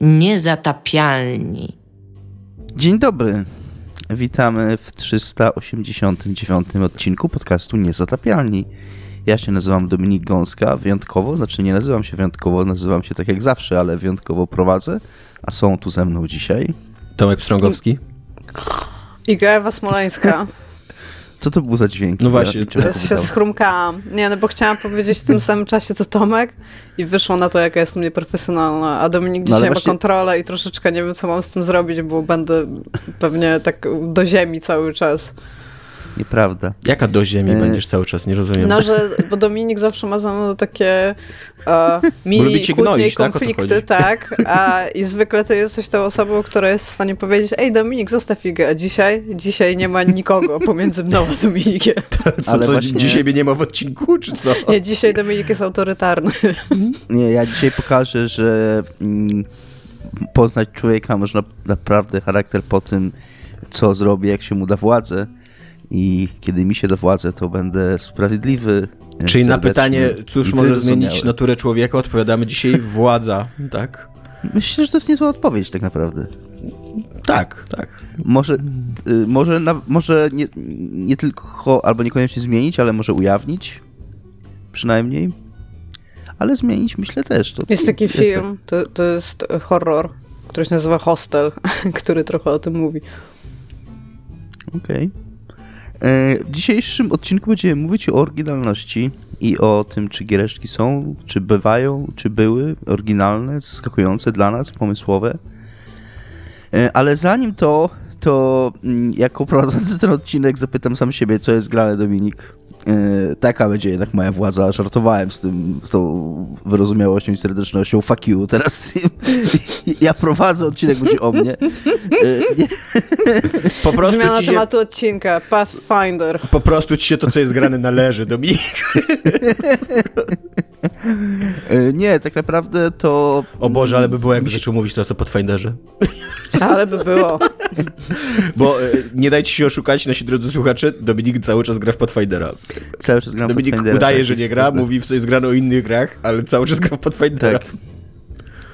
Niezatapialni. Dzień dobry. Witamy w 389 odcinku podcastu Niezatapialni. Ja się nazywam Dominik Gąska, wyjątkowo, znaczy nie nazywam się wyjątkowo, nazywam się tak jak zawsze, ale wyjątkowo prowadzę, a są tu ze mną dzisiaj. Tomek Pstrągowski. Iga Ewa Smoleńska. Co to był za dźwięk? No właśnie, Teraz się schrumkałam. Nie, no bo chciałam powiedzieć w tym samym czasie co Tomek i wyszło na to, jaka jestem nieprofesjonalna. A Dominik No, dzisiaj właśnie- ma kontrolę i troszeczkę nie wiem, co mam z tym zrobić, bo będę pewnie tak do ziemi cały czas. Nieprawda. Jaka do ziemi E, będziesz cały czas, nie rozumiem. No, że, bo Dominik zawsze ma za mną takie e, mini kłótnie gnoić, i tak? To konflikty, tak, a i zwykle ty jesteś tą osobą, która jest w stanie powiedzieć, ej Dominik, zostaw Igę, a dzisiaj, dzisiaj nie ma nikogo pomiędzy mną a Dominikiem. co, ale co właśnie- dzisiaj mnie nie ma w odcinku, czy co? Nie, dzisiaj Dominik jest autorytarny. Nie, ja dzisiaj pokażę, że mm, poznać człowieka można naprawdę charakter po tym, co zrobi, jak się mu da władzę. I kiedy mi się da władzę, to będę sprawiedliwy. Czyli na pytanie, cóż może zmienić naturę człowieka, odpowiadamy dzisiaj władza, tak? Myślę, że to jest niezła odpowiedź tak naprawdę. Tak, tak. Może, y, może, na, może nie, nie tylko, albo niekoniecznie zmienić, ale może ujawnić. Przynajmniej. Ale zmienić myślę też. To, Jest taki jest film, to, to jest horror, który się nazywa Hostel, który trochę o tym mówi. Okej. E, W dzisiejszym odcinku będziemy mówić o oryginalności i o tym, czy giereczki są, czy bywają, czy były oryginalne, zaskakujące dla nas, pomysłowe. E, Ale zanim to, to mm, jako prowadzący ten odcinek zapytam sam siebie, co jest grane Dominik. E, Taka będzie jednak moja władza. Żartowałem z tym, z tą wyrozumiałością i serdecznością. Fuck you. Teraz ja prowadzę, odcinek będzie o mnie. E, Nie, Po prostu, Zmiana ci się, tematu odcinka, Pathfinder. po prostu ci się to, co jest grane, należy, Dominik. E, Nie, tak naprawdę to. O Boże, ale by było, jakby zaczął mówić teraz o Pathfinderze. Ale by było. Bo e, nie dajcie się oszukać, nasi drodzy słuchacze, Dominik cały czas gra w Pathfindera. Cały czas gram w Dominik Pathfindera, udaje, tak, że nie gra, prawda. mówi, w co jest grane o innych grach, ale cały czas gra w Pathfindera. Tak.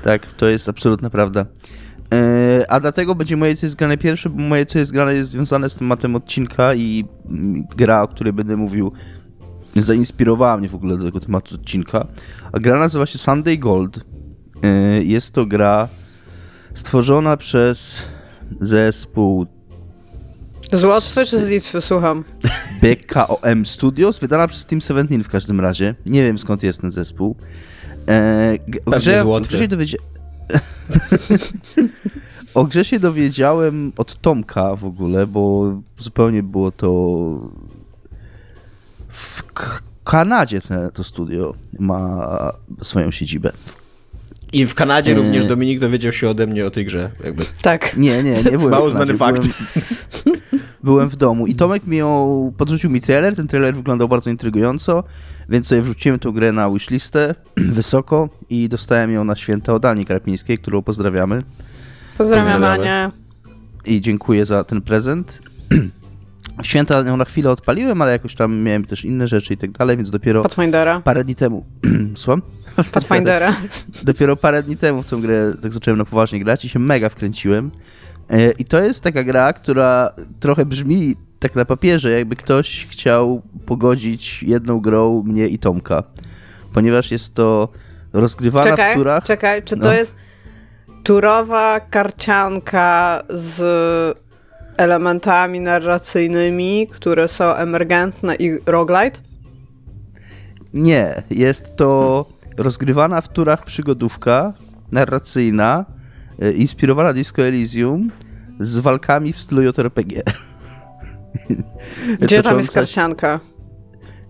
Tak, to jest absolutna prawda. E, A dlatego będzie moje co jest grane pierwsze, bo moje co jest grane jest związane z tematem odcinka i mm, gra, o której będę mówił, zainspirowała mnie w ogóle do tego tematu odcinka. A gra nazywa się Sunday Gold. E, Jest to gra stworzona przez zespół Z Łotwy czy z Litwy, słucham. BKOM Studios, wydana przez Team 17 w każdym razie. Nie wiem skąd jest ten zespół. E, Pewnie grze, z o, Łotwy. grze się dowiedzia... o grze się dowiedziałem od Tomka w ogóle, bo zupełnie było to w K- Kanadzie te, to studio ma swoją siedzibę. I w Kanadzie E. również Dominik dowiedział się ode mnie o tej grze. Jakby. Tak. Nie, nie, nie byłem Mało znany fakt. Byłem, byłem w domu i Tomek mi ją, podrzucił mi trailer, ten trailer wyglądał bardzo intrygująco, więc sobie wrzuciłem tą grę na wishlistę wysoko i dostałem ją na święta od Ani Krapińskiej, którą pozdrawiamy Pozdrawiam Pozdrawiamy. Anię. i dziękuję za ten prezent. W Święta ją na chwilę odpaliłem, ale jakoś tam miałem też inne rzeczy i tak dalej, więc dopiero Pathfindera. parę dni temu... Słucham? Pathfindera. Dopiero parę dni temu w tą grę tak zacząłem na poważnie grać i się mega wkręciłem. E, I to jest taka gra, która trochę brzmi tak na papierze, jakby ktoś chciał pogodzić jedną grą mnie i Tomka. Ponieważ jest to rozgrywana w Czekaj, turach. czekaj, czy to No. jest turowa karcianka z elementami narracyjnymi, które są emergentne i roguelite? Nie, jest to rozgrywana w turach przygodówka narracyjna, e, inspirowana Disco Elysium z walkami w stylu JRPG. Gdzie tam jest karcianka?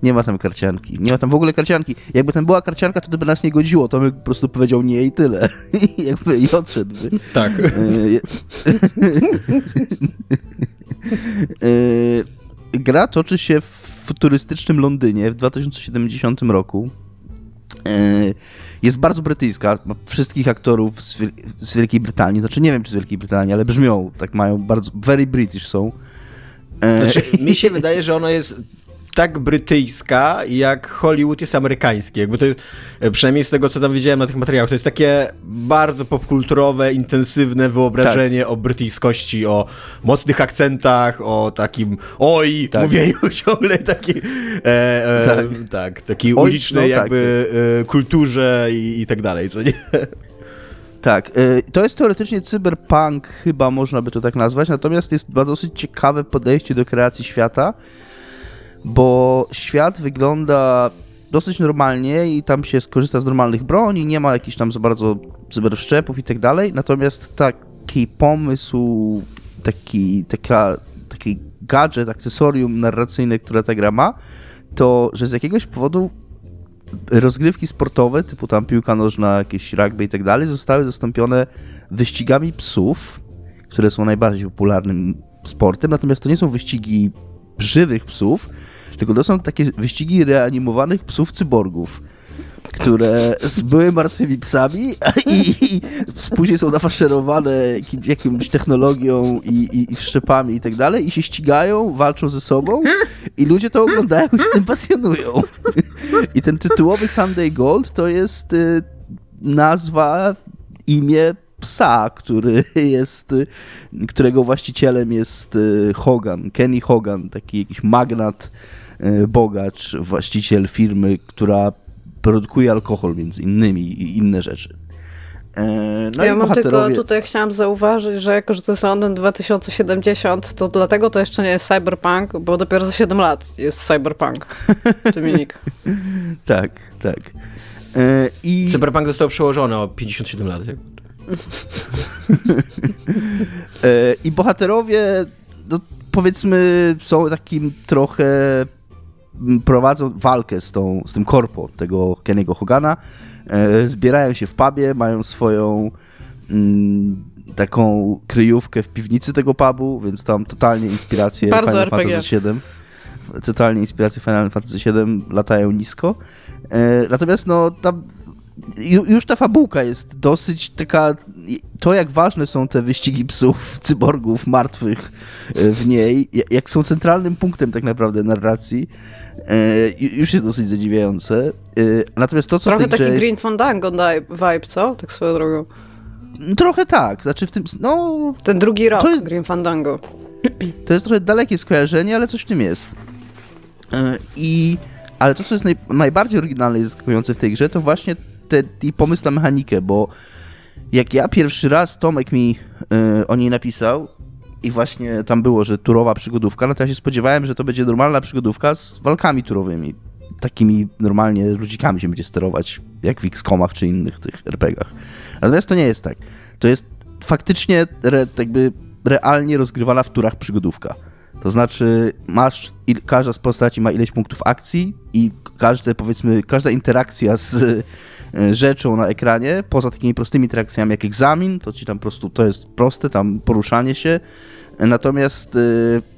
Nie ma tam karcianki. Nie ma tam w ogóle karcianki. Jakby tam była karcianka, to by nas nie godziło. To by po prostu powiedział nie i tyle. I jakby i odszedłby. Tak. E, E, Gra toczy się w futurystycznym Londynie w 2070 roku. E, Jest bardzo brytyjska. Ma wszystkich aktorów z, Wiel- z Wielkiej Brytanii. Znaczy nie wiem, czy z Wielkiej Brytanii, ale brzmią. Tak mają bardzo... Very British są. Znaczy, mi się wydaje, że ono jest tak brytyjska, jak Hollywood jest amerykański. Jakby to, e, przynajmniej z tego, co tam widziałem na tych materiałach, to jest takie bardzo popkulturowe, intensywne wyobrażenie tak. o brytyjskości, o mocnych akcentach, o takim oj, tak. mówieniu ciągle taki, e, e, tak. tak, takiej oj, ulicznej no, jakby tak. e, kulturze i, i tak dalej, co nie? Tak, to jest teoretycznie cyberpunk, chyba można by to tak nazwać, natomiast jest dosyć ciekawe podejście do kreacji świata, bo świat wygląda dosyć normalnie i tam się skorzysta z normalnych broni, nie ma jakichś tam za bardzo cyberszczepów i tak dalej, natomiast taki pomysł, taki, taka, taki gadżet, akcesorium narracyjne, które ta gra ma, to, że z jakiegoś powodu rozgrywki sportowe, typu tam piłka nożna, jakieś rugby i tak dalej, zostały zastąpione wyścigami psów, które są najbardziej popularnym sportem, natomiast to nie są wyścigi żywych psów, tylko to są takie wyścigi reanimowanych psów cyborgów które były martwymi psami i, i później są nafaszerowane jakim, jakimś technologią i, i, i i tak dalej i się ścigają, walczą ze sobą i ludzie to oglądają i się tym pasjonują. I ten tytułowy Sunday Gold to jest y, nazwa, imię psa, który jest, którego właścicielem jest y, Hogan, Kenny Hogan, taki jakiś magnat, y, bogacz, właściciel firmy, która produkuje alkohol między innymi i inne rzeczy. E, no ja mam bohaterowie... tylko tutaj chciałam zauważyć, że jako, że to jest Londyn 2070, to dlatego to jeszcze nie jest cyberpunk, bo dopiero za 7 lat jest cyberpunk. Dominik. tak, tak. E, I... Cyberpunk został przełożony o 57 lat. E, I bohaterowie, no, powiedzmy, są takim trochę prowadzą walkę z, tą, z tym korpo tego Kenny'ego Hogana, e, zbierają się w pubie, mają swoją mm, taką kryjówkę w piwnicy tego pubu, więc tam totalnie inspiracje Bardzo Final RPG. Fantasy VII. Totalnie inspiracje Final Fantasy VII latają nisko. E, natomiast no tam już ta fabułka jest dosyć taka. To, jak ważne są te wyścigi psów, cyborgów, martwych e, w niej, jak są centralnym punktem tak naprawdę narracji, E, już jest dosyć zadziwiające. E, natomiast to, co Trochę w tej taki jest... Green Fandango vibe, co? Tak swoją drogą. Trochę tak. Znaczy w tym, no... Ten drugi rok, to jest, Green Fandango. To jest trochę dalekie skojarzenie, ale coś w tym jest. I... Ale to, co jest naj, najbardziej oryginalne i zaskakujące w tej grze, to właśnie ten pomysł na mechanikę, bo jak ja pierwszy raz Tomek mi y, o niej napisał, i właśnie tam było, że turowa przygodówka, no to ja się spodziewałem, że to będzie normalna przygodówka z walkami turowymi. Takimi normalnie ludzikami się będzie sterować, jak w X-komach czy innych tych RPGach. Natomiast to nie jest tak. To jest faktycznie re, jakby realnie rozgrywana w turach przygodówka. To znaczy, masz, il, każda z postaci ma ileś punktów akcji i każde, powiedzmy, każda interakcja z rzeczą na ekranie, poza takimi prostymi interakcjami jak egzamin, to ci tam po prostu, to jest proste, tam poruszanie się, natomiast e,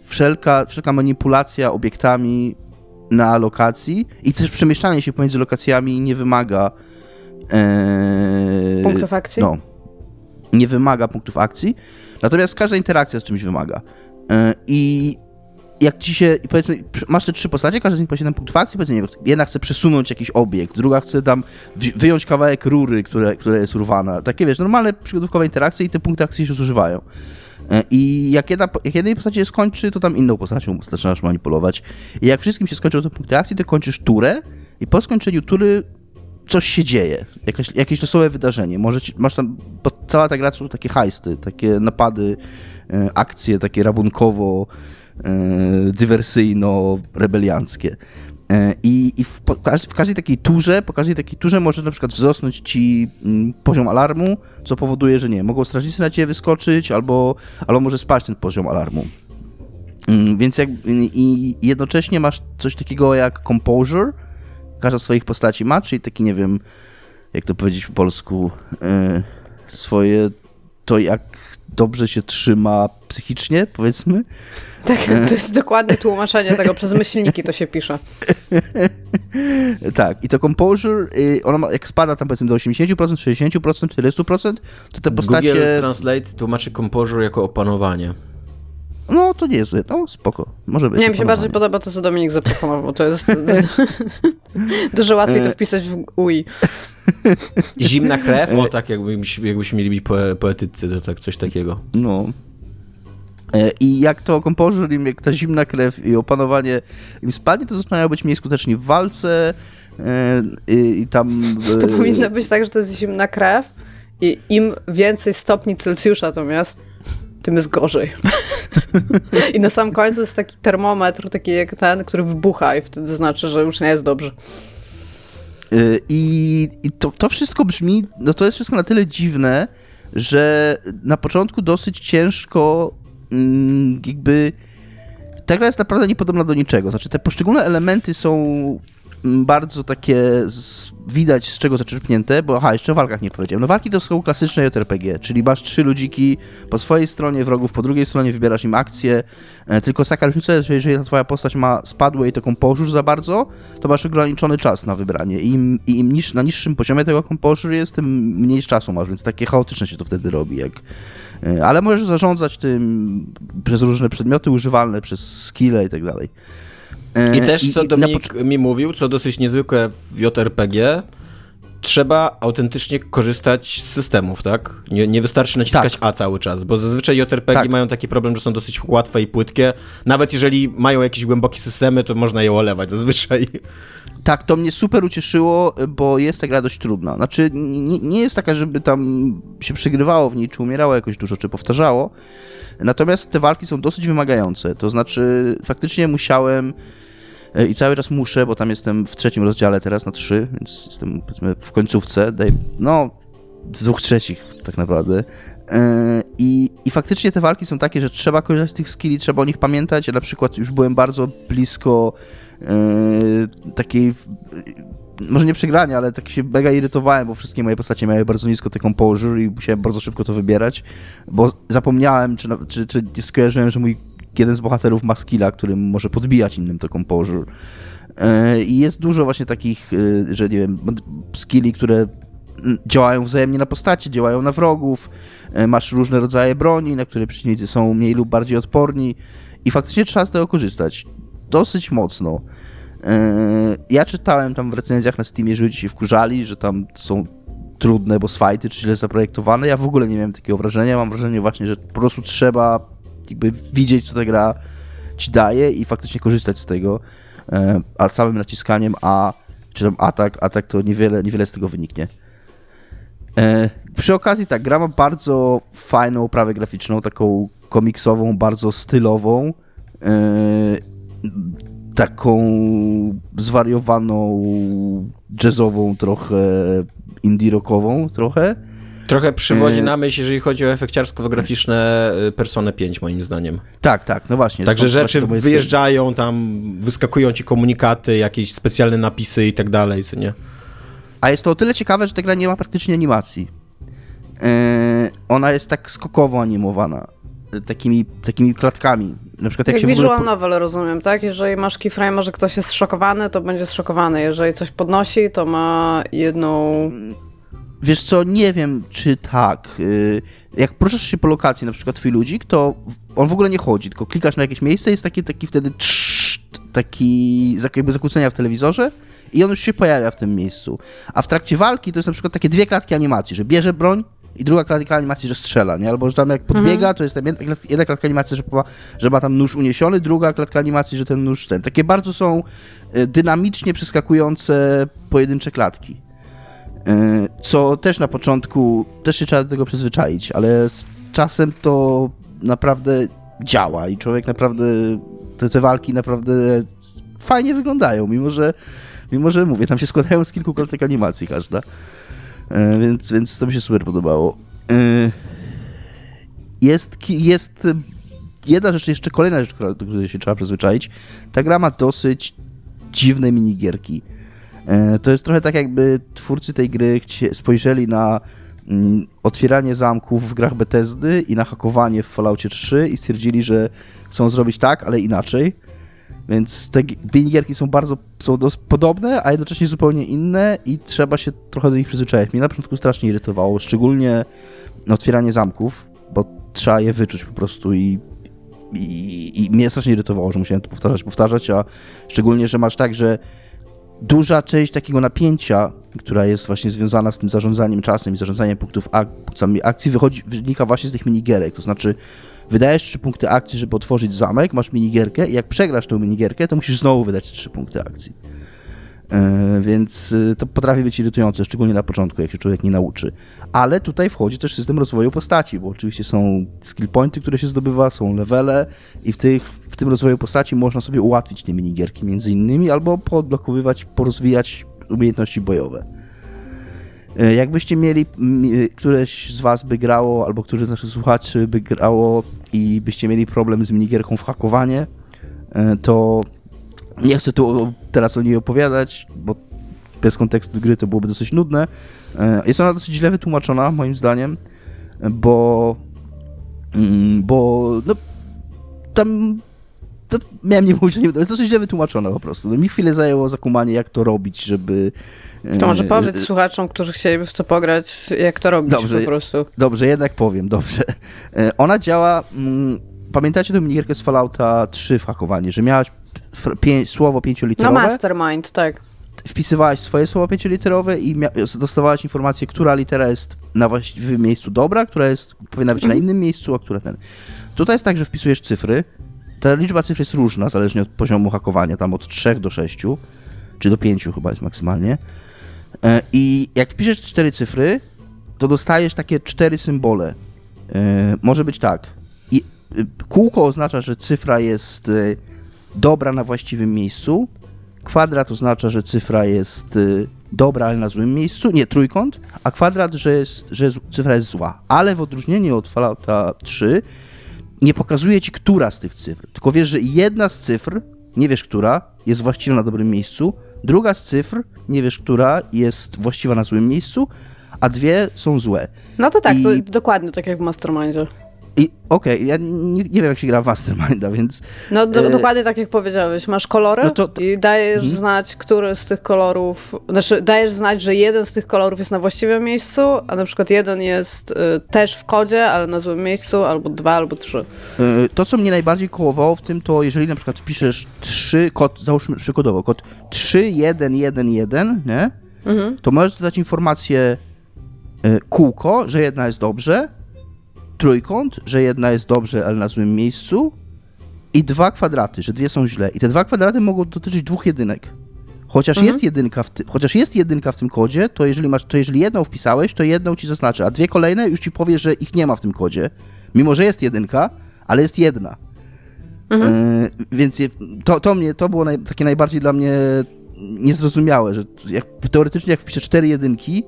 wszelka, wszelka manipulacja obiektami na lokacji i też przemieszczanie się pomiędzy lokacjami nie wymaga e, punktów akcji? No, nie wymaga punktów akcji, natomiast każda interakcja z czymś wymaga. E, I jak ci się, powiedzmy, masz te trzy postacie, każdy z nich posiada punkt akcji, powiedzmy, jedna chce przesunąć jakiś obiekt, druga chce tam wyjąć kawałek rury, które, które jest urwana. Takie, wiesz, normalne przygodówkowe interakcje i te punkty akcji się zużywają. E, I jak jedna, jak jednej postaci się skończy, to tam inną postacią zaczynasz manipulować. I jak wszystkim się skończą te punkty akcji, to kończysz turę i po skończeniu tury coś się dzieje, jakaś, jakieś losowe wydarzenie. Może ci, masz tam, bo cała ta gra to są takie hajsty, takie napady, e, akcje takie rabunkowo, dywersyjno-rebelianckie. E, I, i w, w, każdej takiej turze, po każdej takiej turze może na przykład wzrosnąć ci mm, poziom alarmu, co powoduje, że nie, mogą strażnicy na ciebie wyskoczyć, albo, albo może spaść ten poziom alarmu. Mm, więc jak, i jednocześnie masz coś takiego jak composure, każda z swoich postaci ma, czyli taki, nie wiem, jak to powiedzieć po polsku, yy, swoje, to jak dobrze się trzyma psychicznie, powiedzmy. Tak, to jest dokładne tłumaczenie tego, przez myślniki to się pisze. tak, i to composure, y, ona ma, jak spada tam powiedzmy do 80%, 60%, 40%, to te postacie... Google Translate tłumaczy composure jako opanowanie. No to nie jest złe. No, spoko. Może być. Nie, mi się bardziej podoba to, co Dominik zaproponował. To jest dużo łatwiej to wpisać w UI. Zimna krew? O tak, jakbyśmy, jakbyśmy mieli być poetycy, to tak, coś takiego. No. E, I jak to kompożer im, jak ta zimna krew i opanowanie im spadnie, to zaczynają być mniej skuteczni w walce e, i, i tam... To e, powinno być tak, że to jest zimna krew i im więcej stopni Celsjusza natomiast, tym jest gorzej. I na sam końcu jest taki termometr, taki jak ten, który wybucha i wtedy znaczy, że już nie jest dobrze. I, i to, to wszystko brzmi, no to jest wszystko na tyle dziwne, że na początku dosyć ciężko Mm, jakby ta gra jest naprawdę niepodobna do niczego. Znaczy, te poszczególne elementy są bardzo takie z, widać z czego zaczerpnięte, bo aha, jeszcze o walkach nie powiedziałem. No walki to są klasyczne JRPG, czyli masz trzy ludziki po swojej stronie, wrogów po drugiej stronie, wybierasz im akcje, e, tylko taka różnica, że jeżeli ta twoja postać ma spadłe i taką kompożur za bardzo, to masz ograniczony czas na wybranie i im, i im niż, na niższym poziomie tego kompożur jest, tym mniej czasu masz, więc takie chaotyczne się to wtedy robi, jak E, ale możesz zarządzać tym przez różne przedmioty używalne, przez skille i tak dalej. E, I też, co Dominik mi mówił, co dosyć niezwykłe w JRPG, trzeba autentycznie korzystać z systemów, tak? Nie, nie wystarczy naciskać tak. A cały czas, bo zazwyczaj JRPG tak. mają taki problem, że są dosyć łatwe i płytkie. Nawet jeżeli mają jakieś głębokie systemy, to można je olewać zazwyczaj. Tak, to mnie super ucieszyło, bo jest ta gra dość trudna. Znaczy, nie, nie jest taka, żeby tam się przegrywało w niej, czy umierało jakoś dużo, czy powtarzało. Natomiast te walki są dosyć wymagające. To znaczy, faktycznie musiałem i cały czas muszę, bo tam jestem w trzecim rozdziale teraz na trzy, więc jestem powiedzmy w końcówce, daj, no w dwóch trzecich tak naprawdę. E, I, I faktycznie te walki są takie, że trzeba korzystać z tych skilli, trzeba o nich pamiętać. Ja na przykład już byłem bardzo blisko Yy, takiej może nie przegrania, ale tak się mega irytowałem, bo wszystkie moje postacie miały bardzo nisko taką composure i musiałem bardzo szybko to wybierać, bo zapomniałem, czy, czy, czy skojarzyłem, że mój jeden z bohaterów ma skilla, który może podbijać innym to composure. I jest dużo właśnie takich, yy, że nie wiem, skilli, które działają wzajemnie na postacie, działają na wrogów, masz różne rodzaje broni, na które przeciwnicy są mniej lub bardziej odporni i faktycznie trzeba z tego korzystać dosyć mocno. E, ja czytałem tam w recenzjach na Steamie, że ludzie się wkurzali, że tam są trudne boss fighty, czy źle zaprojektowane. Ja w ogóle nie miałem takiego wrażenia. Mam wrażenie właśnie, że po prostu trzeba jakby widzieć, co ta gra ci daje i faktycznie korzystać z tego. E, a samym naciskaniem A, czy tam atak, atak to niewiele, niewiele z tego wyniknie. E, przy okazji tak, gra ma bardzo fajną oprawę graficzną, taką komiksową, bardzo stylową taką zwariowaną, jazzową trochę, indie rockową trochę. Trochę przywodzi e, na myśl, jeżeli chodzi o efekciarsko-graficzne y, Persona 5, moim zdaniem. Tak, tak, no właśnie. Także rzeczy wyjeżdżają tam, wyskakują ci komunikaty, jakieś specjalne napisy i tak dalej, co nie? A jest to o tyle ciekawe, że ta gra nie ma praktycznie animacji. Yy, ona jest tak skokowo animowana takimi, takimi klatkami. Na przykład jak, jak się visual ogóle... novel rozumiem, tak? Jeżeli masz keyframe, że ktoś jest zszokowany, to będzie zszokowany. Jeżeli coś podnosi, to ma jedną... Wiesz co, nie wiem, czy tak. Y, jak poruszasz się po lokacji, na przykład twój ludzik, to on w ogóle nie chodzi, tylko klikasz na jakieś miejsce, jest taki, taki wtedy trzt, taki jakby zakłócenia w telewizorze i on już się pojawia w tym miejscu. A w trakcie walki to jest na przykład takie dwie klatki animacji, że bierze broń, i druga klatka animacji, że strzela, nie? Albo że tam jak podbiega, mhm. to jest tam jedna, jedna klatka animacji, że ma, że ma tam nóż uniesiony, druga klatka animacji, że ten nóż ten. Takie bardzo są e, dynamicznie przeskakujące pojedyncze klatki. E, co też na początku, też się trzeba do tego przyzwyczaić, ale z czasem to naprawdę działa i człowiek naprawdę, te, te walki naprawdę fajnie wyglądają, mimo że, mimo że mówię, tam się składają z kilku klatek animacji każda. E, więc, więc to mi się super podobało. E, jest, jest jedna rzecz, jeszcze kolejna rzecz, do której się trzeba przyzwyczaić. Ta gra ma dosyć dziwne minigierki. E, to jest trochę tak, jakby twórcy tej gry spojrzeli na mm, otwieranie zamków w grach Bethesdy i na hakowanie w Falloutie 3 i stwierdzili, że chcą zrobić tak, ale inaczej. Więc te minigierki są bardzo są podobne, a jednocześnie zupełnie inne i trzeba się trochę do nich przyzwyczaić. Mnie na początku strasznie irytowało, szczególnie otwieranie zamków, bo trzeba je wyczuć po prostu i i, i mnie strasznie irytowało, że musiałem to powtarzać, powtarzać, a szczególnie, że masz tak, że duża część takiego napięcia, która jest właśnie związana z tym zarządzaniem czasem i zarządzaniem punktów ak punktami akcji, wychodzi, wynika właśnie z tych minigierek. To znaczy, wydajesz trzy punkty akcji, żeby otworzyć zamek, masz minigierkę i jak przegrasz tą minigierkę, to musisz znowu wydać trzy punkty akcji. Yy, więc yy, to potrafi być irytujące, szczególnie na początku, jak się człowiek nie nauczy. Ale tutaj wchodzi też system rozwoju postaci, bo oczywiście są skill pointy, które się zdobywa, są levele i w, tych, w tym rozwoju postaci można sobie ułatwić te minigierki między innymi, albo podblokowywać, porozwijać umiejętności bojowe. Yy, jakbyście mieli, któreś z was by grało, albo któryś z naszych słuchaczy by grało i byście mieli problem z minigierką w hakowanie, to nie chcę tu teraz o niej opowiadać, bo bez kontekstu gry to byłoby dosyć nudne. E, jest ona dosyć źle wytłumaczona, moim zdaniem, bo. Mm, bo. No, tam. To miałem nie mówić, nie jest dosyć źle wytłumaczona po prostu. No, mi chwilę zajęło zakumanie, jak to robić, żeby. To może e, powiedz słuchaczom, którzy chcieliby w to pograć, jak to robić dobrze, po prostu. Dobrze, jednak powiem, dobrze. E, ona działa. Mm, pamiętacie tę minigierkę z Fallouta 3 w hakowaniu, że miałaś pię słowo pięcioliterowe. No mastermind, tak. Wpisywałaś swoje słowo pięcioliterowe i dostawałaś informację, która litera jest na właściwym miejscu dobra, która jest, powinna być mm. na mhm. innym miejscu, a która ten. Tutaj jest tak, że wpisujesz cyfry. Ta liczba cyfr jest różna, zależnie od poziomu hakowania, tam od 3 do 6, czy do 5 chyba jest maksymalnie. E, I jak wpiszesz cztery cyfry, to dostajesz takie cztery symbole. E, może być tak. I y, kółko oznacza, że cyfra jest dobra na właściwym miejscu. Kwadrat oznacza, że cyfra jest y, dobra, ale na złym miejscu. Nie, trójkąt, a kwadrat, że, jest, że cyfra jest zła. Ale w odróżnieniu od Fallouta 3 nie pokazuje ci, która z tych cyfr. Tylko wiesz, że jedna z cyfr, nie wiesz która, jest właściwa na dobrym miejscu, druga z cyfr, nie wiesz która, jest właściwa na złym miejscu, a dwie są złe. No to tak, I... to dokładnie tak jak w Mastermindzie. I okej, okay, ja nie, nie, wiem, jak się gra w Masterminda, więc... No do, e... dokładnie tak jak powiedziałeś, masz kolory no to, to... i dajesz hmm. znać, który z tych kolorów, znaczy dajesz znać, że jeden z tych kolorów jest na właściwym miejscu, a na przykład jeden jest y, też w kodzie, ale na złym miejscu, albo dwa, albo trzy. Y, to, co mnie najbardziej kołowało w tym, to jeżeli na przykład wpiszesz trzy, kod, załóżmy przykładowo, kod 3111, nie? Mhm. To możesz dodać informację y, kółko, że jedna jest dobrze, trójkąt, że jedna jest dobrze, ale na złym miejscu i dwa kwadraty, że dwie są źle. I te dwa kwadraty mogą dotyczyć dwóch jedynek. Chociaż, mhm. jest jedynka w ty, chociaż jest jedynka w tym kodzie, to jeżeli, masz, to jeżeli jedną wpisałeś, to jedną ci zaznaczy, a dwie kolejne już ci powie, że ich nie ma w tym kodzie. Mimo, że jest jedynka, ale jest jedna. Mhm. Yy, więc je, to, to, mnie, to było naj, takie najbardziej dla mnie niezrozumiałe, że jak, teoretycznie jak wpiszę cztery jedynki,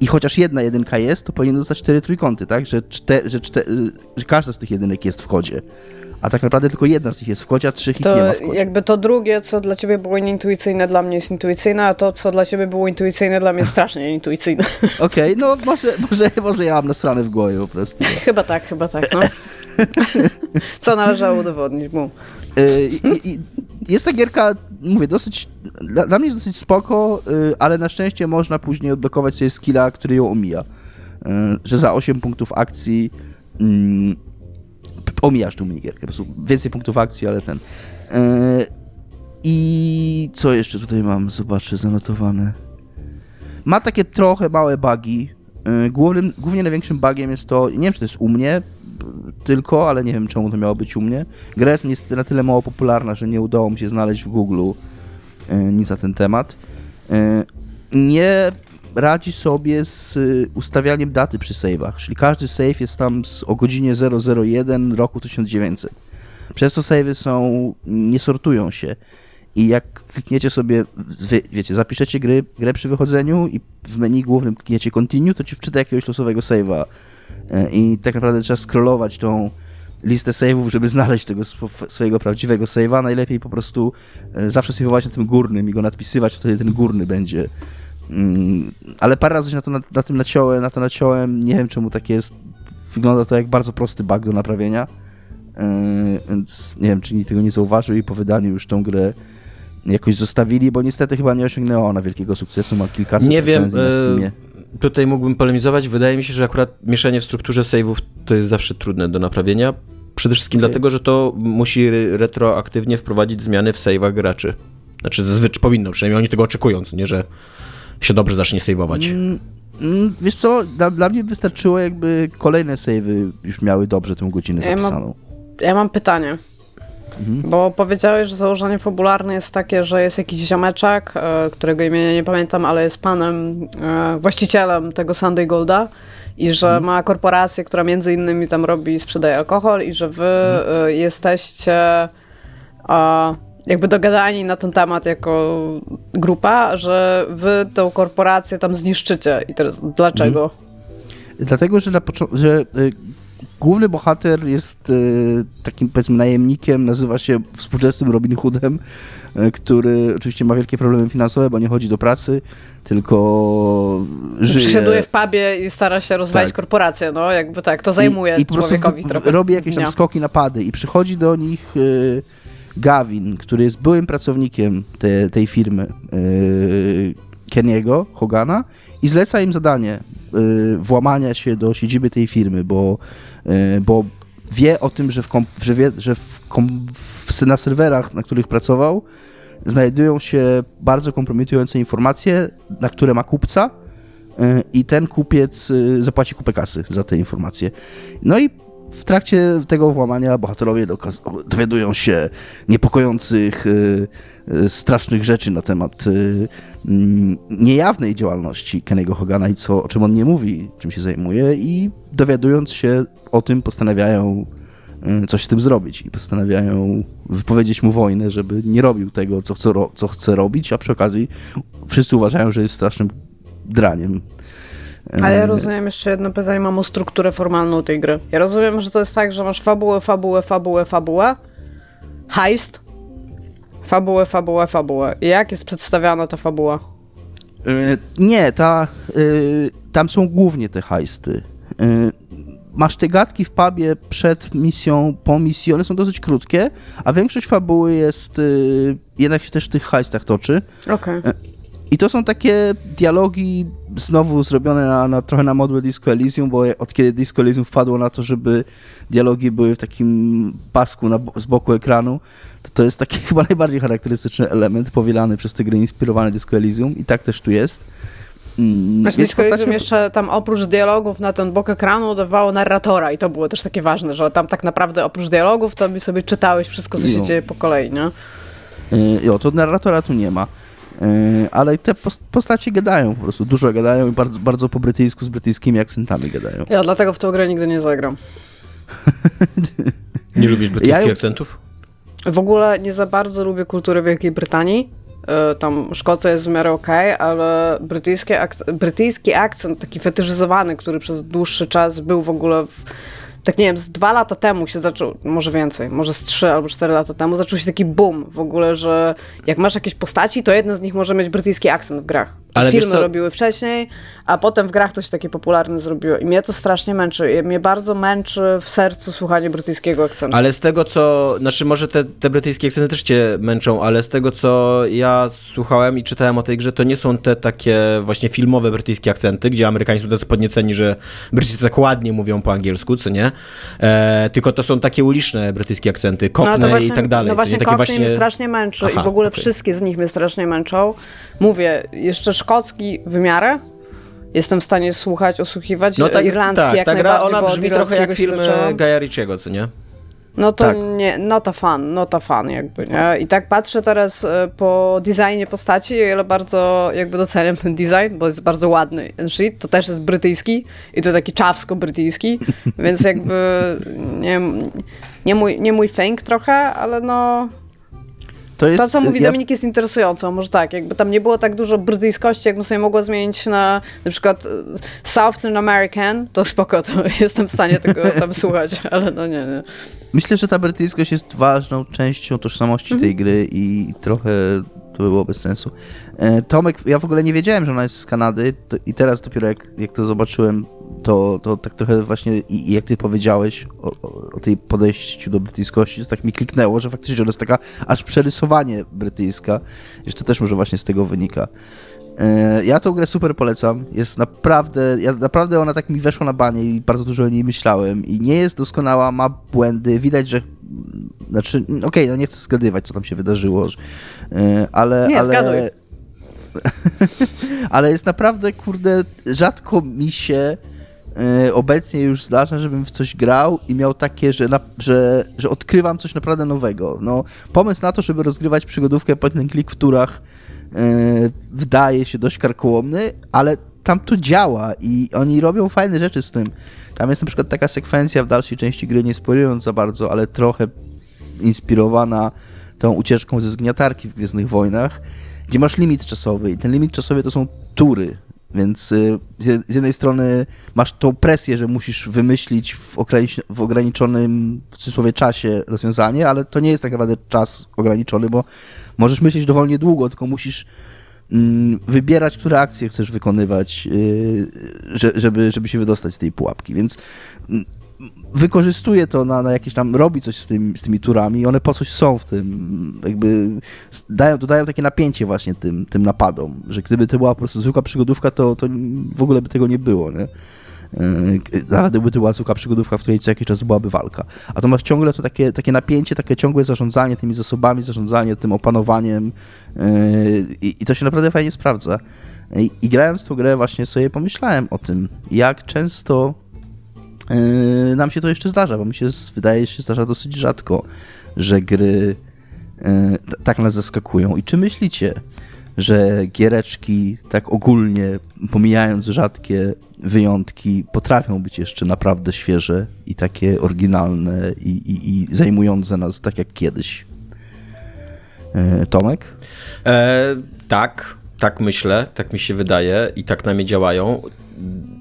i chociaż jedna jedynka jest, to powinien dostać cztery trójkąty, tak? Że, czte, że, czte, że każda z tych jedynek jest w kodzie. A tak naprawdę tylko jedna z nich jest w kodzie, a trzech ich nie ma w kodzie. Jakby to drugie, co dla ciebie było nieintuicyjne, dla mnie jest intuicyjne, a to, co dla ciebie było intuicyjne, dla mnie jest strasznie intuicyjne. Okej, okay, no może, może, może ja mam nasrane w głowie po prostu. Chyba tak, chyba tak, no. co należało udowodnić, mu. Y, jest ta gierka, mówię, dosyć, dla, dla mnie jest dosyć spoko, y, ale na szczęście można później odblokować sobie skilla, który ją omija. Y, że za 8 punktów akcji mm, omijasz tą minigierkę, po prostu więcej punktów akcji, ale ten. I co jeszcze tutaj mam? Zobaczę, zanotowane. Ma takie trochę małe bugi. Głównym, głównie największym bugiem jest to, nie wiem czy to jest u mnie, tylko, ale nie wiem czemu to miało być u mnie. Gra jest niestety na tyle mało popularna, że nie udało mi się znaleźć w Google e, nic na ten temat. E, nie radzi sobie z ustawianiem daty przy save'ach, czyli każdy save jest tam z, o godzinie 001 roku 1900. Przez to save'y są, nie sortują się. I jak klikniecie sobie, wie, wiecie, zapiszecie gry, grę przy wychodzeniu i w menu głównym klikniecie continue, to ci wczyta jakiegoś losowego save'a E, i tak naprawdę trzeba scrollować tą listę save'ów, żeby znaleźć tego swojego prawdziwego save'a. Najlepiej po prostu e, zawsze save'ować na tym górnym i go nadpisywać, wtedy ten górny będzie. Mm, ale parę razy się na to, na, na tym naciąłem, na to naciąłem, nie wiem czemu tak jest. Wygląda to jak bardzo prosty bug do naprawienia, e, więc nie wiem, czy nikt tego nie zauważył i po wydaniu już tą grę jakoś zostawili, bo niestety chyba nie osiągnęła ona wielkiego sukcesu, ma kilkaset nie wiem, na Steamie tutaj mógłbym polemizować. Wydaje mi się, że akurat mieszanie w strukturze save'ów to jest zawsze trudne do naprawienia. Przede wszystkim okay. dlatego, że to musi retroaktywnie wprowadzić zmiany w save'ach graczy. Znaczy zazwyczaj powinno, przynajmniej oni tego oczekują, nie, że się dobrze zacznie save'ować. Mm, mm, wiesz co, dla, dla, mnie wystarczyło jakby kolejne save'y już miały dobrze tę godzinę zapisaną. Ja mam, ja mam pytanie. Mhm. Bo powiedziałeś, że założenie fabularne jest takie, że jest jakiś ziomeczek, e, którego imienia nie pamiętam, ale jest panem, e, właścicielem tego Sunday Golda i że mhm. ma korporację, która między innymi tam robi, sprzedaje alkohol i że wy mhm. E, jesteście jakby dogadani na ten temat jako grupa, że wy tę korporację tam zniszczycie. I teraz dlaczego? Mhm. Dlatego, że, na że główny bohater jest y, takim powiedzmy najemnikiem, nazywa się współczesnym Robin Hoodem, y, który oczywiście ma wielkie problemy finansowe, bo nie chodzi do pracy, tylko żyje. Przesiaduje w pubie i stara się rozwijać tak. korporację, no jakby tak, to zajmuje I, i człowiekowi trochę. Robi jakieś tam skoki, napady i przychodzi do nich y, Gavin, który jest byłym pracownikiem te, tej firmy Keniego, Hogana i zleca im zadanie yy, włamania się do siedziby tej firmy, bo, yy, bo wie o tym, że, w, kom, że, wie, że w, kom, w, na serwerach, na których pracował, znajdują się bardzo kompromitujące informacje, na które ma kupca yy, i ten kupiec yy, zapłaci kupę kasy za te informacje. No i w trakcie tego włamania bohaterowie dowiadują się niepokojących, y, y, strasznych rzeczy na temat y, mm, niejawnej działalności Kennego Hogana i co, o czym on nie mówi, czym się zajmuje i dowiadując się o tym postanawiają coś z tym zrobić i postanawiają wypowiedzieć mu wojnę, żeby nie robił tego, co chce, co chce robić, a przy okazji wszyscy uważają, że jest strasznym draniem. Ale ja rozumiem jeszcze jedno pytanie, mam o strukturę formalną tej gry. Ja rozumiem, że to jest tak, że masz fabułę, fabułę, fabułę, fabułę, heist, fabułę, fabułę, fabułę. Jak jest przedstawiana ta fabuła? Yy, nie, ta, yy, tam są głównie te heisty. Yy, masz te gadki w pubie przed misją, po misji, one są dosyć krótkie, a większość fabuły jest, jednak się też w tych heistach toczy. Okej. Okay. I to są takie dialogi znowu zrobione na, na, trochę na modłę Disco Elysium, bo od kiedy Disco Elysium wpadło na to, żeby dialogi były w takim pasku na, z boku ekranu, to to jest taki chyba najbardziej charakterystyczny element powielany przez te gry inspirowane Disco Elysium i tak też tu jest. Mm, znaczy, Disco Elysium jeszcze tam oprócz dialogów na ten bok ekranu dawało narratora i to było też takie ważne, że tam tak naprawdę oprócz dialogów to sobie czytałeś wszystko, co się no. dzieje po kolei, nie? Yy, jo, to narratora tu nie ma. Yy, ale te postacie gadają po prostu, dużo gadają i bardzo, bardzo po brytyjsku z brytyjskimi akcentami gadają. Ja dlatego w tę grę nigdy nie zagram. nie lubisz brytyjskich ja... akcentów? W ogóle nie za bardzo lubię kultury Wielkiej Brytanii. Yy, tam Szkocja jest w miarę okej, okay, ale brytyjski, ak brytyjski akcent, taki fetyszyzowany, który przez dłuższy czas był w ogóle w tak nie wiem, z dwa lata temu się zaczął, może więcej, może z trzy albo cztery lata temu, zaczął się taki boom w ogóle, że jak masz jakieś postaci, to jedna z nich może mieć brytyjski akcent w grach. Ale Filmy robiły wcześniej, a potem w grach to się takie popularne zrobiło. I mnie to strasznie męczy. Mnie bardzo męczy w sercu słuchanie brytyjskiego akcentu. Ale z tego, co. Znaczy, może te, te brytyjskie akcenty też cię męczą, ale z tego, co ja słuchałem i czytałem o tej grze, to nie są te takie właśnie filmowe brytyjskie akcenty, gdzie Amerykanie są tacy podnieceni, że Brytyjczycy tak ładnie mówią po angielsku, co nie? E, tylko to są takie uliczne brytyjskie akcenty, cockney no i tak dalej. No właśnie, takie właśnie... mnie strasznie męczy Aha, i w ogóle okay. wszystkie z nich mnie strasznie męczą. Mówię, jeszcze szkocki w miarę, jestem w stanie słuchać, osłuchiwać. No tak, irlandzki tak, jak ta gra, ona brzmi trochę jak filmy Gaja Ricciego, co nie? No to tak. nie, no to fan, no to fan jakby, nie? I tak patrzę teraz e, po designie postaci, ale bardzo jakby doceniam ten design, bo jest bardzo ładny. Ten shit to też jest brytyjski i to taki czawsko-brytyjski, więc jakby nie, nie, mój, nie mój fęk trochę, ale no to, jest, to, co mówi ja... Dominik, jest interesujące. Może tak, jakby tam nie było tak dużo brytyjskości, jakbym sobie mogła zmienić na na przykład e, Southern American, to spoko, to jestem w stanie tego tam słuchać, ale no nie, nie. Myślę, że ta brytyjskość jest ważną częścią tożsamości tej mhm. gry i trochę to było bez sensu. E, Tomek, ja w ogóle nie wiedziałem, że ona jest z Kanady to, i teraz dopiero jak, jak to zobaczyłem, to, to tak trochę właśnie i, jak ty powiedziałeś o, o, tej podejściu do brytyjskości, to tak mi kliknęło, że faktycznie ona jest taka aż przerysowanie brytyjska, to też może właśnie z tego wynika. E, ja tą grę super polecam. Jest naprawdę, ja, naprawdę ona tak mi weszła na banie i bardzo dużo o niej myślałem. I nie jest doskonała, ma błędy. Widać, że. Znaczy, okej, okay, no nie chcę zgadywać, co tam się wydarzyło, e, ale. Nie, ale... ale jest naprawdę, kurde, rzadko mi się e, obecnie już zdarza, żebym w coś grał i miał takie, że, na, że, że odkrywam coś naprawdę nowego. No, pomysł na to, żeby rozgrywać przygodówkę point and click w turach wydaje się dość karkołomny, ale tam to działa i oni robią fajne rzeczy z tym. Tam jest na przykład taka sekwencja w dalszej części gry, nie spoilując za bardzo, ale trochę inspirowana tą ucieczką ze zgniatarki w Gwiezdnych Wojnach, gdzie masz limit czasowy i ten limit czasowy to są tury, więc y, z jednej strony masz tą presję, że musisz wymyślić w, w ograniczonym w cudzysłowie czasie rozwiązanie, ale to nie jest tak naprawdę czas ograniczony, bo możesz myśleć dowolnie długo, tylko musisz mm, wybierać, które akcje chcesz wykonywać, y, żeby, żeby się wydostać z tej pułapki, więc mm, wykorzystuje to na, na jakieś tam, robi coś z, tym, z tymi turami i one po coś są w tym, jakby dają, dodają takie napięcie właśnie tym, tym napadom, że gdyby to była po prostu zwykła przygodówka, to, to w ogóle by tego nie było, nie? Nawet gdyby to była zwykła przygodówka, w której co jakiś czas byłaby walka. A to masz ciągle to takie, takie napięcie, takie ciągłe zarządzanie tymi zasobami, zarządzanie tym opanowaniem e, i, i to się naprawdę fajnie sprawdza. I, I grając tą grę właśnie sobie pomyślałem o tym, jak często Yy, nam się to jeszcze zdarza, bo mi się wydaje, że się zdarza dosyć rzadko, że gry yy, tak nas zaskakują. I czy myślicie, że giereczki tak ogólnie, pomijając rzadkie wyjątki, potrafią być jeszcze naprawdę świeże i takie oryginalne i, i, i zajmujące nas tak jak kiedyś? Yy, Tomek? E, tak, tak myślę, tak mi się wydaje i tak na mnie działają.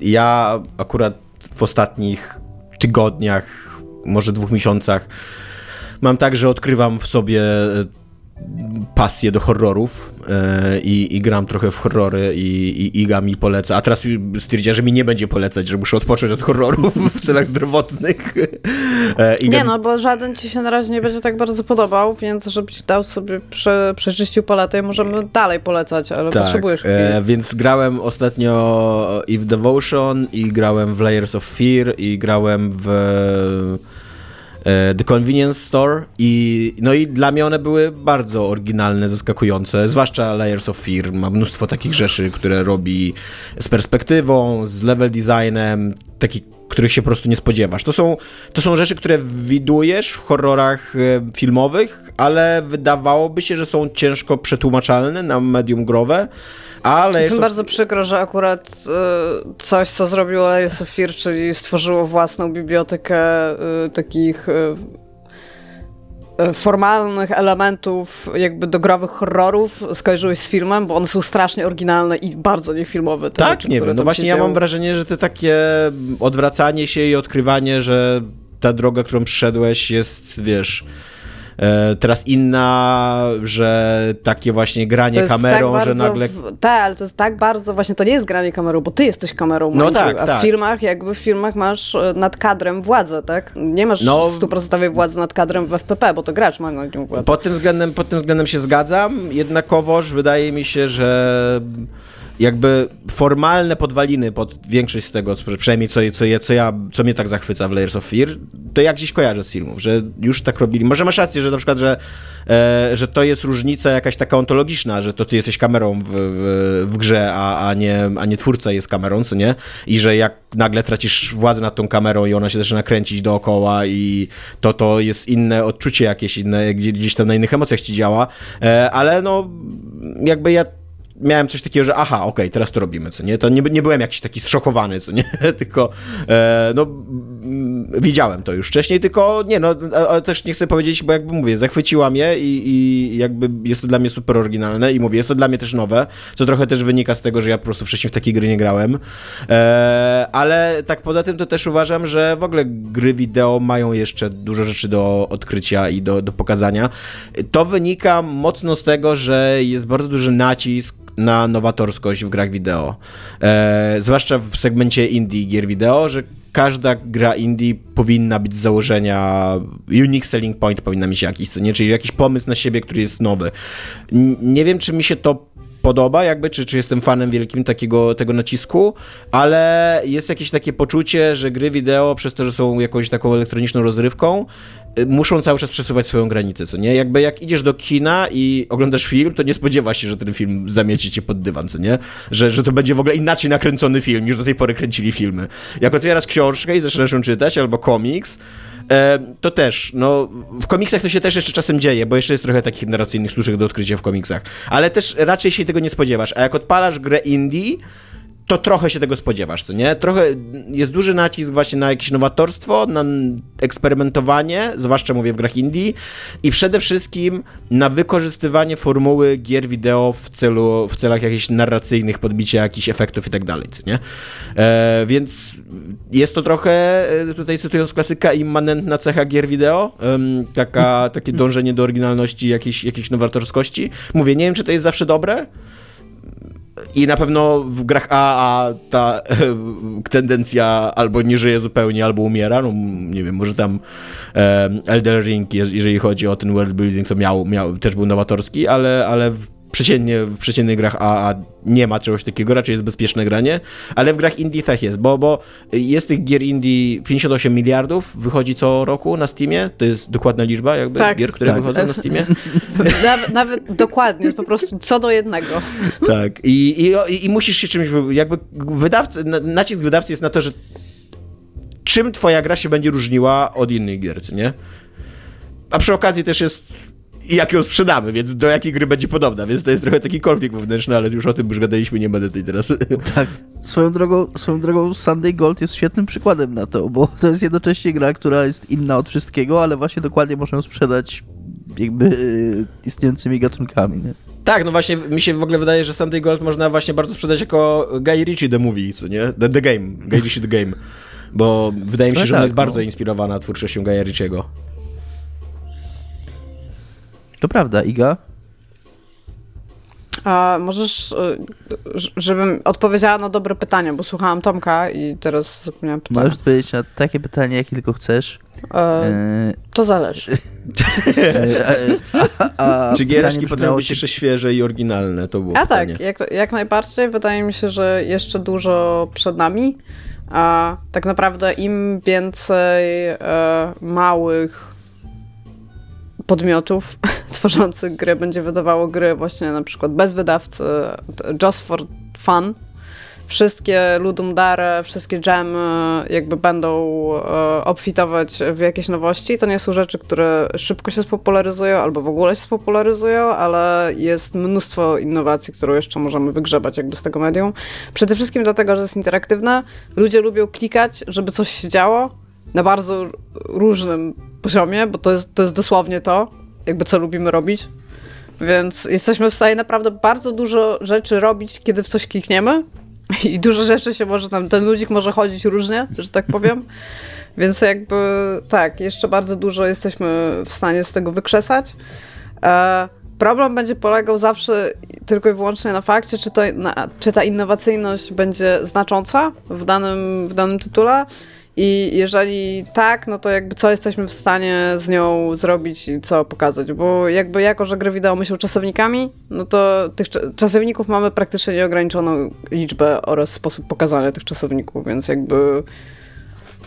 Ja akurat w ostatnich tygodniach, może dwóch miesiącach mam tak, że odkrywam w sobie pasję do horrorów yy, i, gram trochę w horrory i, i Iga mi poleca, a teraz stwierdziła, że mi nie będzie polecać, że muszę odpocząć od horrorów w celach zdrowotnych. E, Iga... Nie no, bo żaden ci się na razie nie będzie tak bardzo podobał, więc żebyś dał sobie prze, przeczyścił paletę możemy dalej polecać, ale tak, potrzebujesz. E, więc grałem ostatnio i w Devotion i grałem w Layers of Fear i grałem w E, The Convenience Store i no i dla mnie one były bardzo oryginalne, zaskakujące, zwłaszcza Layers of Fear ma mnóstwo takich rzeczy, które robi z perspektywą, z level designem, takich których się po prostu nie spodziewasz. To są, to są rzeczy, które widujesz w horrorach e, filmowych, ale wydawałoby się, że są ciężko przetłumaczalne na medium growe, ale... Jest mi bardzo przykro, że akurat y, coś, co zrobiło Layers of Fear, czyli stworzyło własną bibliotekę y, takich y, formalnych elementów jakby do growych horrorów skojarzyłeś z filmem, bo one są strasznie oryginalne i bardzo niefilmowe. tak, rzeczy, nie wiem. No właśnie ja mam wrażenie, że to takie odwracanie się i odkrywanie, że ta droga, którą przyszedłeś jest, wiesz teraz inna, że takie właśnie granie kamerą, tak że nagle... Tak, ale to jest tak bardzo, właśnie to nie jest granie kamerą, bo ty jesteś kamerą, no tak, a w tak. filmach, jakby w filmach masz e, nad kadrem władzę, tak? Nie masz no, stuprocentowej władzy nad kadrem w FPP, bo to gracz ma nad nią władzę. Pod tym względem, pod tym względem się zgadzam, jednakowoż wydaje mi się, że jakby formalne podwaliny pod większość z tego, przynajmniej co, co, ja, co, ja, co mnie tak zachwyca w Layers of Fear, to jak gdzieś kojarzę z filmów, że już tak robili. Może masz rację, że na przykład, że, e, że to jest różnica jakaś taka ontologiczna, że to ty jesteś kamerą w, w, w, grze, a, a, nie, a nie twórca jest kamerą, co nie? I że jak nagle tracisz władzę nad tą kamerą i ona się zaczyna kręcić dookoła i to, to jest inne odczucie jakieś inne, gdzieś tam na innych emocjach ci działa, e, ale no jakby ja miałem coś takiego, że aha, okej, okay, teraz to robimy, co nie? To nie, nie byłem jakiś taki zszokowany, co nie? tylko e, no widziałem to już wcześniej, tylko nie, no ale też nie chcę powiedzieć, bo jakby mówię, zachwyciła mnie i, i jakby jest to dla mnie super oryginalne i mówię, jest to dla mnie też nowe, co trochę też wynika z tego, że ja po prostu wcześniej w takiej gry nie grałem, e, ale tak poza tym to też uważam, że w ogóle gry wideo mają jeszcze dużo rzeczy do odkrycia i do, do pokazania. To wynika mocno z tego, że jest bardzo duży nacisk na nowatorskość w grach wideo. E, zwłaszcza w segmencie indie gier wideo, że każda gra indie powinna być z założenia unique selling point powinna mieć jakiś, co nie? Czyli jakiś pomysł na siebie, który jest nowy. Nie wiem, czy mi się to podoba, jakby, czy, czy jestem fanem wielkim takiego tego nacisku, ale jest jakieś takie poczucie, że gry wideo, przez to, że są jakąś taką elektroniczną rozrywką, y, muszą cały czas przesuwać swoją granicę, co nie? Jakby jak idziesz do kina i oglądasz film, to nie spodziewasz się, że ten film zamieci cię pod dywan, co nie? Że, że to będzie w ogóle inaczej nakręcony film, niż do tej pory kręcili filmy. Jak otwierasz książkę i zaczynasz ją czytać, albo komiks, to też, no, w komiksach to się też jeszcze czasem dzieje, bo jeszcze jest trochę takich narracyjnych sztuczek do odkrycia w komiksach, ale też raczej się tego nie spodziewasz, a jak odpalasz grę indie, to trochę się tego spodziewasz, co nie? Trochę jest duży nacisk właśnie na jakieś nowatorstwo, na eksperymentowanie, zwłaszcza mówię w grach indie i przede wszystkim na wykorzystywanie formuły gier wideo w celu, w celach jakichś narracyjnych, podbicia jakichś efektów i tak dalej, co nie? E, więc jest to trochę, e, tutaj cytując klasyka, immanentna cecha gier wideo, um, taka, takie dążenie do oryginalności, jakiejś, jakiejś nowatorskości. Mówię, nie wiem, czy to jest zawsze dobre, i na pewno w grach AA ta tendencja albo nie żyje zupełnie, albo umiera. No, nie wiem, może tam Elder Ring, jeżeli chodzi o ten world building, to miał, miał też był nowatorski, ale, ale w przeciętnie, w przeciętnych grach AA nie ma czegoś takiego, raczej jest bezpieczne granie, ale w grach indie tak jest, bo, bo jest tych gier indie 58 miliardów, wychodzi co roku na Steamie, to jest dokładna liczba jakby tak, gier, które tak. wychodzą na Steamie. Nawet, nawet dokładnie, po prostu co do jednego. Tak, I, i, i musisz się czymś, jakby wydawcy, nacisk wydawcy jest na to, że czym twoja gra się będzie różniła od innych gier, nie? A przy okazji też jest i jak ją sprzedamy, więc do jakiej gry będzie podobna, więc to jest trochę taki konflikt wewnętrzny, ale już o tym już gadaliśmy, nie będę tutaj teraz... Tak, swoją drogą, swoją drogą Sunday Gold jest świetnym przykładem na to, bo to jest jednocześnie gra, która jest inna od wszystkiego, ale właśnie dokładnie można ją sprzedać jakby y, istniejącymi gatunkami, nie? Tak, no właśnie mi się w ogóle wydaje, że Sunday Gold można właśnie bardzo sprzedać jako Guy Ritchie The Movie, co nie? The, the Game, Guy Ritchie The Game, bo wydaje mi się, no że tak, ona jest no. bardzo inspirowana twórczością Guy Ritchiego. To prawda, Iga? A możesz, y, żebym odpowiedziała na dobre pytanie, bo słuchałam Tomka i teraz zapomniałam pytania. Możesz odpowiedzieć na takie pytanie, jakie tylko chcesz. E, e to zależy. a, a Czy giereczki potrafią być jeszcze świeże i oryginalne? To było a pytanie. tak, jak, jak najbardziej. Wydaje mi się, że jeszcze dużo przed nami. A tak naprawdę im więcej e, małych podmiotów tworzących gry będzie wydawało gry właśnie na przykład bez wydawcy, just for fun. Wszystkie Ludum Dare, wszystkie jamy jakby będą e, obfitować w jakieś nowości. To nie są rzeczy, które szybko się spopularyzują albo w ogóle się spopularyzują, ale jest mnóstwo innowacji, które jeszcze możemy wygrzebać jakby z tego medium. Przede wszystkim dlatego, że jest interaktywne. Ludzie lubią klikać, żeby coś się działo na bardzo różnym poziomie, bo to jest, to jest dosłownie to, jakby co lubimy robić. Więc jesteśmy w stanie naprawdę bardzo dużo rzeczy robić, kiedy w coś klikniemy. I dużo rzeczy się może tam, ten ludzik może chodzić różnie, że tak powiem. Więc jakby tak, jeszcze bardzo dużo jesteśmy w stanie z tego wykrzesać. E, problem będzie polegał zawsze tylko i wyłącznie na fakcie, czy, to, na, czy ta innowacyjność będzie znacząca w danym, w danym tytule i jeżeli tak, no to jakby co jesteśmy w stanie z nią zrobić i co pokazać, bo jakby jako, że gry wideo myślą czasownikami, no to tych czasowników mamy praktycznie nieograniczoną liczbę oraz sposób pokazania tych czasowników, więc jakby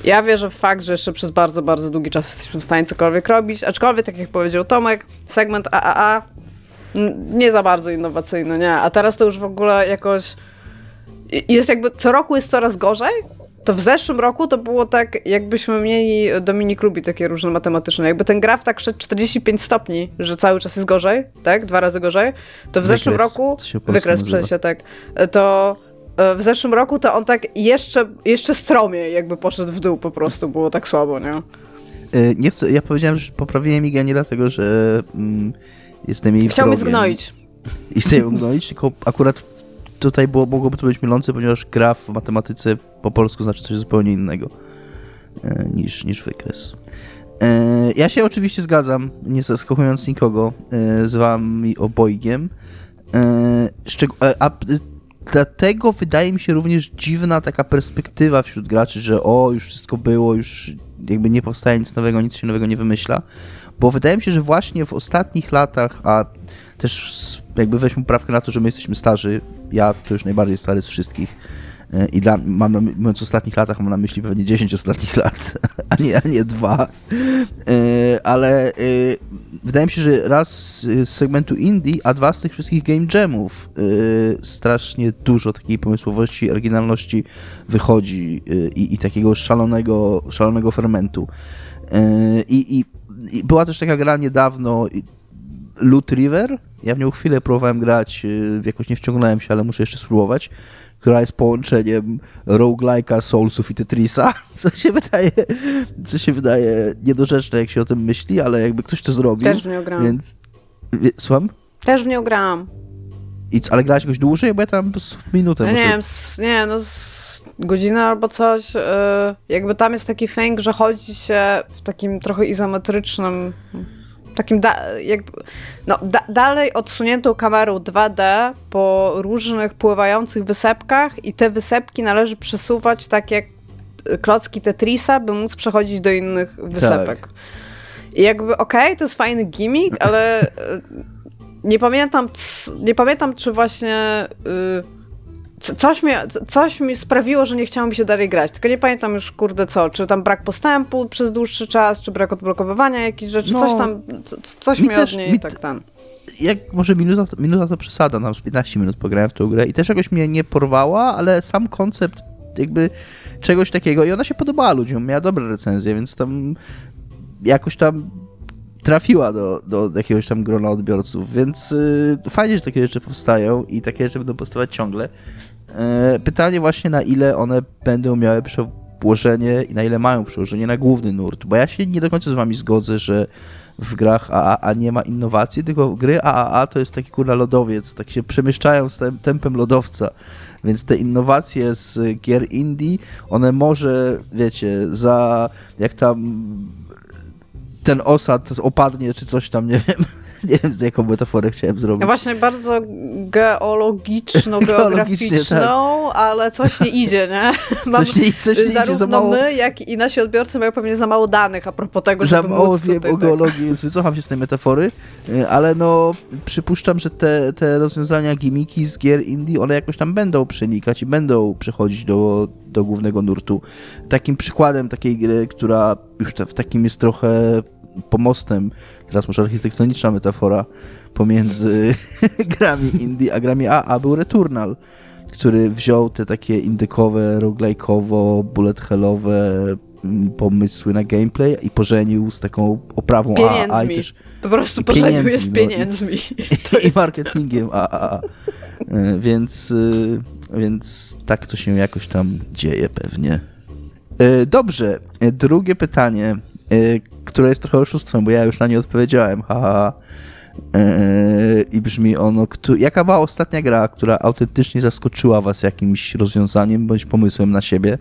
ja wierzę w fakt, że jeszcze przez bardzo, bardzo długi czas jesteśmy w stanie cokolwiek robić, aczkolwiek, tak jak powiedział Tomek, segment AAA nie za bardzo innowacyjny, nie? A teraz to już w ogóle jakoś jest jakby, co roku jest coraz gorzej, to w zeszłym roku to było tak, jakbyśmy mieli, Dominik lubi takie różne matematyczne, jakby ten graf tak szedł 45 stopni, że cały czas jest gorzej, tak? Dwa razy gorzej. To w wykres, zeszłym roku, wykres przejścia, tak, to e, w zeszłym roku to on tak jeszcze, jeszcze stromiej jakby poszedł w dół po prostu, było tak słabo, nie? E, nie chcę, ja powiedziałem, że poprawiłem Iga nie dlatego, że mm, jestem jej Chciał mnie zgnoić. I chcę ją gnoić, tylko akurat tutaj było, mogłoby to być mylące, ponieważ gra w matematyce po polsku znaczy coś zupełnie innego e, niż, niż wykres. E, ja się oczywiście zgadzam, nie zaskakując nikogo, e, z wami obojgiem. A dlatego wydaje mi się również dziwna taka perspektywa wśród graczy, że o, już wszystko było, już jakby nie powstaje nic nowego, nic się nowego nie wymyśla, bo wydaje mi się, że właśnie w ostatnich latach, a też jakby weźmy poprawkę na to, że my jesteśmy starzy, ja to już najbardziej stary z wszystkich, E, I dla, mam na, mówiąc ostatnich latach, mam na myśli pewnie 10 ostatnich lat, a nie, a nie dwa. E, ale e, wydaje mi się, że raz z segmentu indie, a dwa z tych wszystkich game jamów strasznie dużo takiej pomysłowości, oryginalności wychodzi i, i takiego szalonego, szalonego fermentu. I, i, I była też taka gra niedawno, Loot River. Ja w nią chwilę próbowałem grać, jakoś nie wciągnąłem się, ale muszę jeszcze spróbować która jest połączeniem roguelike'a, Soulsów i Tetrisa, co się wydaje, co się wydaje niedorzeczne, jak się o tym myśli, ale jakby ktoś to zrobił. Też w nią grałam. Więc... Słucham? Też w nią grałam. I, ale grałaś jakoś dłużej? Bo ja tam minutę. No nie wiem, nie, no godzinę albo coś. Yy, jakby tam jest taki fęk, że chodzi się w takim trochę izometrycznym takim da, jakby, no, da, dalej odsuniętą kamerą 2D po różnych pływających wysepkach i te wysepki należy przesuwać tak jak klocki Tetrisa, by móc przechodzić do innych wysepek. Tak. I jakby okej, okay, to jest fajny gimmick, ale e, nie pamiętam, nie pamiętam czy właśnie y, coś mi, coś mi sprawiło, że nie chciało mi się dalej grać. Tylko nie pamiętam już, kurde, co. Czy tam brak postępu przez dłuższy czas, czy brak odblokowywania jakichś rzeczy. No, coś tam, coś mi, też, od niej tak ten. Jak może minuta, minuta to przesada, nam z 15 minut pograłem w tę grę i też jakoś mnie nie porwała, ale sam koncept jakby czegoś takiego i ona się podobała ludziom, miała dobre recenzje, więc tam jakoś tam trafiła do, do jakiegoś tam grona odbiorców, więc yy, fajnie, że takie rzeczy powstają i takie rzeczy będą powstawać ciągle. Yy, pytanie właśnie, na ile one będą miały przełożenie i na ile mają przełożenie na główny nurt, bo ja się nie do końca z wami zgodzę, że w grach AAA nie ma innowacji, tylko gry AAA to jest taki kurna lodowiec, tak się przemieszczają z tem tempem lodowca. Więc te innowacje z gier indie, one może, wiecie, za jak tam ten osad opadnie, czy coś tam, nie wiem. Nie wiem, z jaką metaforę chciałem zrobić. Ja właśnie bardzo geologiczno-geograficzną, tak. ale coś nie idzie, nie? Mam, coś nie, coś nie zarówno idzie za mało... my, jak i nasi odbiorcy mają pewnie za mało danych a propos tego, za żeby mało wiem tutaj, o tak. geologii, tak. więc wycofam się z tej metafory, y, ale no przypuszczam, że te, te rozwiązania, gimiki z gier indie, one jakoś tam będą przenikać i będą przechodzić do, do głównego nurtu. Takim przykładem takiej gry, która już w takim jest trochę pomostem, teraz może architektoniczna metafora, pomiędzy grami indie a grami AA był Returnal, który wziął te takie indykowe, roguelike'owo, bullet hellowe mm, pomysły na gameplay i pożenił z taką oprawą pieniędzmi. AA. I też, po prostu pożenił je z pieniędzmi. No, i, i, marketingiem AAA. E, więc, e, więc tak to się jakoś tam dzieje pewnie. E, dobrze, drugie pytanie które jest trochę oszustwem, bo ja już na nie odpowiedziałem. Haha. Eee, I brzmi ono, jaka była ostatnia gra, która autentycznie zaskoczyła was jakimś rozwiązaniem bądź pomysłem na siebie?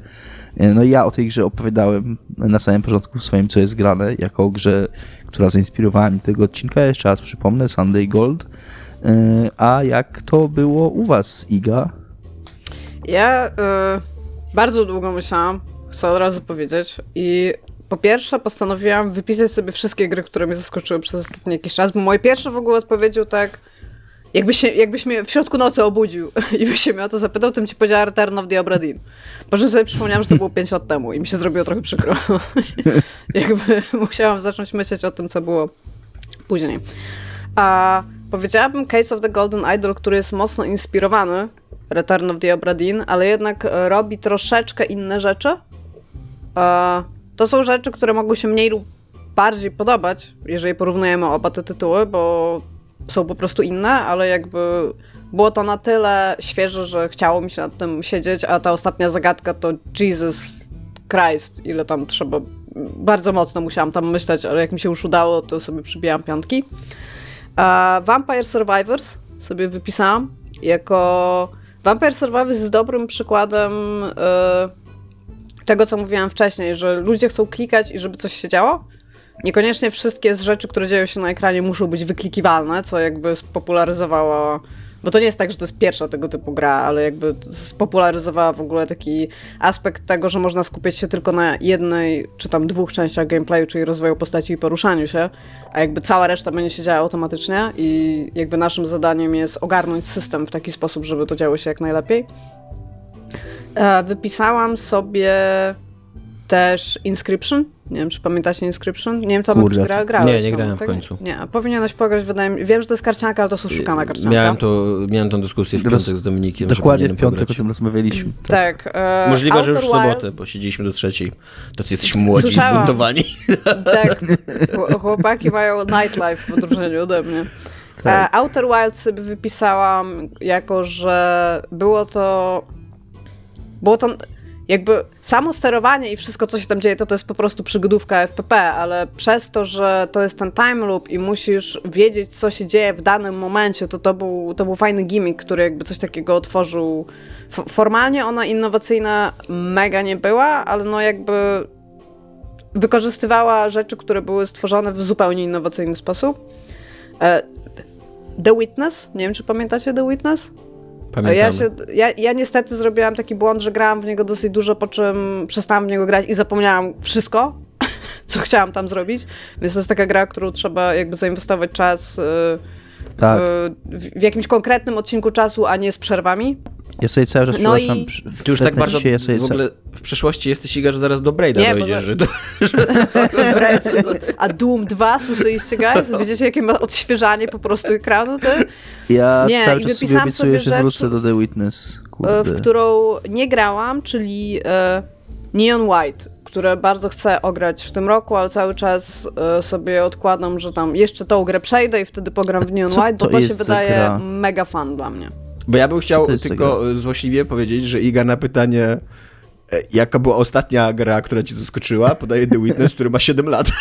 Eee, no i ja o tej grze opowiadałem na samym początku w swoim Co jest grane, jako o grze, która zainspirowała mi tego odcinka. Jeszcze raz przypomnę, Sunday Gold. Eee, a jak to było u was, Iga? Ja y, bardzo długo myślałam, chcę od razu powiedzieć i po pierwsze postanowiłam wypisać sobie wszystkie gry, które mnie zaskoczyły przez ostatni jakiś czas, bo moje pierwsze w ogóle odpowiedział tak, jakbyś, się, jakbyś mnie w środku nocy obudził i byś się mnie o to zapytał, to bym ci powiedziała Return of the Obra Dinn. Po czym sobie przypomniałam, że to było 5 lat temu i mi się zrobiło trochę przykro. Jakby musiałam zacząć myśleć o tym, co było później. A powiedziałabym Case of the Golden Idol, który jest mocno inspirowany Return of the Obra Dinn, ale jednak robi troszeczkę inne rzeczy. A to są rzeczy, które mogły się mniej lub bardziej podobać, jeżeli porównujemy oba te tytuły, bo są po prostu inne, ale jakby było to na tyle świeże, że chciało mi się nad tym siedzieć, a ta ostatnia zagadka to Jesus Christ, ile tam trzeba. Bardzo mocno musiałam tam myśleć, ale jak mi się już udało, to sobie przybijałam piątki. Vampire Survivors sobie wypisałam jako. Vampire Survivors jest dobrym przykładem. Yy, tego, co mówiłam wcześniej, że ludzie chcą klikać i żeby coś się działo. Niekoniecznie wszystkie z rzeczy, które dzieją się na ekranie, muszą być wyklikiwalne, co jakby spopularyzowało bo to nie jest tak, że to jest pierwsza tego typu gra, ale jakby spopularyzowała w ogóle taki aspekt tego, że można skupić się tylko na jednej czy tam dwóch częściach gameplayu, czyli rozwoju postaci i poruszaniu się, a jakby cała reszta będzie się działa automatycznie i jakby naszym zadaniem jest ogarnąć system w taki sposób, żeby to działo się jak najlepiej. E, wypisałam sobie też Inscription. Nie wiem, czy pamiętacie Inscription? Nie wiem, to czy gra, grałeś. Nie, nie grałem tak? w końcu. Nie, a powinieneś pograć, wydaje mi Wiem, że to jest karcianka, ale to jest oszukana karcianka. Miałem, to, miałem tą dyskusję w piątek z Dominikiem. Dokładnie w piątek o tym rozmawialiśmy. Tak. tak e, Możliwe, że już w sobotę, bo siedzieliśmy do trzeciej. Tacy jesteśmy młodzi i zbuntowani. Tak. Chłopaki mają nightlife w odróżnieniu ode mnie. Tak. E, Outer Wilds sobie wypisałam jako, że było to... Było to jakby samo sterowanie i wszystko, co się tam dzieje, to to jest po prostu przygodówka FPP, ale przez to, że to jest ten time loop i musisz wiedzieć, co się dzieje w danym momencie, to to był, to był fajny gimmick, który jakby coś takiego otworzył. Formalnie ona innowacyjna mega nie była, ale no jakby wykorzystywała rzeczy, które były stworzone w zupełnie innowacyjny sposób. E, The Witness, nie wiem, czy pamiętacie The Witness? Pamiętamy. Ja, się, ja, ja niestety zrobiłam taki błąd, że grałam w niego dosyć dużo, po czym przestałam w niego grać i zapomniałam wszystko, co chciałam tam zrobić. Więc to jest taka gra, którą trzeba jakby zainwestować czas y, tak. w, w, jakimś konkretnym odcinku czasu, a nie z przerwami. Ja sobie cały czas no i... Ty już tak bardzo ja w ogóle w przyszłości jesteś Iga, że zaraz do Braida nie, dojdzie, że... Do, że... A Doom 2, słyszeliście guys? Widzicie jakie ma odświeżanie po prostu ekranu? To? Ja nie, cały czas sobie obiecuję, że wrócę do The Witness. Kurde. W którą nie grałam, czyli e, Neon White które bardzo chcę ograć w tym roku, ale cały czas e, sobie odkładam, że tam jeszcze tą grę przejdę i wtedy pogram w Neon White, bo to, to się wydaje gra? mega fan dla mnie. Bo ja bym chciał tylko złośliwie powiedzieć, że Iga na pytanie e, Jaka była ostatnia gra, która ci zaskoczyła? Podaje The Witness, który ma 7 lat.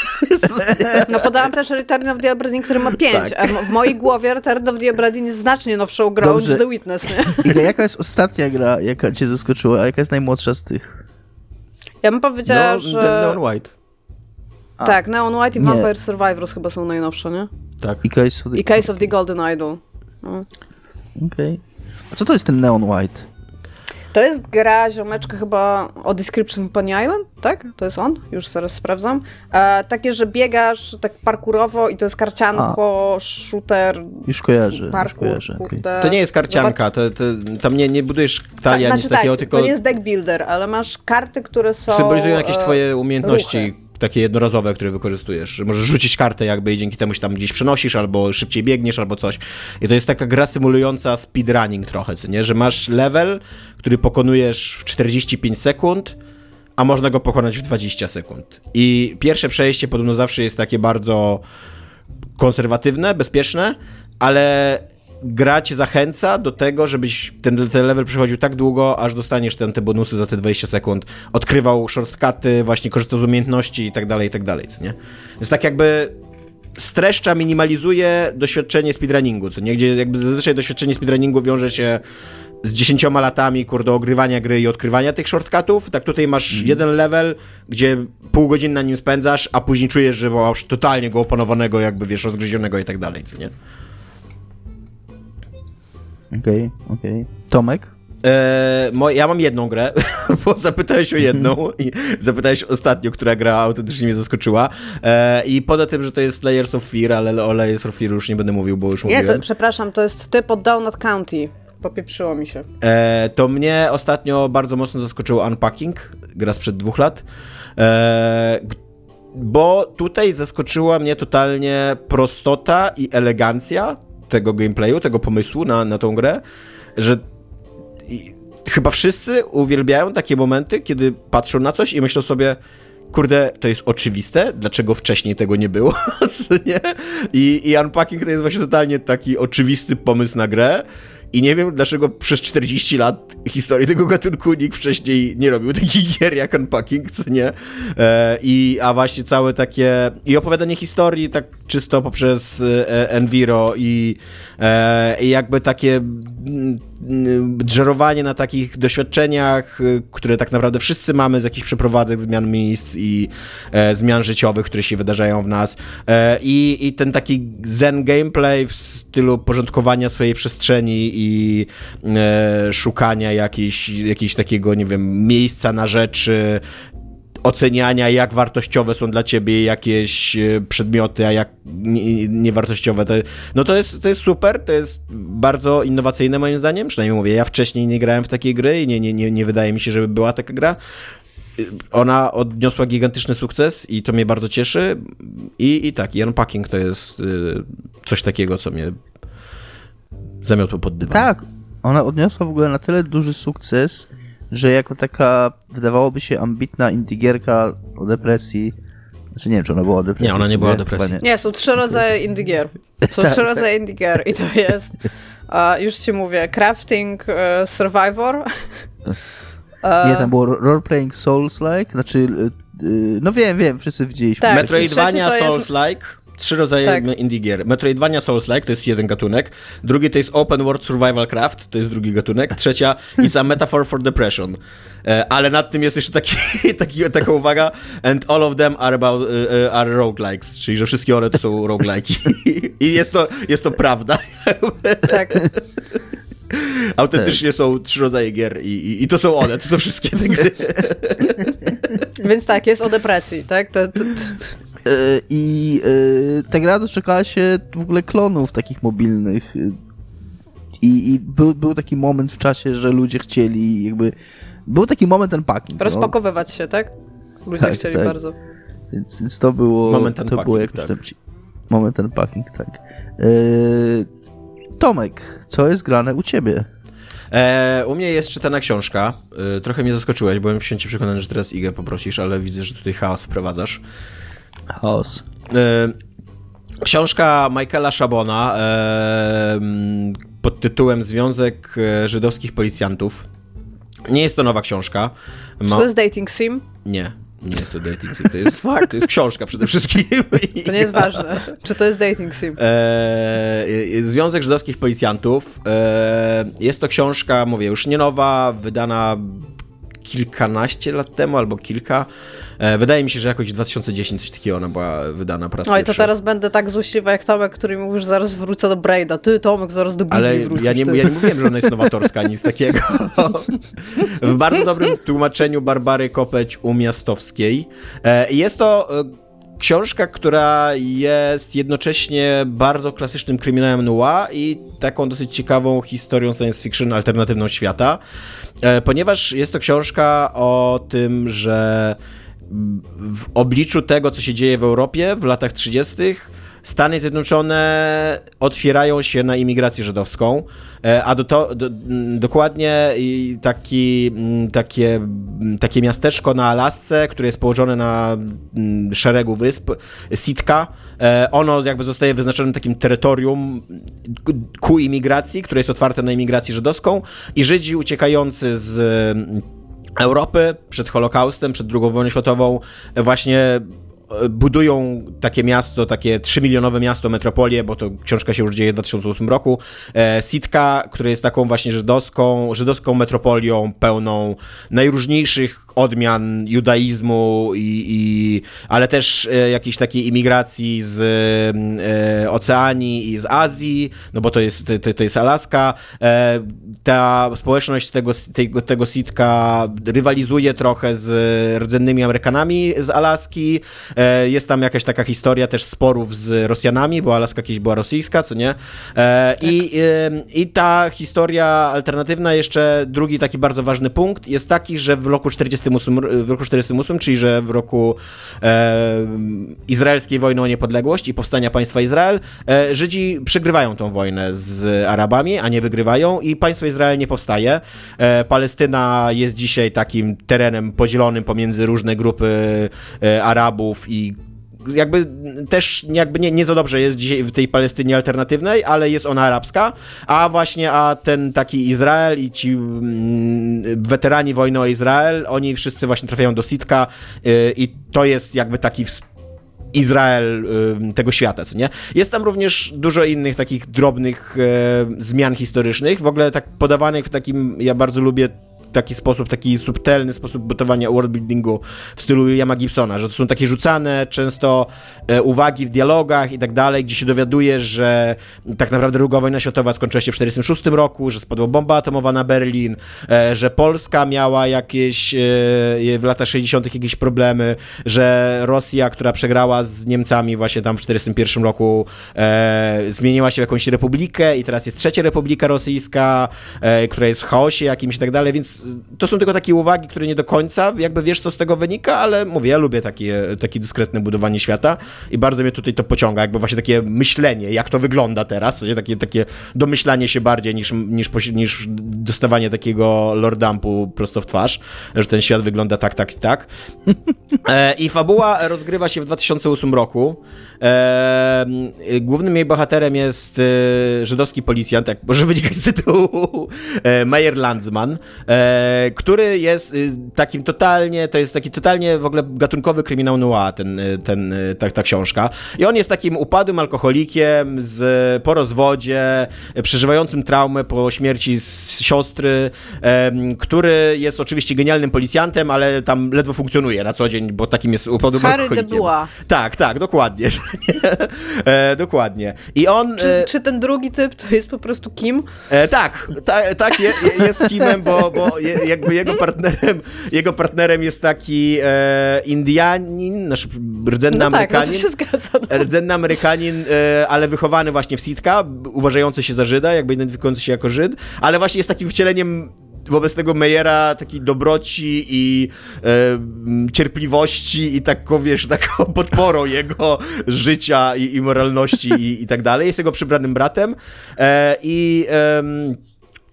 No podałam też Return of the Obra Dinn, który ma 5, tak. a w mojej głowie Return of the Obra Dinn jest znacznie nowszą grą Dobrze. niż The Witness. Nie? Iga, jaka jest ostatnia gra, jaka cię zaskoczyła, a jaka jest najmłodsza z tych? Ja bym powiedziała, no, że... Neon White. A. Tak, Neon White i nie. Vampire Survivors chyba są najnowsze, nie? Tak. I Case of the, I Case of the Golden Idol. No. Okej. Okay. A co to jest ten Neon White? To jest gra ziomeczka chyba o Description Pony Island, tak? To jest on? Już zaraz sprawdzam. E, takie, że biegasz tak parkurowo i to jest karcianko, A. shooter. Już kojarzę. Parkour, już kojarzę okay. To nie jest karcianka, to, to, tam nie, nie budujesz talii tak, znaczy, takiego, tak, tylko... to nie jest deck builder, ale masz karty, które są... Symbolizują jakieś twoje umiejętności. Ruchy takie jednorazowe, które wykorzystujesz, że możesz rzucić kartę jakby i dzięki temu się tam gdzieś przenosisz, albo szybciej biegniesz, albo coś. I to jest taka gra symulująca speedrunning trochę, co nie? Że masz level, który pokonujesz w 45 sekund, a można go pokonać w 20 sekund. I pierwsze przejście podobno zawsze jest takie bardzo konserwatywne, bezpieczne, ale gra cię zachęca do tego, żebyś ten, ten level przechodził tak długo, aż dostaniesz ten, te bonusy za te 20 sekund, odkrywał shortcuty, właśnie korzystał z umiejętności i tak dalej, i tak dalej, co nie? Więc tak jakby streszcza, minimalizuje doświadczenie speedrunningu, co nie? Gdzie jakby zazwyczaj doświadczenie speedrunningu wiąże się z dziesięcioma latami, kurde, ogrywania gry i odkrywania tych shortcutów, tak tutaj masz mm. jeden level, gdzie pół godziny na nim spędzasz, a później czujesz, że masz totalnie go opanowanego, jakby, wiesz, rozgryzionego i tak dalej, co nie? Okej, okay, okej. Okay. Tomek? Eee, ja mam jedną grę, bo zapytałeś o jedną i zapytałeś ostatnio, która gra autentycznie mnie zaskoczyła. Eee, I poza tym, że to jest Layers of Fear, ale o Layers of Fear już nie będę mówił, bo już nie, mówiłem. Nie, przepraszam, to jest typ od Downut County. Popieprzyło mi się. Eee, to mnie ostatnio bardzo mocno zaskoczyło Unpacking, gra sprzed dwóch lat. Bo tutaj zaskoczyła mnie totalnie prostota i elegancja tego gameplayu, tego pomysłu na, na tą grę, że chyba wszyscy uwielbiają takie momenty, kiedy patrzą na coś i myślą sobie, kurde, to jest oczywiste, dlaczego wcześniej tego nie było, nie? I, I Unpacking to jest właśnie totalnie taki oczywisty pomysł na grę I nie wiem, dlaczego przez 40 lat historii tego gatunku nikt wcześniej nie robił takich gier jak Unpacking, co nie? E, I, a właśnie całe takie... I opowiadanie historii tak czysto poprzez e, Enviro i, e, i jakby takie dżerowanie na takich doświadczeniach, które tak naprawdę wszyscy mamy z jakichś przeprowadzek, zmian miejsc i e, zmian życiowych, które się wydarzają w nas. I, I ten taki zen gameplay w stylu porządkowania swojej przestrzeni i szukania jakiejś, jakiejś takiego, nie wiem, miejsca na rzeczy, oceniania, jak wartościowe są dla ciebie jakieś e, przedmioty, a jak niewartościowe. To, no to jest, to jest super, to jest bardzo innowacyjne moim zdaniem, przynajmniej mówię, ja wcześniej nie grałem w takie gry i nie, nie, nie, nie wydaje mi się, żeby była taka gra. Ona odniosła gigantyczny sukces i to mnie bardzo cieszy. I, i tak, i Unpacking to jest y, coś takiego, co mnie zamiotło pod dywan. Tak, ona odniosła w ogóle na tyle duży sukces, że jako taka, wydawałoby się, ambitna indigierka o depresji, znaczy nie wiem, czy ona była o depresji. Nie, ona nie była o depresji. Nie. nie. są trzy rodzaje indygier. Są tak, trzy tak. rodzaje indygier i to jest, uh, już ci mówię, crafting uh, survivor. nie, tam było role-playing souls-like, znaczy, uh, no wiem, wiem, wszyscy widzieliśmy. Tak, Metroidvania souls-like. Trzy rodzaje tak. indie gier. Metroidvania Souls-like to jest jeden gatunek, drugi to jest Open World Survival Craft, to jest drugi gatunek, trzecia It's a Metaphor for Depression. E, ale nad tym jest jeszcze taki, taki, taka uwaga and all of them are, about, uh, are roguelikes, czyli że wszystkie one to są roguelike'i. I jest to, jest to prawda. Tak. Autentycznie są trzy rodzaje gier i, i, i, to są one, to są wszystkie te gry. Więc tak, jest o depresji, tak? To, to, to... E, I e, ta gra doczekała się w ogóle klonów takich mobilnych. I, i był, był taki moment w czasie, że ludzie chcieli jakby... Był taki moment ten packing. No. Rozpakowywać no. się, tak? Ludzie tak, chcieli tak. bardzo. Więc, więc to było... Moment ten to packing, było jakoś tak. tam... Moment ten packing, tak. Eee, Tomek, co jest grane u ciebie? E, u mnie jest czytana książka. E, trochę mnie zaskoczyłeś, byłem święcie przekonany, że teraz Igę poprosisz, ale widzę, że tutaj chaos wprowadzasz. Chaos. E, książka Michaela Szabona e, pod tytułem Związek e, Żydowskich Policjantów. Nie jest to nowa książka. Ma... Czy to jest dating sim? Nie. Nie jest to dating sim, to jest, fakt, to jest książka przede wszystkim. To nie jest ważne. Czy to jest dating sim? Eee, Związek Żydowskich Policjantów. Eee, jest to książka, mówię, już nie nowa, wydana kilkanaście lat temu albo kilka. E, wydaje mi się, że jakoś w 2010 coś takiego ona była wydana po raz Oj, to teraz będę tak złośliwa jak Tomek, który mówisz, że zaraz wrócę do Braida. Ty, Tomek, zaraz do Biblii Ale ja nie, ja nie mówiłem, że ona jest nowatorska, nic takiego. w bardzo dobrym tłumaczeniu Barbary Kopeć-Umiastowskiej. E, jest to e, książka, która jest jednocześnie bardzo klasycznym kryminałem noir i taką dosyć ciekawą historią science fiction alternatywną świata, ponieważ jest to książka o tym, że w obliczu tego, co się dzieje w Europie w latach 30., Stany Zjednoczone otwierają się na imigrację żydowską, e, a do to, do, dokładnie taki, takie, takie miasteczko na Alasce, które jest położone na szeregu wysp, Sitka, e, ono jakby zostaje wyznaczone takim terytorium ku imigracji, które jest otwarte na imigrację żydowską i Żydzi uciekający z Europy przed Holokaustem, przed II wojną światową właśnie budują takie miasto, takie 3-milionowe miasto, metropolię, bo to książka się już dzieje w 2008 roku. E, Sitka, które jest taką właśnie żydowską, żydowską metropolią pełną najróżniejszych odmian judaizmu, i, i ale też e, jakiejś takiej imigracji z e, Oceanii i z Azji, no bo to jest, to, to jest Alaska. E, ta społeczność tego, tego, tego sitka rywalizuje trochę z rdzennymi Amerykanami z Alaski. E, jest tam jakaś taka historia też sporów z Rosjanami, bo Alaska kiedyś była rosyjska, co nie? E, I, e, I ta historia alternatywna, jeszcze drugi taki bardzo ważny punkt, jest taki, że w roku 40 48, w roku 48, czyli że w roku e, izraelskiej wojny o niepodległość i powstania państwa Izrael, e, Żydzi przegrywają tą wojnę z Arabami, a nie wygrywają i państwo Izrael nie powstaje. E, Palestyna jest dzisiaj takim terenem podzielonym pomiędzy różne grupy e, Arabów i jakby też jakby nie, nie za dobrze jest dzisiaj w tej Palestynie alternatywnej, ale jest ona arabska, a właśnie a ten taki Izrael i ci mm, weterani wojny o Izrael, oni wszyscy właśnie trafiają do Sitka y, i to jest jakby taki Izrael y, tego świata, co nie? Jest tam również dużo innych takich drobnych e, zmian historycznych, w ogóle tak podawanych w takim, ja bardzo lubię taki sposób, taki subtelny sposób budowania worldbuildingu w stylu Williama Gibsona, że to są takie rzucane często e, uwagi w dialogach i tak dalej, gdzie się dowiaduje, że tak naprawdę druga wojna światowa skończyła się w 1946 roku, że spadła bomba atomowa na Berlin, e, że Polska miała jakieś e, w latach 60. jakieś problemy, że Rosja, która przegrała z Niemcami właśnie tam w 1941 roku, zmieniła się w jakąś republikę i teraz jest trzecia republika rosyjska, która jest w chaosie jakimś i tak dalej, więc to są tylko takie uwagi, które nie do końca jakby wiesz, co z tego wynika, ale mówię, ja lubię takie, takie dyskretne budowanie świata i bardzo mnie tutaj to pociąga, jakby właśnie takie myślenie, jak to wygląda teraz, takie, takie domyślanie się bardziej niż, niż, niż dostawanie takiego lordampu prosto w twarz, że ten świat wygląda tak, tak i tak. E, I fabuła rozgrywa się w 2008 roku. E, głównym jej bohaterem jest e, żydowski policjant, jak może wynikać z tytułu, Meyer Landsman, który jest takim totalnie, to jest taki totalnie w ogóle gatunkowy kryminał noir, ten, ten, ta, ta książka. I on jest takim upadłym alkoholikiem z, po rozwodzie, przeżywającym traumę po śmierci z siostry, który jest oczywiście genialnym policjantem, ale tam ledwo funkcjonuje na co dzień, bo takim jest upadłym Harry alkoholikiem. de Tak, tak, dokładnie. e, dokładnie. I on... Czy, e, czy, ten drugi typ to jest po prostu Kim? E, tak, ta, tak je, jest Kimem, bo, bo je, jakby jego partnerem, jego partnerem jest taki e, Indianin, nasz rdzenny no Amerykanin. Tak, no się zgadza. No. Rdzenny Amerykanin, e, ale wychowany właśnie w Sitka, uważający się za Żyda, jakby identyfikujący się jako Żyd, ale właśnie jest takim wcieleniem wobec tego Mejera takiej dobroci i e, cierpliwości i taką, wiesz, taką podporą jego życia i, i moralności i, i tak dalej. Jest jego przybranym bratem e, i... E,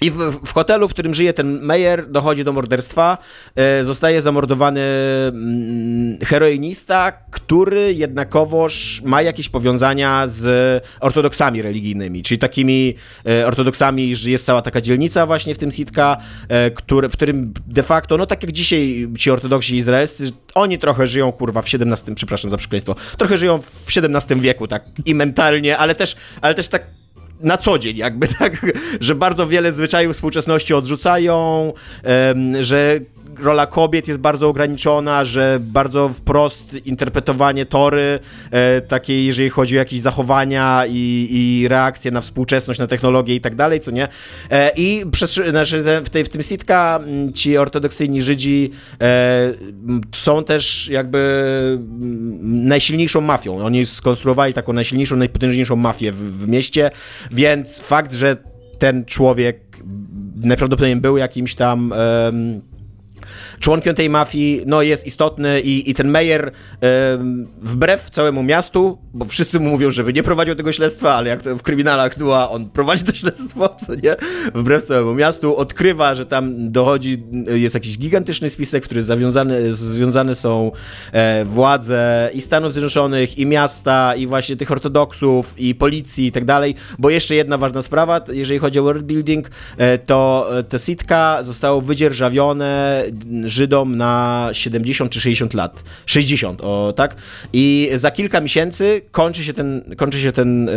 i w, w, hotelu, w którym żyje ten Meyer, dochodzi do morderstwa. E, zostaje zamordowany mm, heroinista, który jednakowoż ma jakieś powiązania z ortodoksami religijnymi, czyli takimi e, ortodoksami, że jest cała taka dzielnica właśnie w tym Sitka, e, który, w którym de facto, no tak jak dzisiaj ci ortodoksi izraelscy, oni trochę żyją, kurwa, w XVII, przepraszam za przekleństwo, trochę żyją w XVII wieku, tak i mentalnie, ale też, ale też tak na co dzień, jakby tak, że bardzo wiele zwyczajów współczesności odrzucają, że rola kobiet jest bardzo ograniczona, że bardzo wprost interpretowanie tory, e, takiej, jeżeli chodzi o jakieś zachowania i, i reakcje na współczesność, na technologię i tak dalej, co nie. E, I przez, znaczy w, tej, w tym sitka ci ortodoksyjni Żydzi e, są też jakby najsilniejszą mafią. Oni skonstruowali taką najsilniejszą, najpotężniejszą mafię w, w mieście, więc fakt, że ten człowiek najprawdopodobniej był jakimś tam członkiem tej mafii no, jest istotny i, i ten Meyer wbrew całemu miastu, bo wszyscy mu mówią, żeby nie prowadził tego śledztwa, ale jak w kryminalach Dua on prowadzi to śledztwo, co nie? Wbrew całemu miastu, odkrywa, że tam dochodzi, jest jakiś gigantyczny spisek, który zawiązany, związane są e, władze i Stanów Zjednoczonych, i miasta, i właśnie tych ortodoksów, i policji i tak dalej, bo jeszcze jedna ważna sprawa, jeżeli chodzi o world building, e, to te sitka zostało wydzierżawione Żydom na 70 czy 60 lat. 60, o tak? I za kilka miesięcy kończy się ten, kończy się ten,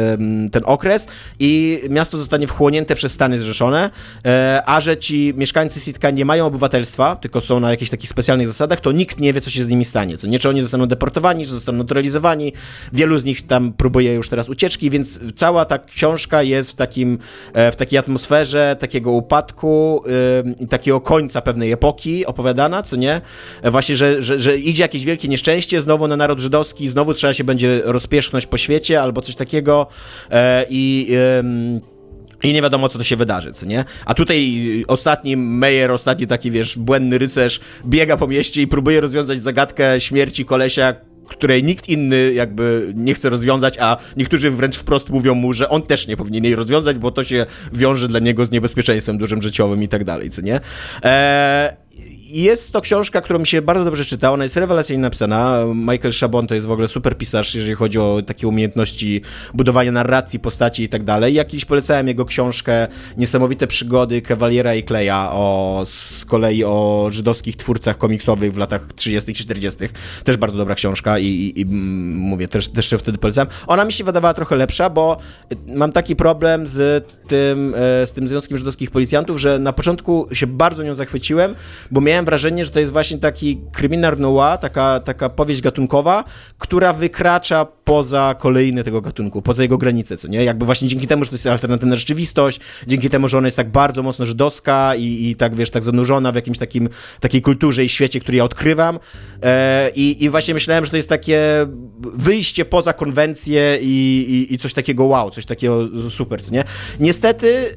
ten okres i miasto zostanie wchłonięte przez Stany Zrzeszone, e, a że ci mieszkańcy Sitka nie mają obywatelstwa, tylko są na jakichś takich specjalnych zasadach, to nikt nie wie, co się z nimi stanie. Co nie, czy oni zostaną deportowani, czy zostaną naturalizowani. Wielu z nich tam próbuje już teraz ucieczki, więc cała ta książka jest w, takim, e, w takiej atmosferze takiego upadku i takiego końca pewnej epoki opowiadania co nie? E, właśnie, że, że, że idzie jakieś wielkie nieszczęście znowu na naród żydowski, znowu trzeba się będzie rozpierzchnąć po świecie albo coś takiego e, i... i nie wiadomo, co to się wydarzy, co nie? A tutaj ostatni Meyer, ostatni taki, wiesz, błędny rycerz biega po mieście i próbuje rozwiązać zagadkę śmierci kolesia, której nikt inny jakby nie chce rozwiązać, a niektórzy wręcz wprost mówią mu, że on też nie powinien jej rozwiązać, bo to się wiąże dla niego z niebezpieczeństwem dużym życiowym i tak dalej, co nie? Eee, jest to książka, którą mi się bardzo dobrze czyta, ona jest rewelacyjnie napisana. Michael Chabon to jest w ogóle super pisarz, jeżeli chodzi o takie umiejętności budowania narracji, postaci i tak dalej. Jakiś polecałem jego książkę Niesamowite przygody Kewaliera i Kleja o, z kolei o żydowskich twórcach komiksowych w latach 30 40 Też bardzo dobra książka i, i, i mówię, też, też wtedy polecałem. Ona mi się wydawała trochę lepsza, bo mam taki problem z tym, e, z tym Związkiem Żydowskich Policjantów, że na początku się bardzo nią zachwyciłem, bo miałem wrażenie, że to jest właśnie taki kryminal noir, taka, taka powieść gatunkowa, która wykracza poza kolejny tego gatunku, poza jego granice, co nie? Jakby właśnie dzięki temu, że to jest alternatywna rzeczywistość, dzięki temu, że ona jest tak bardzo mocno żydowska i, i tak, wiesz, tak zanurzona w jakimś takim, takiej kulturze i świecie, który ja odkrywam e, i, i właśnie myślałem, że to jest takie wyjście poza konwencję i, i, i coś takiego wow, coś takiego super, co nie? Niestety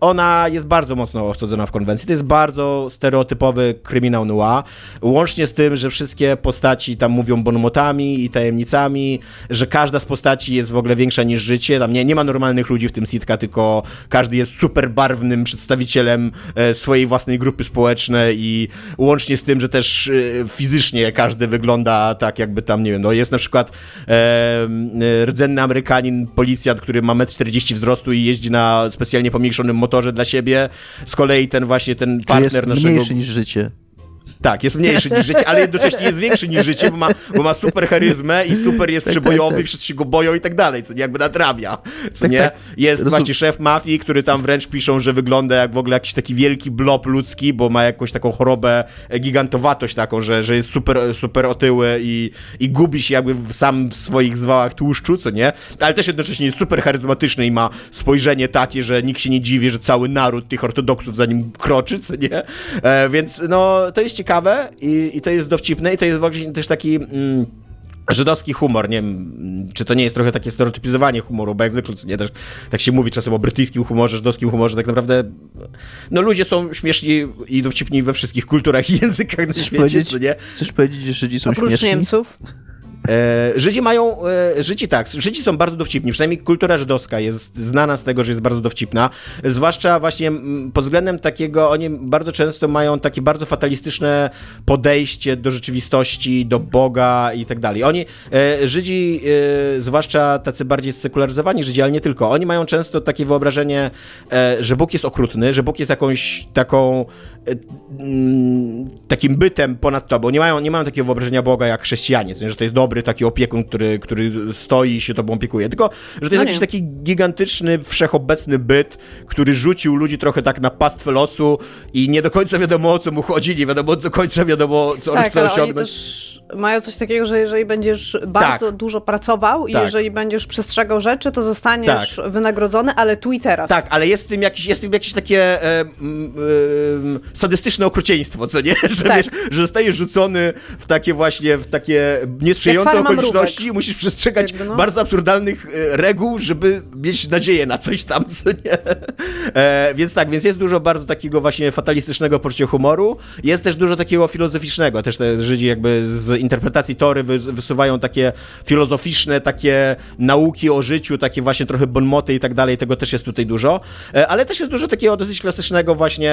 ona jest bardzo mocno osadzona w konwencji. To jest bardzo stereotypowy kryminał noir, łącznie z tym, że wszystkie postaci tam mówią bonmotami i tajemnicami, że każda z postaci jest w ogóle większa niż życie. Tam nie, nie ma normalnych ludzi w tym sitka, tylko każdy jest super barwnym przedstawicielem e, swojej własnej grupy społecznej i łącznie z tym, że też e, fizycznie każdy wygląda tak, jakby tam, nie wiem, no jest na przykład e, rdzenny Amerykanin, policjant, który ma 1,40 m wzrostu i jeździ na specjalnie pomniejszym motorze dla siebie. Z kolei ten właśnie ten partner jest naszego... mniejszy niż życie. Tak, jest mniejszy niż życie, ale jednocześnie jest większy niż życie, bo ma, bo ma super charyzmę i super jest tak, przebojowy, tak, tak. wszyscy się go boją i tak dalej, co nie, jakby nadrabia, co tak, nie? Tak. Jest Rozum... właśnie szef mafii, który tam wręcz piszą, że wygląda jak w ogóle jakiś taki wielki blob ludzki, bo ma jakąś taką chorobę, e, gigantowatość taką, że, że jest super, super otyły i, i gubi się jakby w sam w swoich zwałach tłuszczu, co nie? Ale też jednocześnie jest super charyzmatyczny i ma spojrzenie takie, że nikt się nie dziwi, że cały naród tych ortodoksów za nim kroczy, co nie? E, więc no, to jest ciekawe i, i to jest dowcipne i to jest właśnie też taki... Mm, żydowski humor, nie wiem, czy to nie jest trochę takie stereotypizowanie humoru, bo jak zwykle nie, też, tak się mówi czasem o brytyjskim humorze, żydowskim humorze, tak naprawdę no ludzie są śmieszni i dowcipni we wszystkich kulturach i językach na świecie, co nie? Chcesz powiedzieć, że Żydzi są Oprócz śmieszni? Niemców? E, Żydzi mają, e, Żydzi tak, Żydzi są bardzo dowcipni, przynajmniej kultura żydowska jest znana z tego, że jest bardzo dowcipna, zwłaszcza właśnie pod względem takiego, oni bardzo często mają takie bardzo fatalistyczne podejście do rzeczywistości, do Boga i tak dalej. Oni, e, Żydzi, zwłaszcza tacy bardziej sekularyzowani Żydzi, ale nie tylko, oni mają często takie wyobrażenie, że Bóg jest okrutny, że Bóg jest jakąś taką takim bytem ponad tobą. Nie mają, nie mają takiego wyobrażenia Boga jak chrześcijanie, że to jest dobry dobry taki opiekun, który, który stoi i się tobą opiekuje. Tylko, że to jest no jakiś taki gigantyczny, wszechobecny byt, który rzucił ludzi trochę tak na pastwę losu i nie do końca wiadomo o co mu chodzi, nie wiadomo do końca wiadomo, co tak, on chce osiągnąć. Też mają coś takiego, że jeżeli będziesz bardzo tak. dużo pracował i tak. jeżeli będziesz przestrzegał rzeczy, to zostaniesz tak. wynagrodzony, ale tu i teraz. Tak, ale jest w tym jakieś, jest w tym jakieś takie e, e, sadystyczne okrucieństwo, co nie? Że, tak. wiesz, że zostajesz rzucony w takie właśnie, w takie niesprzyjające okoliczności i musisz przestrzegać Jakby, no. bardzo absurdalnych e, reguł, żeby mieć nadzieję na coś tam, co nie? E, więc tak, więc jest dużo bardzo takiego właśnie fatalistycznego poczucia humoru. Jest też dużo takiego filozoficznego. Też te Żydzi jakby z interpretacji Tory wysuwają takie filozoficzne, takie nauki o życiu, takie właśnie trochę bonmoty i tak dalej. Tego też jest tutaj dużo. E, ale też jest dużo takiego dosyć klasycznego właśnie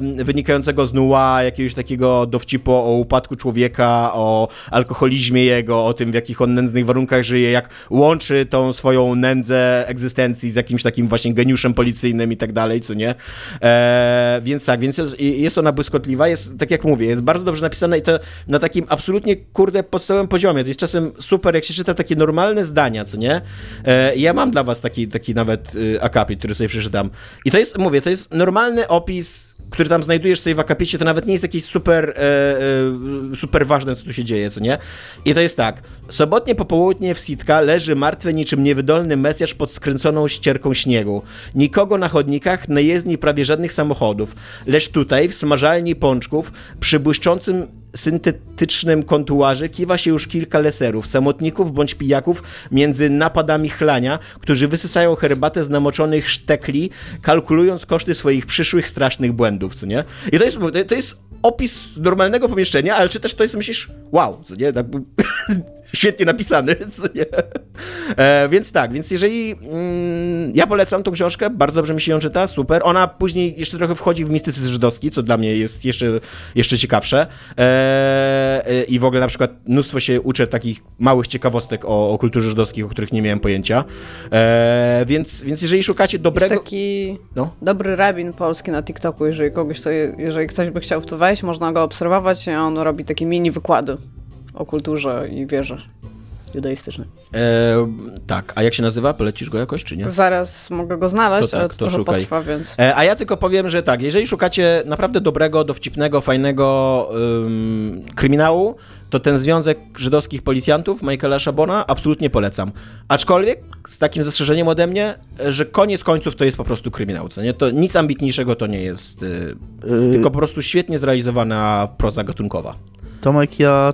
wynikającego z nuła, jakiegoś takiego dowcipu o upadku człowieka, o alkoholizmie jego, o tym, w jakich on nędznych warunkach żyje, jak łączy tą swoją nędzę egzystencji z jakimś takim właśnie geniuszem policyjnym i tak dalej, co nie? E, więc tak, więc jest ona błyskotliwa, jest, tak jak mówię, jest bardzo dobrze napisana i to na takim absolutnie, kurde, podstawowym poziomie. To jest czasem super, jak się czyta takie normalne zdania, co nie? E, ja mam dla was taki, taki nawet y, akapit, który sobie przeczytam. I to jest, mówię, to jest normalny opis który tam znajdujesz sobie w akapicie, to nawet nie jest jakieś super, e, e, super ważne, co tu się dzieje, co nie? I to jest tak. Sobotnie popołudnie w Sitka leży martwy niczym niewydolny mesjasz pod skręconą ścierką śniegu. Nikogo na chodnikach, na jezdni prawie żadnych samochodów. Lecz tutaj, w smażalni pączków, przy błyszczącym syntetycznym kontuarze kiwa się już kilka leserów, samotników bądź pijaków między napadami chlania, którzy wysysają herbatę z namoczonych sztekli, kalkulując koszty swoich przyszłych strasznych błędów, co nie? I to jest, to jest opis normalnego pomieszczenia, ale czy też to jest, myślisz, wow, co nie? Tak, świetnie napisany. E, więc tak, więc jeżeli mm, ja polecam tą książkę, bardzo dobrze mi się ją czyta, super. Ona później jeszcze trochę wchodzi w mistycyzm żydowski, co dla mnie jest jeszcze, jeszcze ciekawsze. E, e, I w ogóle na przykład mnóstwo się uczę takich małych ciekawostek o, o kulturze żydowskiej, o których nie miałem pojęcia. E, więc, więc jeżeli szukacie dobrego... Jest taki no? dobry rabin polski na TikToku, jeżeli kogoś to, jeżeli ktoś by chciał w to wejść, można go obserwować on robi takie mini wykłady o kulturze i wierze judaistycznej. E, tak, a jak się nazywa? Polecisz go jakoś, czy nie? Zaraz mogę go znaleźć, to tak, ale to, to trochę szukaj. potrwa, więc... E, a ja tylko powiem, że tak, jeżeli szukacie naprawdę dobrego, dowcipnego, fajnego ym, kryminału, to ten Związek Żydowskich Policjantów Michaela Szabona absolutnie polecam. Aczkolwiek z takim zastrzeżeniem ode mnie, że koniec końców to jest po prostu kryminał, co nie? To nic ambitniejszego to nie jest, yy, yy... tylko po prostu świetnie zrealizowana proza gatunkowa. Tomek, ja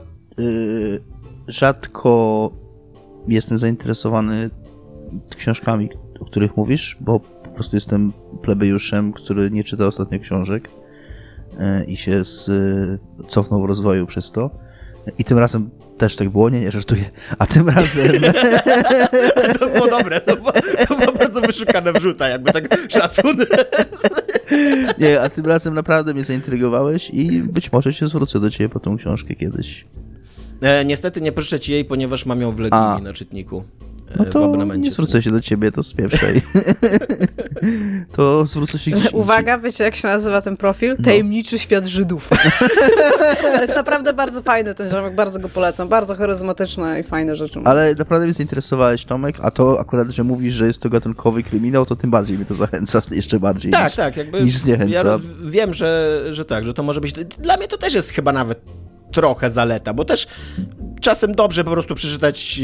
rzadko jestem zainteresowany książkami, o których mówisz, bo po prostu jestem plebejuszem, który nie czyta ostatnio książek yy, i się z, cofnął w rozwoju przez to. I tym razem też tak było, nie, nie żartuję. A tym razem... to było dobre, to było, to bardzo wyszukane wrzuta, jakby tak szacun. nie, a tym razem naprawdę mnie zaintrygowałeś i być może się zwrócę do ciebie po tą książkę kiedyś. E, niestety nie pożyczę ci jej, ponieważ mam ją w Legii na czytniku. No to nie zwrócę się do ciebie, to z pierwszej. to zwrócę się... Uwaga, wiecie jak się nazywa ten profil? No. Tajemniczy świat Żydów. Ale jest naprawdę bardzo fajny ten ziomek, bardzo go polecam. Bardzo charyzmatyczne i fajne rzeczy. Ale naprawdę mnie zainteresowałeś, Tomek, a to akurat, że mówisz, że jest to gatunkowy kryminał, to tym bardziej mnie to zachęca, jeszcze bardziej tak, niż, tak, jakby niż zniechęca. Ja wiem, że, że tak, że to może być... Dla mnie to też jest chyba nawet trochę zaleta, bo też czasem dobrze po prostu przeczytać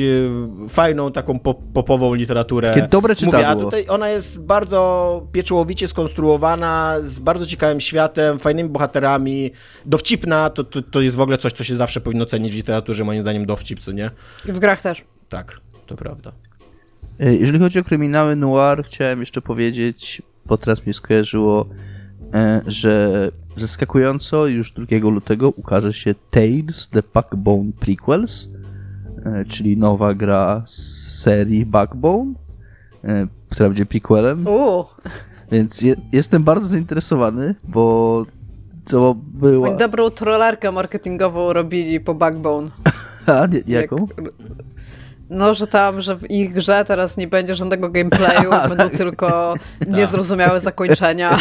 e, fajną, taką popową literaturę. Takie dobre czytadło. Mówię, a tutaj ona jest bardzo pieczołowicie skonstruowana, z bardzo ciekawym światem, fajnymi bohaterami, dowcipna, to, to, to jest w ogóle coś, co się zawsze powinno cenić w literaturze, moim zdaniem dowcip, co nie? I w grach też. Tak, to prawda. E, jeżeli chodzi o kryminały noir, chciałem jeszcze powiedzieć, bo teraz mnie skojarzyło, że Zaskakująco już 2 lutego ukaże się Tales The Backbone Prequels, e, czyli nowa gra z serii Backbone, e, która będzie prequelem. Uh. Więc je, jestem bardzo zainteresowany, bo co była... Oni dobrą trollerkę marketingową robili po Backbone. A, nie, jaką? Jak no, że tam, że w ich grze teraz nie będzie żadnego gameplayu, będą tylko tak. niezrozumiałe zakończenia.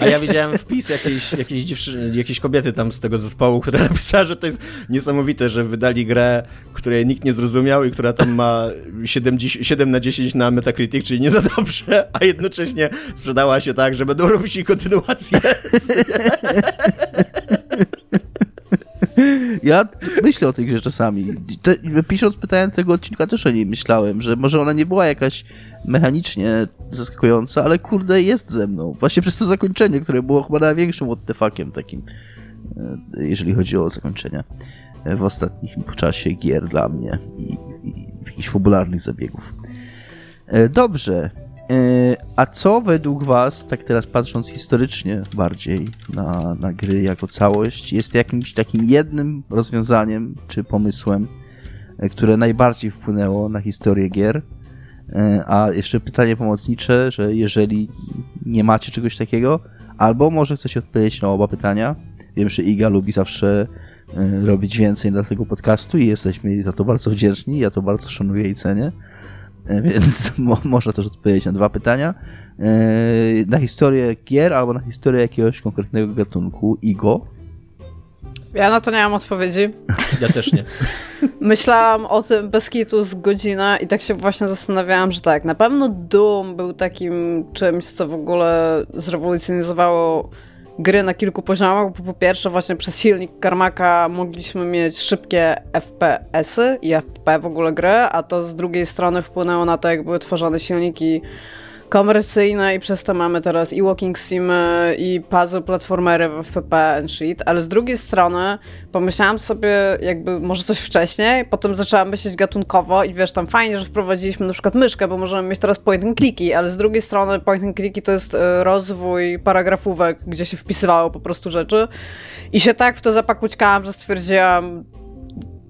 A ja widziałem wpis jakiejś, jakiejś, dziewczyny, jakiejś kobiety tam z tego zespołu, która napisała, że to jest niesamowite, że wydali grę, której nikt nie zrozumiał i która tam ma 7, 7 na 10 na Metacritic, czyli nie za dobrze, a jednocześnie sprzedała się tak, że będą robić jej kontynuację. Ja myślę o tej grze czasami. Te, pisząc pytania tego odcinka też o niej myślałem, że może ona nie była jakaś mechanicznie zaskakująca, ale kurde jest ze mną. Właśnie przez to zakończenie, które było chyba największym odtefakiem takim, e, jeżeli chodzi o zakończenia e, w ostatnim czasie gier dla mnie i, i jakichś fabularnych zabiegów. E, dobrze, a co według Was, tak teraz patrząc historycznie bardziej na, na gry jako całość, jest jakimś takim jednym rozwiązaniem czy pomysłem, e, które najbardziej wpłynęło na historię gier? E, a jeszcze pytanie pomocnicze, że jeżeli nie macie czegoś takiego, albo może chcecie odpowiedzieć na oba pytania. Wiem, że Iga lubi zawsze robić więcej dla tego podcastu i jesteśmy za to bardzo wdzięczni. Ja to bardzo szanuję i cenię. E, więc mo można też odpowiedzieć na dwa pytania. E, na historię gier albo na historię jakiegoś konkretnego gatunku. Igo? Ja na to nie mam odpowiedzi. Ja też nie. Myślałam o tym bez kitu z godzina i tak się właśnie zastanawiałam, że tak, na pewno Doom był takim czymś, co w ogóle zrewolucjonizowało gry na kilku poziomach, bo po pierwsze właśnie przez silnik Karmaka mogliśmy mieć szybkie FPS-y i FP w ogóle gry, a to z drugiej strony wpłynęło na to, jak były tworzone silniki komercyjne i przez to mamy teraz i walking simy, i puzzle platformery w FPP and shit, ale z drugiej strony pomyślałam sobie jakby może coś wcześniej, potem zaczęłam myśleć gatunkowo i wiesz, tam fajnie, że wprowadziliśmy na przykład myszkę, bo możemy mieć teraz point and clicky, ale z drugiej strony point and clicky to jest e, rozwój paragrafówek, gdzie się wpisywało po prostu rzeczy. I się tak w to zapakućkałam, że stwierdziłam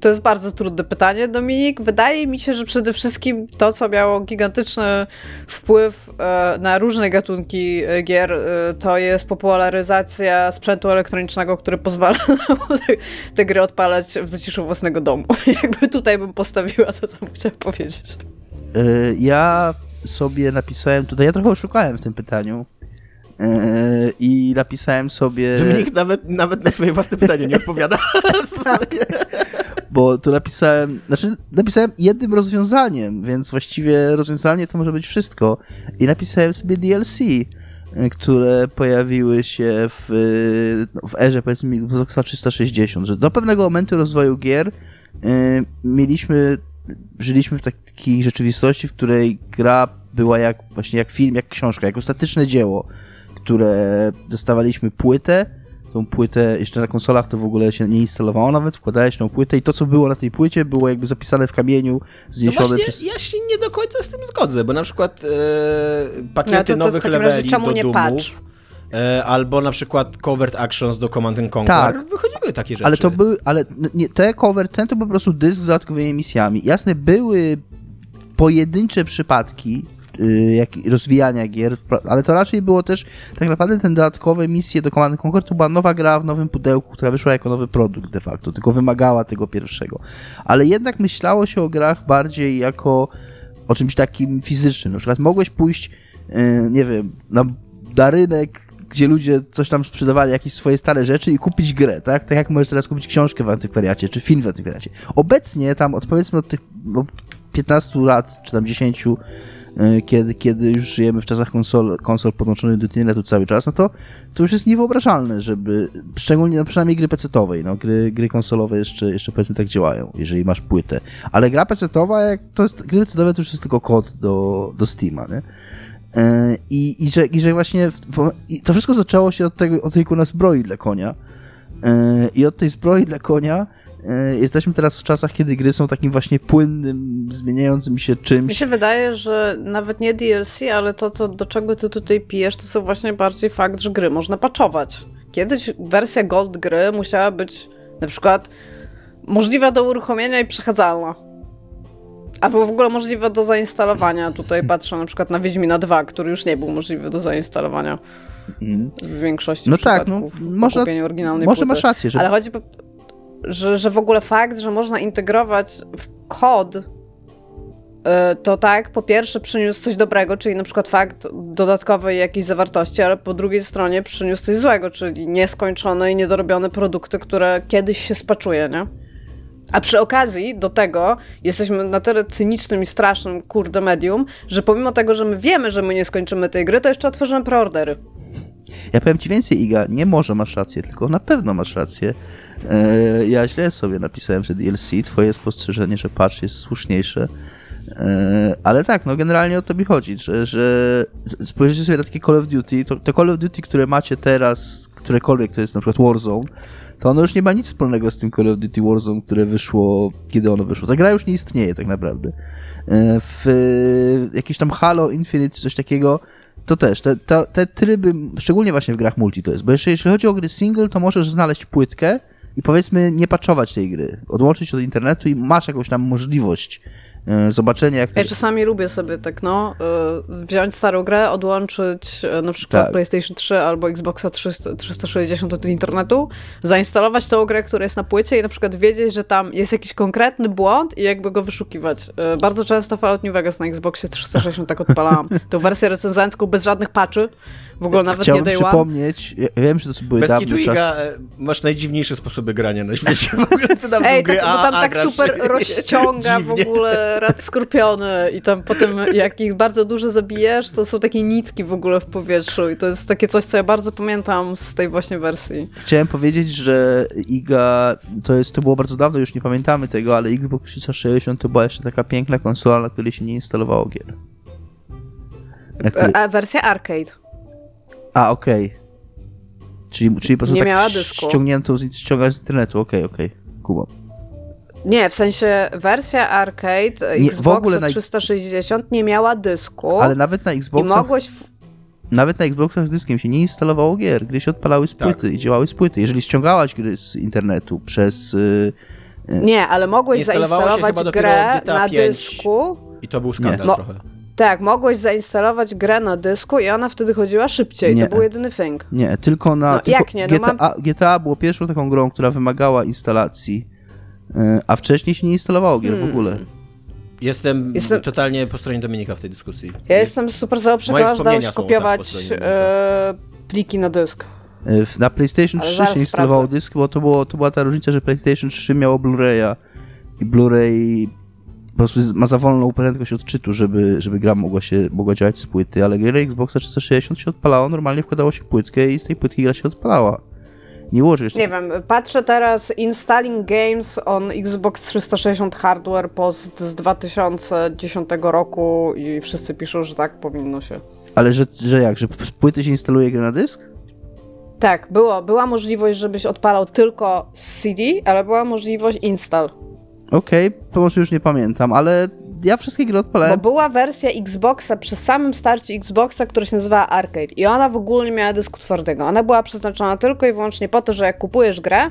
To jest bardzo trudne pytanie, Dominik. Wydaje mi się, że przede wszystkim to, co miało gigantyczny wpływ e, na różne gatunki e, gier, e, to jest popularyzacja sprzętu elektronicznego, który pozwala te, te gry odpalać w zaciszu własnego domu. Jakby tutaj bym postawiła to, co chciałam powiedzieć. Ja sobie napisałem tutaj, ja trochę oszukałem w tym pytaniu. I napisałem sobie. Dominik nawet, nawet na swoje własne pytanie nie odpowiada. bo tu napisałem, znaczy napisałem jednym rozwiązaniem, więc właściwie rozwiązanie to może być wszystko. I napisałem sobie DLC, które pojawiły się w, w erze powiedzmy Xboxa 360, że do pewnego momentu rozwoju gier yy, mieliśmy, żyliśmy w takiej rzeczywistości, w której gra była jak właśnie jak film, jak książka, jako statyczne dzieło, które dostawaliśmy płytę, tą płytę, jeszcze na konsolach to w ogóle się nie instalowało nawet, wkładałeś tą płytę i to, co było na tej płycie, było jakby zapisane w kamieniu, zniesione no właśnie, przez... ja się nie do końca z tym zgodzę, bo na przykład e, pakiety no to, to nowych leveli do nie Doomów, e, albo na przykład covert actions do Command Conquer, tak, wychodziły takie rzeczy. Ale to były, ale nie, te covert, ten to po prostu dysk z dodatkowymi misjami. Jasne, były pojedyncze przypadki, jak, rozwijania gier, ale to raczej było też tak naprawdę ten dodatkowe misje do Command Conquer to była nowa gra w nowym pudełku, która wyszła jako nowy produkt de facto, tylko wymagała tego pierwszego. Ale jednak myślało się o grach bardziej jako o czymś takim fizycznym. Na przykład mogłeś pójść, y, nie wiem, na, na rynek gdzie ludzie coś tam sprzedawali, jakieś swoje stare rzeczy i kupić grę, tak? Tak jak możesz teraz kupić książkę w antykwariacie, czy film w antykwariacie. Obecnie tam od powiedzmy od tych 15 lat, czy tam 10 E, kiedy, kiedy już żyjemy w czasach konsol, konsol podłączonych do internetu cały czas, no to, to już jest niewyobrażalne, żeby, szczególnie, no przynajmniej gry pecetowej, no gry, gry konsolowe jeszcze, jeszcze powiedzmy tak działają, jeżeli masz płytę, ale gra pecetowa, jak to jest, gry pecetowe to już jest tylko kod do, do Steama, nie? E, I, i, że, I że właśnie w, i to wszystko zaczęło się od, tego, od tej na zbroi dla konia. E, I od tej zbroi dla konia E, jesteśmy teraz w czasach, kiedy gry są takim właśnie płynnym, zmieniającym się czymś. Mi się wydaje, że nawet nie DLC, ale to, to do czego ty tutaj pijesz, to są właśnie bardziej fakt, że gry można patchować. Kiedyś wersja Gold gry musiała być na przykład możliwa do uruchomienia i przechadzalna. Albo w ogóle możliwa do zainstalowania. Tutaj patrzę na przykład na Wiedźmina 2, który już nie był możliwy do zainstalowania mhm. w większości no tak, no, można, oryginalnej Może płyty. masz rację. Że... Ale chodzi po że, że w ogóle fakt, że można integrować w kod y, to tak, po pierwsze przyniósł coś dobrego, czyli na przykład fakt dodatkowej jakiejś zawartości, ale po drugiej stronie przyniósł coś złego, czyli nieskończone i niedorobione produkty, które kiedyś się spaczuje, nie? A przy okazji do tego jesteśmy na tyle cynicznym i strasznym, kurde, medium, że pomimo tego, że my wiemy, że my nie skończymy tej gry, to jeszcze otworzymy preordery. Ja powiem ci więcej, Iga, nie może masz rację, tylko na pewno masz rację. E, ja źle sobie napisałem, że DLC, twoje spostrzeżenie, że patch jest słuszniejsze. E, ale tak, no generalnie o to mi chodzi, że, że spojrzycie sobie na takie Call of Duty, to, te Call of Duty, które macie teraz, którekolwiek to jest na przykład Warzone, to ono już nie ma nic wspólnego z tym Call of Duty Warzone, które wyszło, kiedy ono wyszło. Ta gra już nie istnieje tak naprawdę. E, w jakieś tam Halo Infinite, coś takiego, to też, te, te, te tryby, szczególnie właśnie w grach multi to jest, bo jeszcze jeśli chodzi o gry single, to możesz znaleźć płytkę, i powiedzmy nie patchować tej gry, odłączyć od internetu i masz jakąś tam możliwość zobaczenie jak to... Ja czasami lubię sobie tak, no, e, wziąć starą grę, odłączyć e, na przykład tak. PlayStation 3 albo Xboxa 300, 360 od internetu, zainstalować tą grę, która jest na płycie i na przykład wiedzieć, że tam jest jakiś konkretny błąd i jakby go wyszukiwać. Bardzo często Fallout New Vegas na Xboxie 360 tak odpalałam. Tą wersję recenzencką bez żadnych patchy, w ogóle nawet Chciałbym nie day przypomnieć, ja wiem, że to były Bez dawne czas... masz najdziwniejsze sposoby grania na świecie. W ogóle ty tam Ej, gry tak, bo tam tak super rozciąga w ogóle rad skorpiony i tam potem jak ich bardzo dużo zabijesz, to są takie nitki w ogóle w powietrzu i to jest takie coś, co ja bardzo pamiętam z tej właśnie wersji. Chciałem powiedzieć, że IGA, to jest, to było bardzo dawno, już nie pamiętamy tego, ale Xbox 360 to była jeszcze taka piękna konsola, na której się nie instalowało gier. Której... A wersja arcade. A, okej. Okay. Czyli, czyli po prostu nie tak miała dysku. ściągniętą z, ściągać z internetu, okej, okay, okej. Okay. Kuba. Nie, w sensie wersja arcade nie, Xbox w ogóle na 360 nie miała dysku. Ale nawet na Xboxach... I mogłeś... W... Nawet na Xboxach z dyskiem się nie instalowało gier, gdy się odpalały z płyty tak. i działały z płyty. Jeżeli ściągałaś gry z internetu przez... Yy, Nie, ale mogłeś zainstalować grę na 5. dysku. I to był skandal trochę. Tak, mogłeś zainstalować grę na dysku i ona wtedy chodziła szybciej. Nie. To był jedyny thing. Nie, tylko na. No, tylko jak nie? No GTA, GTA było pierwszą taką grą, która wymagała instalacji, y, a wcześniej się nie instalowało gier w Hmm. ogóle. Jestem, Jestem- totalnie po stronie Dominika w tej dyskusji. Ja jestem super za przekonana, że dało się tak kopiować e, pliki na dysk. W- Na PlayStation Ale 3 zaraz się instalowało dysk, bo to, było, to była ta różnica, że PlayStation 3 miało Blu-raya i Blu-ray po prostu ma za wolną prędkość odczytu, żeby, żeby gra mogła, się, mogła działać z płyty, ale gry Xboxa 360 się odpalało, normalnie wkładało się płytkę i z tej płytki gra się odpalała. Nie czegoś Nie wiem, patrzę teraz installing games on Xbox 360 hardware post z 2010 roku i wszyscy piszą, że tak powinno się. Ale że, że jak, że z płyty się instaluje grę na dysk? Tak, było, była możliwość, żebyś odpalał tylko z CD, ale była możliwość install. Okej, to może już nie pamiętam, ale ja wszystkie gry Bo odpalałem. była wersja Xboxa przy samym starcie Xboxa, która się nazywała Arcade i ona w ogóle nie miała dysku twardego. Ona była przeznaczona tylko i wyłącznie po to, że jak kupujesz grę,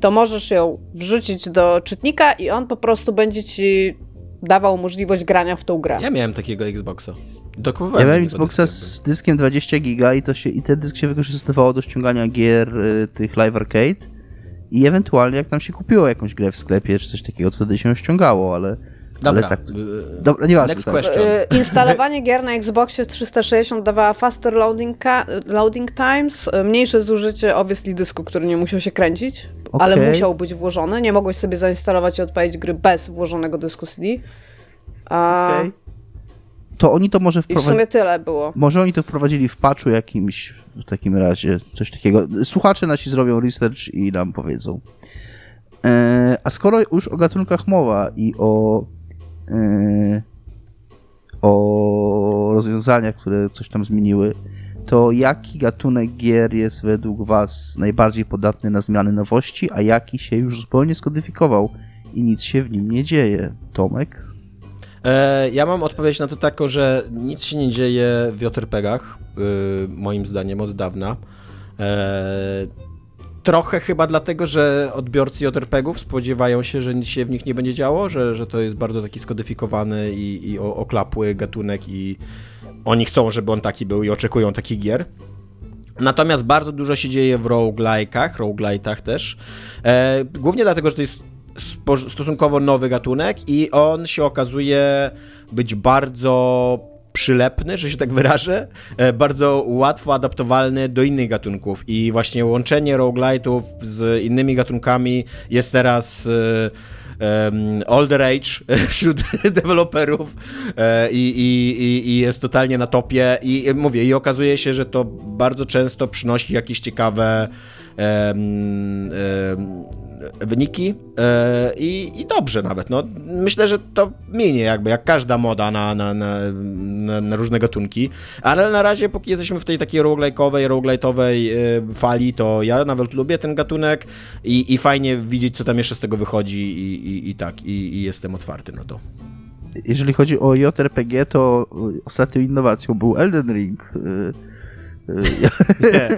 to możesz ją wrzucić do czytnika i on po prostu będzie ci dawał możliwość grania w tą grę. Ja miałem takiego Xboxa. Ja Dokupowałem miałem takiego Xboxa z dyskiem 20 giga i, to się, i ten dysk się wykorzystywało do ściągania gier y, tych Live Arcade i ewentualnie jak tam się kupiło jakąś grę w sklepie czy coś takiego, to wtedy się ściągało, ale, Dobra. ale tak... y, Dobra, nieważne. Next tak. question. Y, Instalowanie gier na Xboxie 360 dawała faster loading, ka- loading times, y, mniejsze zużycie obviously dysku, który nie musiał się kręcić, ale Okej. musiał być włożony. Nie mogłeś sobie zainstalować i odpalić gry bez włożonego dysku CD. A, Okej. To oni to może I w wprowadzili... sumie tyle było. Może oni to wprowadzili w patchu jakimś w takim razie, coś takiego. Słuchacze nasi zrobią research i nam powiedzą. E, a skoro już o gatunkach mowa i o e, o rozwiązaniach, które coś tam zmieniły, to jaki gatunek gier jest według Was najbardziej podatny na zmiany nowości, a jaki się już zupełnie skodyfikował i nic się w nim nie dzieje? Tomek? E, ja mam odpowiedź na to taką, że nic się nie dzieje w JRPG-ach, y, moim zdaniem od dawna. E, trochę chyba dlatego, że odbiorcy JRPG-ów spodziewają się, że nic się w nich nie będzie działo, że, że to jest bardzo taki skodyfikowany i, i oklapły gatunek i oni chcą, żeby on taki był i oczekują takich gier. Natomiast bardzo dużo się dzieje w roguelike'ach, roguelite'ach też. E, głównie dlatego, że to jest stosunkowo nowy gatunek i on się okazuje być bardzo przylepny, że się tak wyrażę, e, bardzo łatwo adaptowalny do innych gatunków. I właśnie łączenie roguelite'ów z innymi gatunkami jest teraz e, em, older age wśród deweloperów e, i, i, i, jest totalnie na topie. I e, mówię, i okazuje się, że to bardzo często przynosi jakieś ciekawe wyniki e, i, i dobrze nawet. No, myślę, że to minie jakby, jak każda moda na, na, na, na, różne gatunki, ale na razie póki jesteśmy w tej takiej roguelike'owej, roguelite'owej e, fali, to ja nawet lubię ten gatunek i, i fajnie widzieć, co tam jeszcze z tego wychodzi i, i, i tak, i, i jestem otwarty na to. Jeżeli chodzi o JRPG, to y, ostatnią innowacją był Elden Ring. Nie,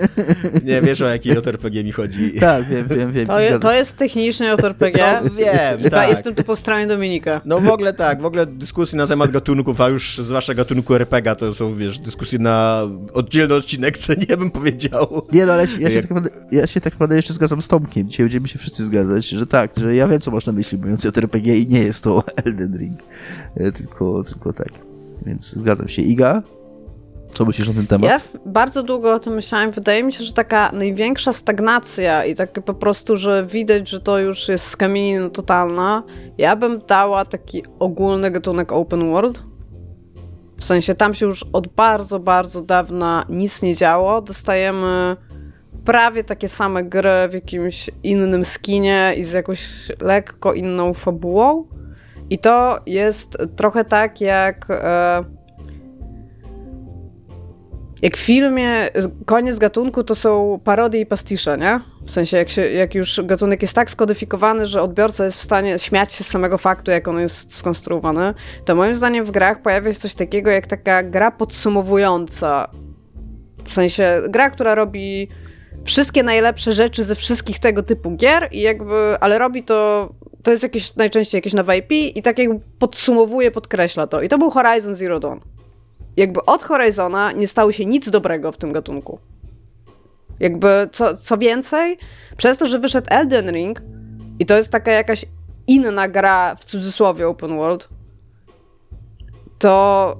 nie wiesz o jaki JRPG mi chodzi. tak, wiem, wiem, wiem. To, je, to jest technicznie JRPG. No, wiem, tak. Jestem tu po stronie Dominika. No w ogóle tak, w ogóle dyskusje na temat gatunków, a już zwłaszcza gatunku RPG to są, wiesz, dyskusje na oddzielny odcinek, co nie bym powiedział. Nie, no ale ja się, tak naprawdę, ja się tak naprawdę jeszcze zgadzam z Tomkiem. Dzisiaj będziemy się wszyscy zgadzać, że tak, że ja wiem, co masz na myśli mówiąc JRPG i nie jest to Elden Ring. E, Tylko, tylko tak. Więc zgadzam się. Iga? Co myślisz na ten temat? Ja bardzo długo o tym myślałam. Wydaje mi się, że taka największa stagnacja i takie po prostu, że widać, że to już jest skamienina totalna. Ja bym dała taki ogólny gatunek open world. W sensie tam się już od bardzo, bardzo dawna nic nie działo. Dostajemy prawie takie same gry w jakimś innym skinie i z jakąś lekko inną fabułą. I to jest trochę tak jak. E, jak w filmie koniec gatunku to są parodie i pastisze, nie? W sensie, jak, się, jak już gatunek jest tak skodyfikowany, że odbiorca jest w stanie śmiać się z samego faktu, jak on jest skonstruowany, to moim zdaniem w grach pojawia się coś takiego jak taka gra podsumowująca. W sensie, gra, która robi wszystkie najlepsze rzeczy ze wszystkich tego typu gier i jakby, ale robi to, to jest jakieś, najczęściej jakieś nowe IP i tak jakby podsumowuje, podkreśla to. I to był Horizon Zero Dawn. Jakby od Horizona nie stało się nic dobrego w tym gatunku. Jakby, co, co więcej, przez to, że wyszedł Elden Ring i to jest taka jakaś inna gra, w cudzysłowie open world, to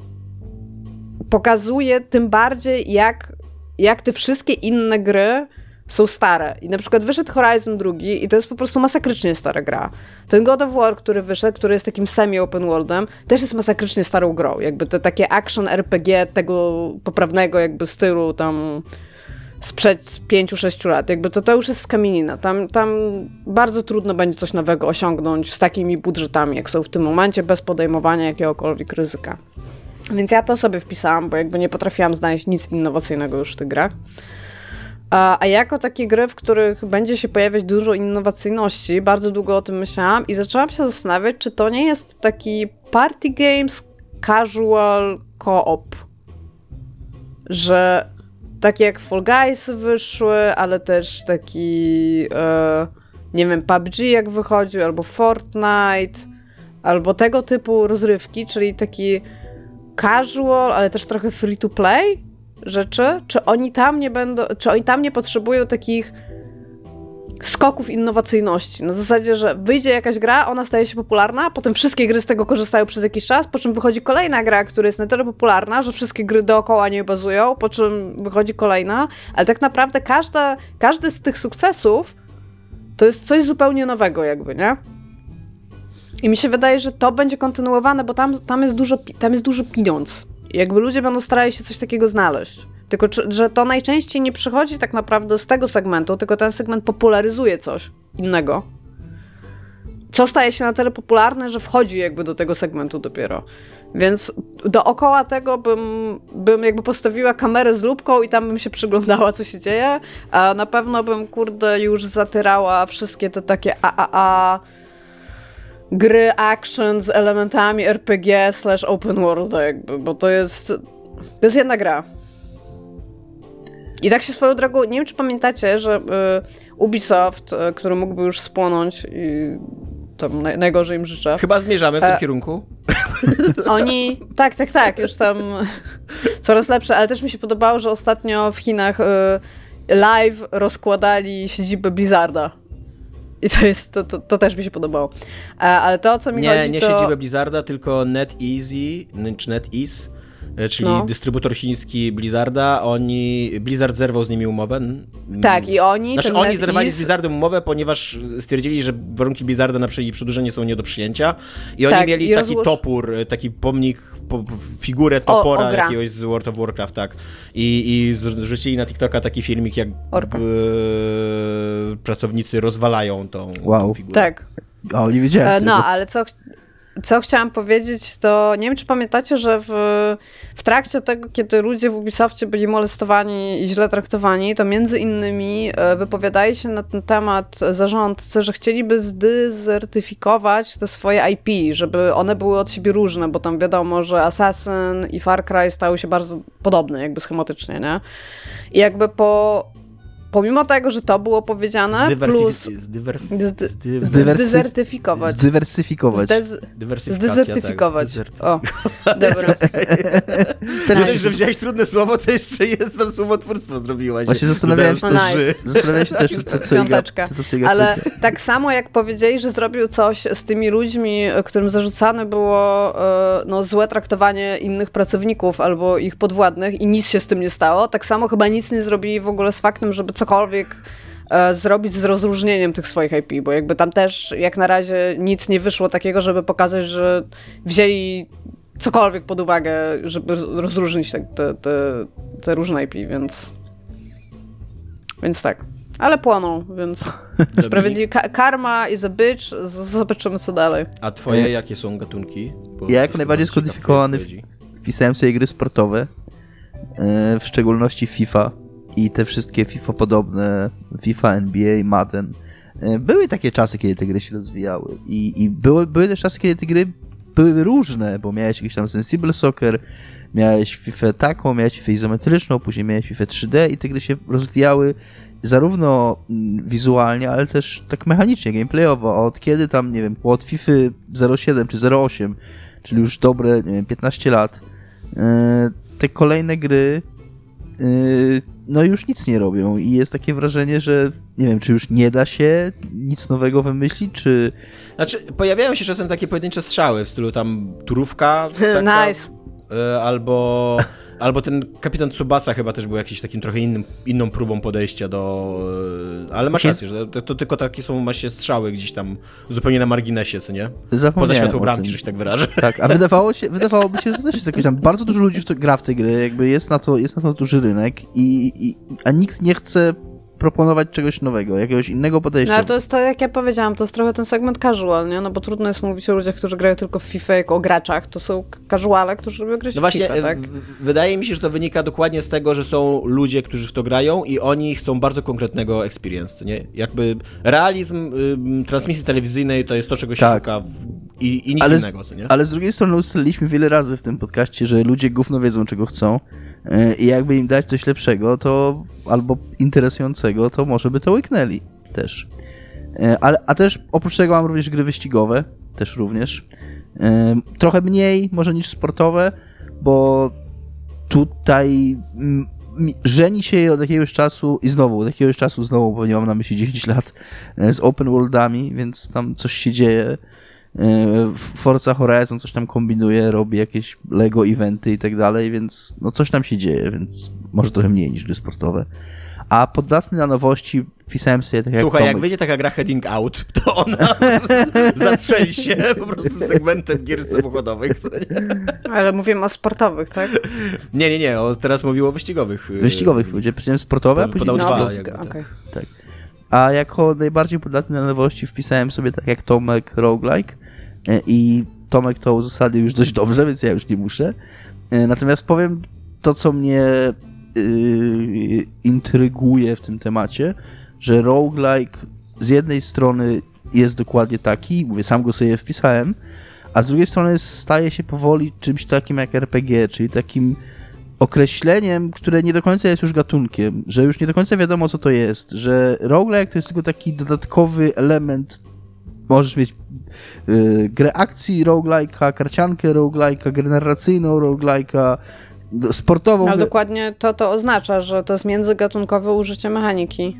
pokazuje tym bardziej, jak, jak te wszystkie inne gry są stare. I na przykład wyszedł Horizon 2 i to jest po prostu masakrycznie stara gra. Ten God of War, który wyszedł, który jest takim semi-open worldem, też jest masakrycznie starą grą. Jakby te takie action RPG tego poprawnego jakby stylu tam sprzed 5-6 lat. Jakby to, to już jest skamienina. Tam, tam bardzo trudno będzie coś nowego osiągnąć z takimi budżetami, jak są w tym momencie, bez podejmowania jakiegokolwiek ryzyka. Więc ja to sobie wpisałam, bo jakby nie potrafiłam znaleźć nic innowacyjnego już w tych grach. A, a jako takie gry, w których będzie się pojawiać dużo innowacyjności, bardzo długo o tym myślałam i zaczęłam się zastanawiać, czy to nie jest taki party games casual co-op. Że takie jak Fall Guys wyszły, ale też taki, e, nie wiem, PUBG jak wychodził, albo Fortnite, albo tego typu rozrywki, czyli taki casual, ale też trochę free to play rzeczy, czy oni tam nie będą, czy oni tam nie potrzebują takich skoków innowacyjności. Na zasadzie, że wyjdzie jakaś gra, ona staje się popularna, potem wszystkie gry z tego korzystają przez jakiś czas, po czym wychodzi kolejna gra, która jest na tyle popularna, że wszystkie gry dookoła nie bazują, po czym wychodzi kolejna, ale tak naprawdę każda, każdy z tych sukcesów to jest coś zupełnie nowego jakby, nie? I mi się wydaje, że to będzie kontynuowane, bo tam, tam, jest, dużo, tam jest duży pieniądz. Jakby ludzie będą starali się coś takiego znaleźć. Tylko, że to najczęściej nie przychodzi tak naprawdę z tego segmentu, tylko ten segment popularyzuje coś innego. Co staje się na tyle popularne, że wchodzi jakby do tego segmentu dopiero. Więc dookoła tego bym, bym jakby postawiła kamerę z lubką i tam bym się przyglądała, co się dzieje, a na pewno bym, kurde, już zatyrała wszystkie te takie AAA gry action z elementami RPG slash open world jakby, bo to jest to jest jedna gra. I tak się swoją drogą, nie wiem czy pamiętacie, że y, Ubisoft, y, który mógłby już spłonąć i tam naj, najgorzej im życzę. Chyba zmierzamy w tym e, kierunku. Oni, tak, tak, tak, już tam coraz lepsze, ale też mi się podobało, że ostatnio w Chinach y, live rozkładali siedzibę Blizzarda. I to jest, to, to, to, też mi się podobało. E, ale to, o co mi nie, chodzi, Nie, nie to... siedzibę Blizzarda, tylko NetEasy, czy NetEase czyli no. dystrybutor chiński Blizzarda, oni, Blizzard zerwał z nimi umowę. Tak, i oni... Znaczy oni zerwali z Blizzardem umowę, ponieważ stwierdzili, że warunki Blizzarda na przedłużenie są nie do przyjęcia i oni tak, mieli i taki rozłóż... topór, taki pomnik, po, figurę topora o, o jakiegoś z World of Warcraft, tak. I, i zrzucili na TikToka taki filmik, jak e, pracownicy rozwalają tą, wow. tą figurę. Tak. O, nie wiedziałem. E, no, ale co, co chciałam powiedzieć, to nie wiem, czy pamiętacie, że w, w trakcie tego, kiedy ludzie w Ubisoftie byli molestowani i źle traktowani, to między innymi e, wypowiadali się na ten temat zarządcy, że chcieliby zdyzertyfikować te swoje IP, żeby one były od siebie różne, bo tam wiadomo, że Assassin i Far Cry stały się bardzo podobne, jakby schematycznie, nie? I jakby po pomimo tego, że to było powiedziane, plus zdywersyfikować. Zdywersyfikować. Zdywersyfikować. O, dobra. Teraz, że wziąłeś trudne słowo, to jeszcze jest tam słowotwórstwo zrobiłaś. Właśnie zastanawiałem się, nice. zastanawiałem się też, co, co, Piąteczka. Co Ale tak samo jak powiedzieli, że zrobił coś z tymi ludźmi, którym zarzucane było e, no, złe traktowanie innych pracowników albo ich podwładnych i nic się z tym nie stało, tak samo chyba nic nie zrobili w ogóle z faktem, żeby cokolwiek e, zrobić z rozróżnieniem tych swoich IP, bo jakby tam też jak na razie nic nie wyszło takiego, żeby pokazać, że wzięli cokolwiek pod uwagę, żeby rozróżnić te, te, te, te różne IP, więc więc tak. Ale płoną, więc sprawiedliwie. karma is a bitch, zobaczymy co dalej. A twoje jakie są gatunki? Bo ja jako najbardziej skodyfikowany wpisałem sobie gry sportowe, e, w szczególności FIFA i te wszystkie FIFA podobne, FIFA, NBA, Madden. E, były takie czasy, kiedy te gry się rozwijały i, i były, były też czasy, kiedy te gry były różne, bo miałeś jakiś tam Sensible Soccer, miałeś FIFA taką, miałeś FIFA izometryczną, później miałeś FIFA 3D i te gry się rozwijały zarówno mm, wizualnie, ale też tak mechanicznie, gameplayowo. Od kiedy tam, nie wiem, od FIFA 07 czy 08, czyli już dobre, nie wiem, 15 lat, e, te kolejne gry no już nic nie robią i jest takie wrażenie, że nie wiem, czy już nie da się nic nowego wymyślić, czy... Znaczy, pojawiają się czasem takie pojedyncze strzały w stylu tam turówka. Taka, Nice. Albo, albo ten kapitan Tsubasa chyba też był jakiś takim trochę innym, inną próbą podejścia do... e, Ale masz rację, że to, to tylko takie są właśnie strzały gdzieś tam zupełnie na marginesie, co nie? Poza światło bramki, że się tak wyrażę. Tak, a wydawało się, wydawałoby się, że też jest jakoś tam bardzo dużo ludzi w to, gra w te gry, jakby jest na to, jest na to duży rynek i, i, a nikt nie chce proponować czegoś nowego, jakiegoś innego No podejścia. ale to jest to, jak ja powiedziałam, to jest trochę ten segment casual, nie? No bo trudno jest mówić o ludziach, którzy grają tylko w FIFA, jako o graczach. To są casuale, którzy lubią grać No w właśnie, FIFA, e, tak? wydaje mi się, że to wynika dokładnie z tego, że są ludzie, którzy w to grają i oni chcą bardzo konkretnego experience, nie? Jakby realizm y, transmisji telewizyjnej to jest to, czego się Tak. szuka w, i, i nic ale, innego, co nie? ale z drugiej strony ustaliliśmy wiele razy w tym podcaście, że ludzie gówno wiedzą, czego chcą i jakby im dać coś lepszego, to albo interesującego, to może by to łyknęli też. Yy, ale, a też oprócz tego mam również gry wyścigowe, też również. Yy, trochę mniej może niż sportowe, bo tutaj żeni się od jakiegoś czasu i znowu, od jakiegoś czasu znowu, bo nie mam na myśli 10 lat, e, z open worldami, więc tam coś się dzieje. Forza Horizon coś tam kombinuje, robi jakieś Lego eventy i tak dalej, więc no coś tam się dzieje, więc może trochę mniej niż gry sportowe. A podatny na nowości pisałem sobie tak jak Słuchaj, jak Tomek. wyjdzie taka gra Heading Out, to ona zatrzęsie po prostu segmentem gier samochodowych? Ale mówimy o sportowych, tak? Nie, nie, nie, o, teraz mówił o wyścigowych. y, Wyścigowych, będzie powiedziałem sportowe, a później podał dwa. wyścigowe. jakby, okej. tak. A jako najbardziej podatny na nowości wpisałem sobie tak jak Tomek roguelike i Tomek to uzasadnił już dość dobrze, więc ja już nie muszę. E, Natomiast powiem to, co mnie yy, intryguje w tym temacie, że roguelike z jednej strony jest dokładnie taki, mówię, sam go sobie wpisałem, a z drugiej strony staje się powoli czymś takim jak RPG, czyli takim określeniem, które nie do końca jest już gatunkiem, że już nie do końca wiadomo, co to jest, że roguelike to jest tylko taki dodatkowy element możesz mieć y, grę akcji roguelike'a, karciankę roguelike'a, grę narracyjną roguelike'a, sportową Ale dokładnie to to oznacza, że to jest międzygatunkowe użycie mechaniki.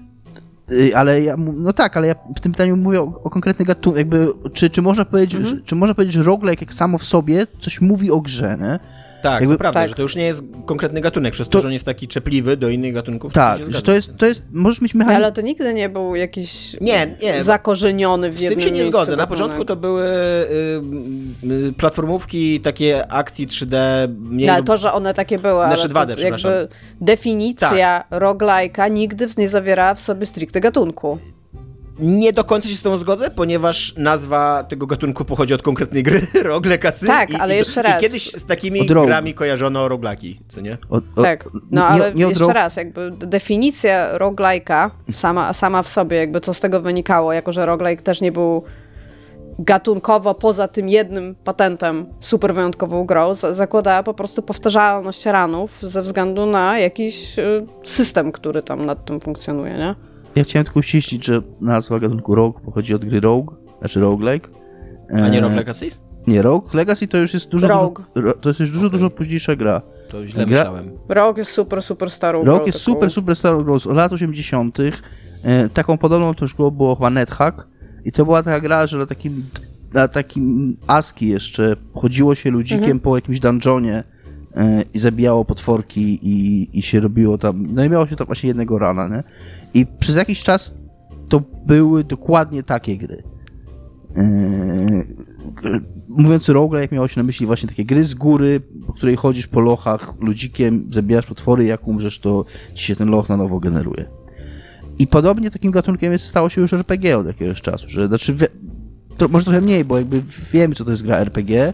y, ale ja, no tak, ale ja w tym pytaniu mówię o, o konkretny gatunek, jakby, czy, czy można powiedzieć, Mhm. że, czy można powiedzieć, że roguelike jak samo w sobie coś mówi o grze, nie? Tak, Jakby- to prawda, tak. że to już nie jest konkretny gatunek, przez to, To- że on jest taki czepliwy do innych gatunków. Tak, się że to z jest, to jest, możesz mieć mechanikę, ale to nigdy nie był jakiś Nie, nie. zakorzeniony w Z jednym tym się nie zgodzę. Na gatunek. początku to były y, y, platformówki, takie akcji 3D, mniej No, ale lub- to, że one takie były, ale Znaczy to 2D, przepraszam. jakby definicja roguelike'a nigdy nie zawierała w sobie stricte gatunku. Nie do końca się z tą zgodzę, ponieważ nazwa tego gatunku pochodzi od konkretnej gry, Rogle Kasy. Tak, i, ale i, jeszcze I raz. kiedyś z takimi grami kojarzono roglaki, co nie? Od, od, tak, no nie- ale nie jeszcze raz, jakby definicja roguelike'a sama, sama w sobie, jakby co z tego wynikało, jako że roguelike też nie był gatunkowo poza tym jednym patentem super wyjątkową grą, za- zakładała po prostu powtarzalność ranów ze względu na jakiś y, system, który tam nad tym funkcjonuje, nie? Ja chciałem tylko uściślić, że nazwa gatunku Rogue pochodzi od gry Rogue, znaczy roguelike. A nie E, Rogle Kasy? Nie, Rogue Legacy to już jest dużo, Rogue. dużo to jest już dużo, dużo późniejsza gra. To źle Gra- myślałem. Rogue jest super, super starą Rogue grą jest taką. super, super Star Wars od lat 80. E, taką podobną to już było, było chyba NetHack i to była taka gra, że na takim, na takim ASCII jeszcze chodziło się ludzikiem Mhm. po jakimś dungeonie e, i zabijało potworki i, i się robiło tam, no i miało się tam właśnie jednego rana, nie? I przez jakiś czas to były dokładnie takie gry. Yy, mówiąc roguelike, miało się na myśli właśnie takie gry z góry, po której chodzisz po lochach ludzikiem, zabijasz potwory, jak umrzesz, to ci się ten loch na nowo generuje. I podobnie takim gatunkiem jest, stało się już RPG od jakiegoś czasu, że znaczy, wie, to, może trochę mniej, bo jakby wiemy, co to jest gra RPG,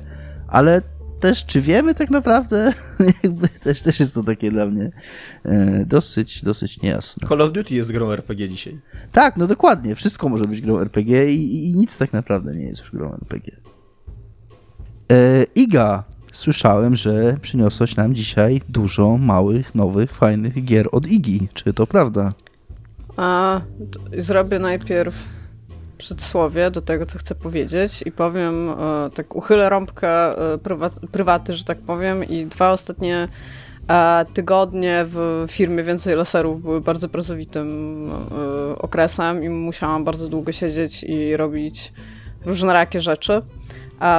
ale też czy wiemy tak naprawdę, jakby też, też jest to takie dla mnie e, dosyć, dosyć niejasne. Call of Duty jest grą RPG dzisiaj. Tak, no dokładnie. Wszystko może być grą RPG i, i nic tak naprawdę nie jest już grą RPG. E, Iga, słyszałem, że przyniosłaś nam dzisiaj dużo małych, nowych, fajnych gier od Igi. Czy to prawda? A zrobię najpierw przedsłowie do tego, co chcę powiedzieć i powiem, e, tak uchylę rąbkę e, prywaty, że tak powiem i dwa ostatnie e, tygodnie w firmie Więcej Laserów były bardzo pracowitym okresem i musiałam bardzo długo siedzieć i robić różnorakie rzeczy.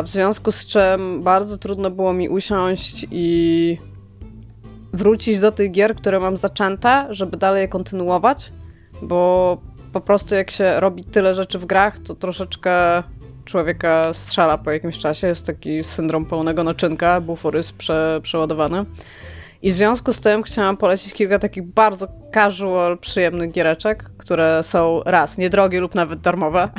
W związku z czym bardzo trudno było mi usiąść i wrócić do tych gier, które mam zaczęte, żeby dalej je kontynuować, bo po prostu jak się robi tyle rzeczy w grach, to troszeczkę człowieka strzela po jakimś czasie. Jest taki syndrom pełnego naczynka, bufor prze, przeładowany. I w związku z tym chciałam polecić kilka takich bardzo casual, przyjemnych giereczek, które są raz, niedrogie lub nawet darmowe.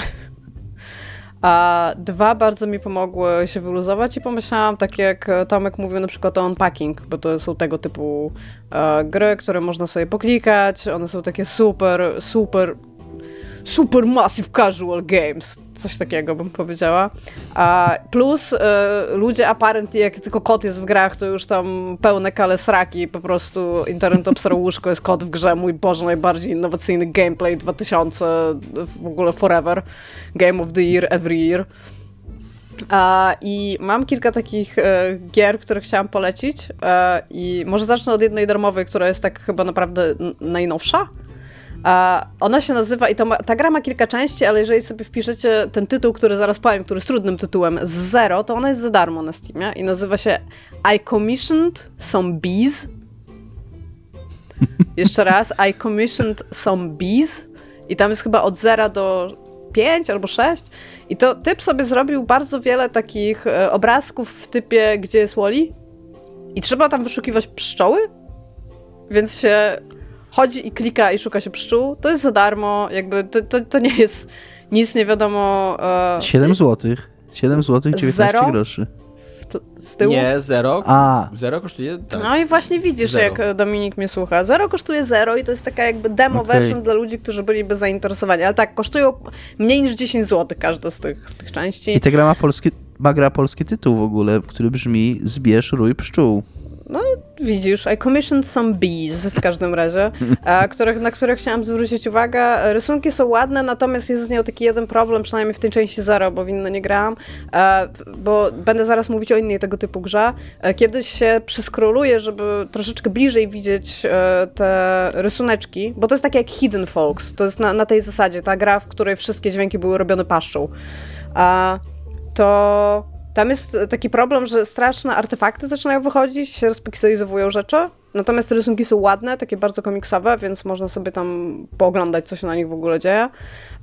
A dwa bardzo mi pomogły się wyluzować i pomyślałam, tak jak Tomek mówił na przykład o unpacking, bo to są tego typu e, gry, które można sobie poklikać, one są takie super, super super massive casual games. Coś takiego bym powiedziała. A plus y, ludzie apparently, jak tylko kot jest w grach, to już tam pełne kale sraki, po prostu internet łóżko, jest kot w grze, mój Boże, najbardziej innowacyjny gameplay 2000, w ogóle forever. Game of the year, every year. Uh, I mam kilka takich uh, gier, które chciałam polecić. Uh, I może zacznę od jednej darmowej, która jest tak chyba naprawdę najnowsza. Ona się nazywa, i to ma, ta gra ma kilka części, ale jeżeli sobie wpiszecie ten tytuł, który zaraz powiem, który jest trudnym tytułem, z zero, to ona jest za darmo na Steamie i nazywa się I Commissioned Some Bees. Jeszcze raz, I Commissioned Some Bees i tam jest chyba od zera do 5 albo 6 i to typ sobie zrobił bardzo wiele takich e, obrazków w typie, gdzie jest Wally i trzeba tam wyszukiwać pszczoły, więc się chodzi i klika i szuka się pszczół, to jest za darmo, jakby to, to, to nie jest nic nie wiadomo. E, 7 złotych. 7 złotych 19 zero? groszy. Z tyłu? Nie, zero. A. Zero kosztuje. Tak. No i właśnie widzisz, zero. jak Dominik mnie słucha. Zero kosztuje zero i to jest taka jakby demo okay. version dla ludzi, którzy byliby zainteresowani. Ale tak, kosztują mniej niż 10 zł każda z tych, z tych części. I ta gra ma polski, ma gra polski tytuł w ogóle, który brzmi Zbierz rój pszczół. No, widzisz, I commissioned some bees w każdym razie, a, których, na które chciałam zwrócić uwagę. Rysunki są ładne, natomiast jest z nią taki jeden problem, przynajmniej w tej części zero, bo w inne nie grałam, a, bo będę zaraz mówić o innej tego typu grze. Kiedyś się przyskroluję, żeby troszeczkę bliżej widzieć e, te rysuneczki, bo to jest takie jak Hidden Folks. To jest na, na tej zasadzie, ta gra, w której wszystkie dźwięki były robione paszczą. A, to tam jest taki problem, że straszne artefakty zaczynają wychodzić, się rozpikselizowują rzeczy, natomiast rysunki są ładne, takie bardzo komiksowe, więc można sobie tam pooglądać, co się na nich w ogóle dzieje.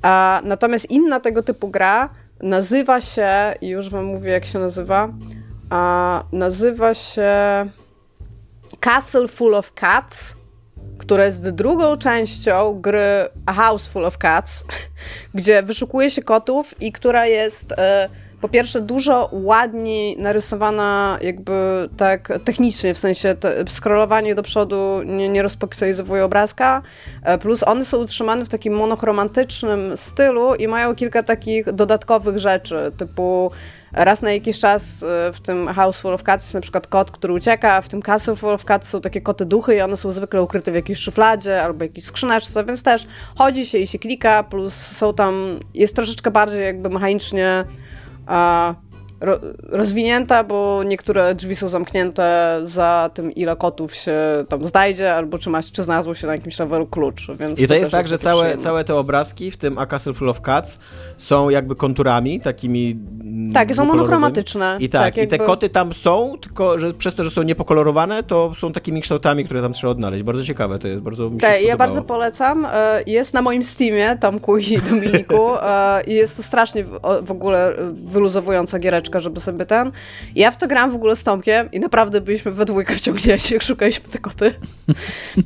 A, natomiast inna tego typu gra nazywa się, już wam mówię, jak się nazywa, a, nazywa się Castle Full of Cats, która jest drugą częścią gry A House Full of Cats, gdzie wyszukuje się kotów i która jest... Y, po pierwsze dużo ładniej narysowana jakby tak technicznie, w sensie scrollowanie do przodu nie, nie rozpoksyjowuje obrazka, e, plus one są utrzymane w takim monochromantycznym stylu i mają kilka takich dodatkowych rzeczy, typu raz na jakiś czas e, w tym House Full of Cats jest na przykład kot, który ucieka, a w tym Castle Full of Cats są takie koty duchy i one są zwykle ukryte w jakiejś szufladzie albo jakiejś skrzyneczce, więc też chodzi się i się klika, plus są tam, jest troszeczkę bardziej jakby mechanicznie a ro, rozwinięta, bo niektóre drzwi są zamknięte za tym, ile kotów się tam znajdzie, albo czy, masz, czy znalazło się na jakimś levelu klucz. Więc I to, to jest tak, jest że całe, całe te obrazki w tym A Castle Full of Cats są jakby konturami, takimi mm, Tak, są monochromatyczne. I tak, tak jakby... i te koty tam są, tylko że przez to, że są niepokolorowane, to są takimi kształtami, które tam trzeba odnaleźć. Bardzo ciekawe to jest, bardzo mi się tak, Ja bardzo polecam. E, jest na moim Steamie, Tomku i Dominiku e, i jest to strasznie w ogóle wyluzowująca giereczka żeby sobie ten... Ja w to grałam w ogóle z Tomkiem i naprawdę byliśmy we dwójkę wciągnięci, jak szukaliśmy te koty.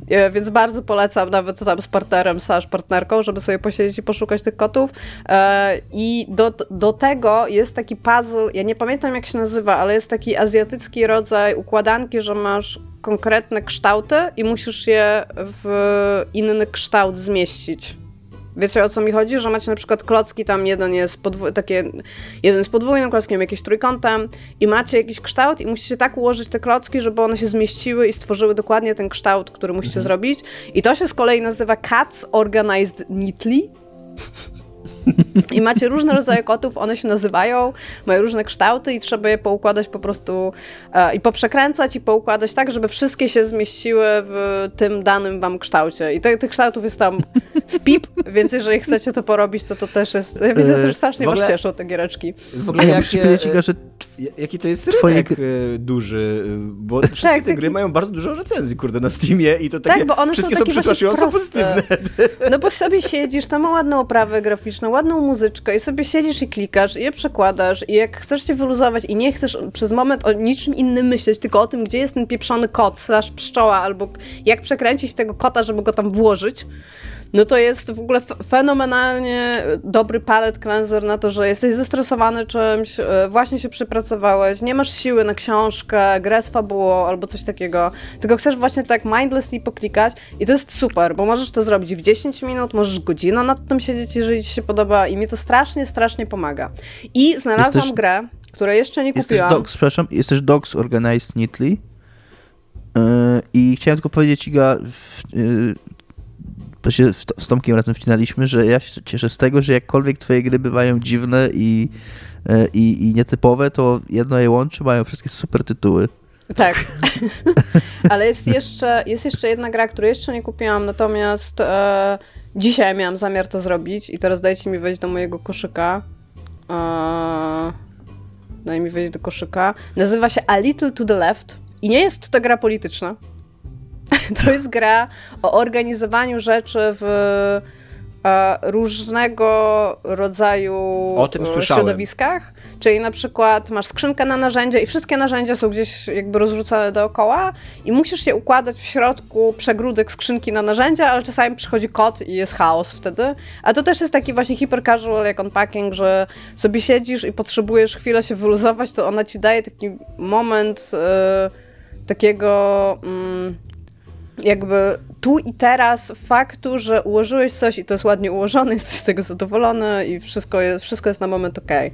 E, więc bardzo polecam nawet tam z partnerem, slash partnerką, żeby sobie posiedzieć i poszukać tych kotów. E, I do, do tego jest taki puzzle, ja nie pamiętam jak się nazywa, ale jest taki azjatycki rodzaj układanki, że masz konkretne kształty i musisz je w inny kształt zmieścić. Wiecie o co mi chodzi? Że macie na przykład klocki, tam jeden jest, podwó- takie, jeden jest podwójnym klockiem, jakiś trójkątem i macie jakiś kształt i musicie tak ułożyć te klocki, żeby one się zmieściły i stworzyły dokładnie ten kształt, który musicie zrobić. I to się z kolei nazywa Cats Organized Neatly. I macie różne rodzaje kotów, one się nazywają, mają różne kształty i trzeba je poukładać po prostu e, i poprzekręcać i poukładać tak, żeby wszystkie się zmieściły w tym danym wam kształcie. I te, tych kształtów jest tam w pip, więc jeżeli chcecie to porobić, to to też jest... Ja widzę, że strasznie w ogóle- was cieszą te giereczki. W A ogóle ja muszę ci jakie, powiedzieć, Iga, że jaki to jest twoje rynek gry- e, duży, e, bo wszystkie Tak, te taki- gry mają bardzo dużo recenzji, kurde, na Steamie i to takie, Tak, bo one są wszystkie takie są właśnie proste. pozytywne. No bo sobie siedzisz, tam ma ładną oprawę graficzną, ładną muzyczkę i sobie siedzisz i klikasz i je przekładasz i jak chcesz się wyluzować i nie chcesz przez moment o niczym innym myśleć, tylko o tym, gdzie jest ten pieprzony kot slash pszczoła albo jak przekręcić tego kota, żeby go tam włożyć, no to jest w ogóle fenomenalnie dobry palette cleanser na to, że jesteś zestresowany czymś, e, właśnie się przypracowałeś, nie masz siły na książkę, grę z fabułą albo coś takiego, tylko chcesz właśnie tak mindlessly poklikać i to jest super, bo możesz to zrobić w 10 minut, możesz godzinę nad tym siedzieć, jeżeli ci się podoba i mi to strasznie, strasznie pomaga. I znalazłam Jesteś- grę, której jeszcze nie Jest też kupiłam. dogs, przepraszam, jest też Dogs Organized Neatly. Yy, I chciałem tylko powiedzieć, Iga, bo się z, Tomkiem razem wcinaliśmy, że ja się cieszę z tego, że jakkolwiek twoje gry bywają dziwne i, yy, i, i nietypowe, to jedno je łączy, mają wszystkie super tytuły. Tak. Ale jest jeszcze, jest jeszcze jedna gra, której jeszcze nie kupiłam, natomiast e, dzisiaj miałam zamiar to zrobić i teraz dajcie mi wejść do mojego koszyka. E, daj mi wejść do koszyka. Nazywa się A Little to the Left i nie jest to gra polityczna. To jest gra o organizowaniu rzeczy w e, różnego rodzaju O tym e, słyszałem. środowiskach. Czyli na przykład masz skrzynkę na narzędzia i wszystkie narzędzia są gdzieś jakby rozrzucone dookoła i musisz je układać w środku przegródek skrzynki na narzędzia, ale czasami przychodzi kod i jest chaos wtedy. A to też jest taki właśnie hyper casual jak unpacking, że sobie siedzisz i potrzebujesz chwilę się wyluzować, to ona ci daje taki moment e, takiego... Mm, jakby tu i teraz faktu, że ułożyłeś coś i to jest ładnie ułożone, jesteś z tego zadowolony i wszystko jest, wszystko jest na moment okej.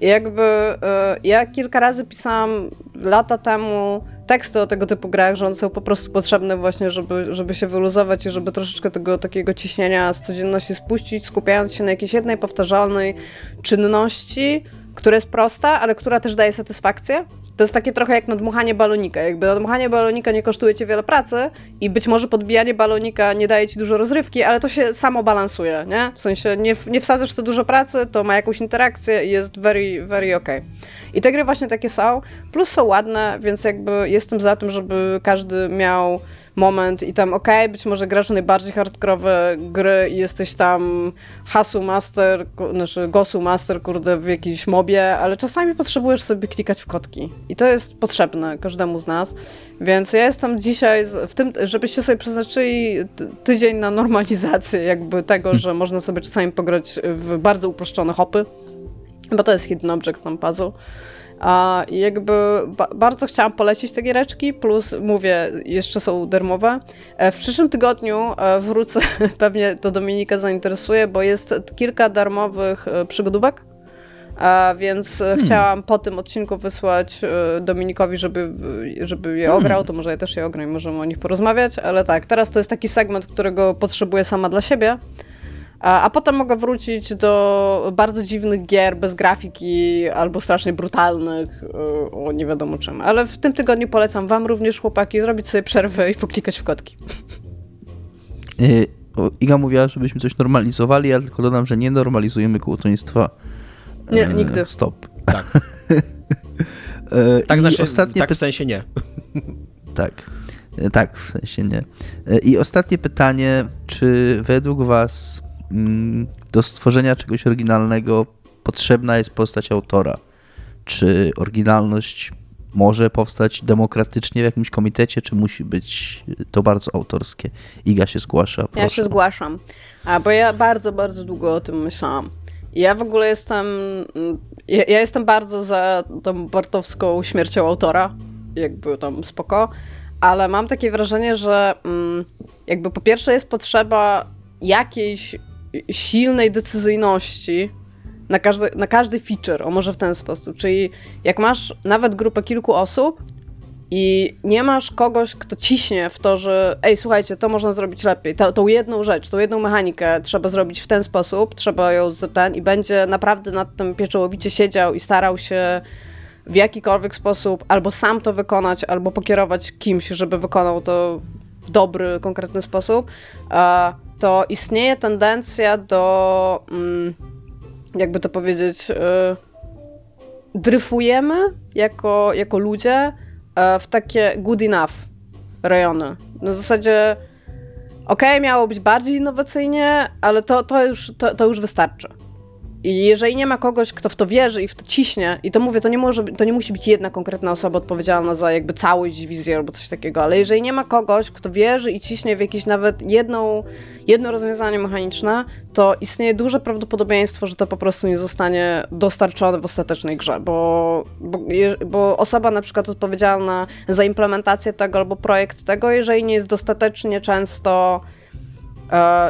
I jakby e, ja kilka razy pisałam lata temu teksty o tego typu grach, że one są po prostu potrzebne właśnie, żeby, żeby się wyluzować i żeby troszeczkę tego takiego ciśnienia z codzienności spuścić, skupiając się na jakiejś jednej powtarzalnej czynności, która jest prosta, ale która też daje satysfakcję. To jest takie trochę jak nadmuchanie balonika. Jakby nadmuchanie balonika nie kosztuje cię wiele pracy i być może podbijanie balonika nie daje ci dużo rozrywki, ale to się samo balansuje, nie? W sensie nie, nie wsadzasz w to dużo pracy, to ma jakąś interakcję i jest very, very okay. I te gry właśnie takie są, plus są ładne, więc jakby jestem za tym, żeby każdy miał moment i tam okej, być może grasz w najbardziej hardkorowe gry i jesteś tam hasu master, znaczy gosu master, kurde, w jakiejś mobie, ale czasami potrzebujesz sobie klikać w kotki. I to jest potrzebne każdemu z nas, więc ja jestem dzisiaj w tym, żebyście sobie przeznaczyli ty- tydzień na normalizację jakby tego, że można sobie czasami pograć w bardzo uproszczone hopy, bo to jest hidden object tam puzzle. A jakby ba bardzo chciałam polecić te giereczki, plus mówię, jeszcze są darmowe. E, W przyszłym tygodniu e, wrócę, pewnie to Dominika zainteresuje, bo jest kilka darmowych e, przygodówek. A więc e, chciałam po tym odcinku wysłać Dominikowi, żeby, żeby je ograł, to może ja też je ogram i możemy o nich porozmawiać, ale tak, teraz to jest taki segment, którego potrzebuję sama dla siebie. A, potem mogę wrócić do bardzo dziwnych gier bez grafiki albo strasznie brutalnych, y, o nie wiadomo czym. Ale w tym tygodniu polecam Wam również, chłopaki, zrobić sobie przerwę i poklikać w kotki. O, Iga mówiła, żebyśmy coś normalizowali, ja tylko dodam, że nie normalizujemy kłótnictwa. Nie, Yy, nigdy. Stop. Tak. Yy, Tak, znaczy, ostatnie tak py- w sensie nie. Tak. E, Tak, w sensie nie. E, I ostatnie pytanie, czy według Was do stworzenia czegoś oryginalnego potrzebna jest postać autora? Czy oryginalność może powstać demokratycznie w jakimś komitecie, czy musi być to bardzo autorskie? Iga się zgłasza, Ja proszę. się zgłaszam, a bo ja bardzo, bardzo długo o tym myślałam. Ja w ogóle jestem. mm, Ja, ja jestem bardzo za tą bartowską śmiercią autora, jakby tam spoko, ale mam takie wrażenie, że mm, jakby po pierwsze jest potrzeba jakiejś silnej decyzyjności na każdy, na każdy feature, o może w ten sposób. Czyli jak masz nawet grupę kilku osób i nie masz kogoś, kto ciśnie w to, że ej, słuchajcie, to można zrobić lepiej, tą, tą jedną rzecz, tą jedną mechanikę trzeba zrobić w ten sposób, trzeba ją z ten i będzie naprawdę nad tym pieczołowicie siedział i starał się w jakikolwiek sposób albo sam to wykonać, albo pokierować kimś, żeby wykonał to w dobry, konkretny sposób, to istnieje tendencja do, mm, jakby to powiedzieć, y, dryfujemy jako, jako ludzie e, w takie good enough rejony. Na zasadzie, okej, okay, miało być bardziej innowacyjnie, ale to, to, już, to, to już wystarczy. I jeżeli nie ma kogoś, kto w to wierzy i w to ciśnie, i to mówię, to nie, może, to nie musi być jedna konkretna osoba odpowiedzialna za jakby całość wizji albo coś takiego, ale jeżeli nie ma kogoś, kto wierzy i ciśnie w jakieś nawet jedną, jedno rozwiązanie mechaniczne, to istnieje duże prawdopodobieństwo, że to po prostu nie zostanie dostarczone w ostatecznej grze, bo, bo, bo osoba na przykład odpowiedzialna za implementację tego albo projekt tego, jeżeli nie jest dostatecznie często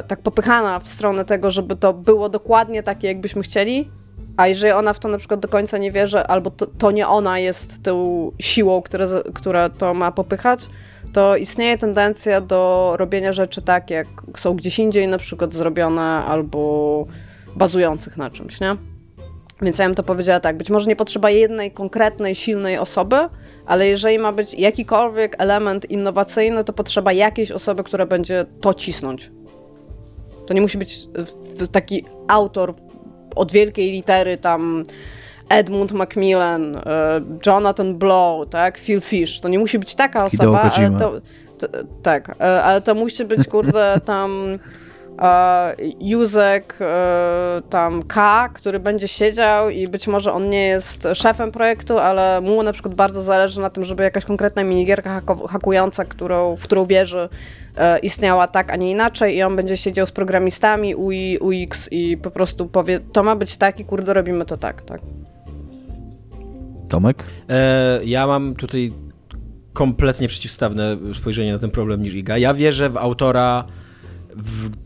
tak popychana w stronę tego, żeby to było dokładnie takie, jakbyśmy chcieli, a jeżeli ona w to na przykład do końca nie wierzy, albo to, to nie ona jest tą siłą, która, która to ma popychać, to istnieje tendencja do robienia rzeczy tak, jak są gdzieś indziej na przykład zrobione, albo bazujących na czymś, nie? Więc ja bym to powiedziała tak, być może nie potrzeba jednej konkretnej, silnej osoby, ale jeżeli ma być jakikolwiek element innowacyjny, to potrzeba jakiejś osoby, która będzie to cisnąć. To nie musi być taki autor od wielkiej litery tam Edmund Macmillan, e, Jonathan Blow, tak, Phil Fish. To nie musi być taka osoba, ale to, to, tak, e, ale to musi być kurde tam Józek e, tam K, który będzie siedział i być może on nie jest szefem projektu, ale mu na przykład bardzo zależy na tym, żeby jakaś konkretna minigierka hakująca, którą, w którą wierzy, e, istniała tak, a nie inaczej i on będzie siedział z programistami UI, UX i po prostu powie, to ma być tak i kurde robimy to tak, tak. Tomek? E, ja mam tutaj kompletnie przeciwstawne spojrzenie na ten problem niż Iga. Ja wierzę w autora w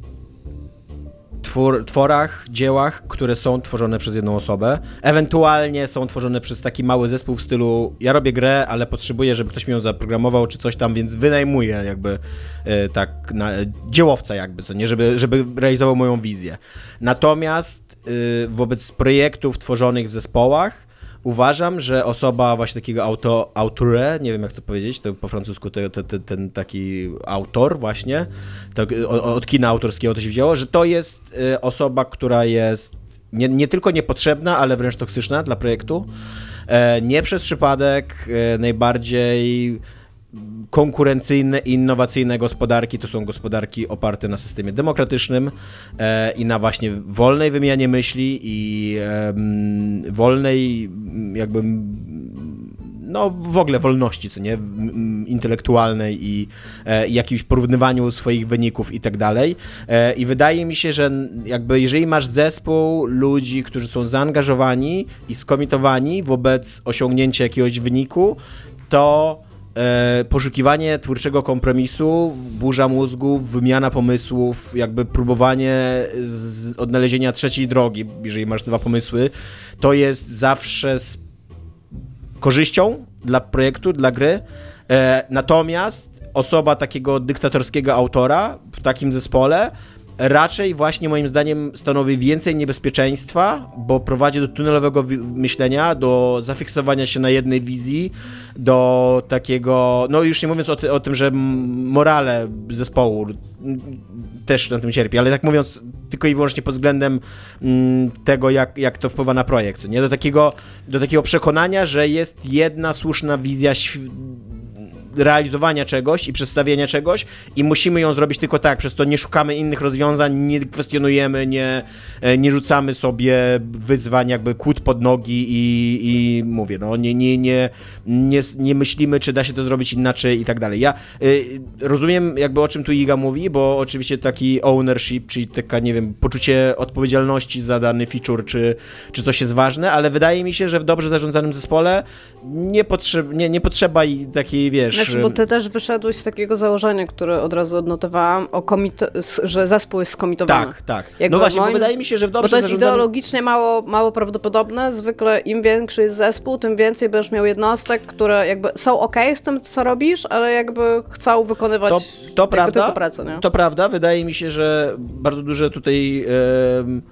twór, tworach, dziełach, które są tworzone przez jedną osobę. Ewentualnie są tworzone przez taki mały zespół w stylu ja robię grę, ale potrzebuję, żeby ktoś mi ją zaprogramował czy coś tam, więc wynajmuję jakby e, tak na, dziełowca jakby, co nie, żeby, żeby realizował moją wizję. Natomiast e, wobec projektów tworzonych w zespołach uważam, że osoba właśnie takiego auto, auture, nie wiem jak to powiedzieć, to po francusku to, to, to, ten taki autor właśnie, to, od kina autorskiego to się wzięło, że to jest y, osoba, która jest nie, nie tylko niepotrzebna, ale wręcz toksyczna dla projektu. E, nie przez przypadek e, najbardziej konkurencyjne i innowacyjne gospodarki to są gospodarki oparte na systemie demokratycznym e, i na właśnie wolnej wymianie myśli i e, wolnej jakby no w ogóle wolności, co nie, intelektualnej i e, jakimś porównywaniu swoich wyników i tak dalej. E, I wydaje mi się, że jakby jeżeli masz zespół ludzi, którzy są zaangażowani i skomitowani wobec osiągnięcia jakiegoś wyniku, to e, poszukiwanie twórczego kompromisu, burza mózgów, wymiana pomysłów, jakby próbowanie odnalezienia trzeciej drogi, jeżeli masz dwa pomysły, to jest zawsze z korzyścią dla projektu, dla gry. E, natomiast osoba takiego dyktatorskiego autora w takim zespole raczej właśnie moim zdaniem stanowi więcej niebezpieczeństwa, bo prowadzi do tunelowego myślenia, do zafiksowania się na jednej wizji, do takiego, no już nie mówiąc o, o tym, że morale zespołu też na tym cierpi, ale tak mówiąc tylko i wyłącznie pod względem mm, tego, jak, jak to wpływa na projekt, nie? Do takiego, do takiego przekonania, że jest jedna słuszna wizja realizowania czegoś i przedstawienia czegoś i musimy ją zrobić tylko tak, przez to nie szukamy innych rozwiązań, nie kwestionujemy, nie, e, nie rzucamy sobie wyzwań jakby kłód pod nogi i, i mówię, no nie, nie, nie, nie, nie myślimy, czy da się to zrobić inaczej i tak dalej. Ja y, rozumiem jakby o czym tu Iga mówi, bo oczywiście taki ownership, czyli taka, nie wiem, poczucie odpowiedzialności za dany feature, czy, czy coś jest ważne, ale wydaje mi się, że w dobrze zarządzanym zespole nie, potrzeb, nie, nie potrzeba takiej, wiesz, Znaczy, bo ty też wyszedłeś z takiego założenia, które od razu odnotowałam, o że zespół jest skomitowany. Tak, tak. Jakby no właśnie, bo moim wydaje mi się, że w dobrze Bo to jest ideologicznie mało, mało prawdopodobne. Zwykle im większy jest zespół, tym więcej będziesz miał jednostek, które jakby są ok z tym, co robisz, ale jakby chcą wykonywać To, to prawda. tylko pracę, nie? To prawda. Wydaje mi się, że bardzo duże tutaj em,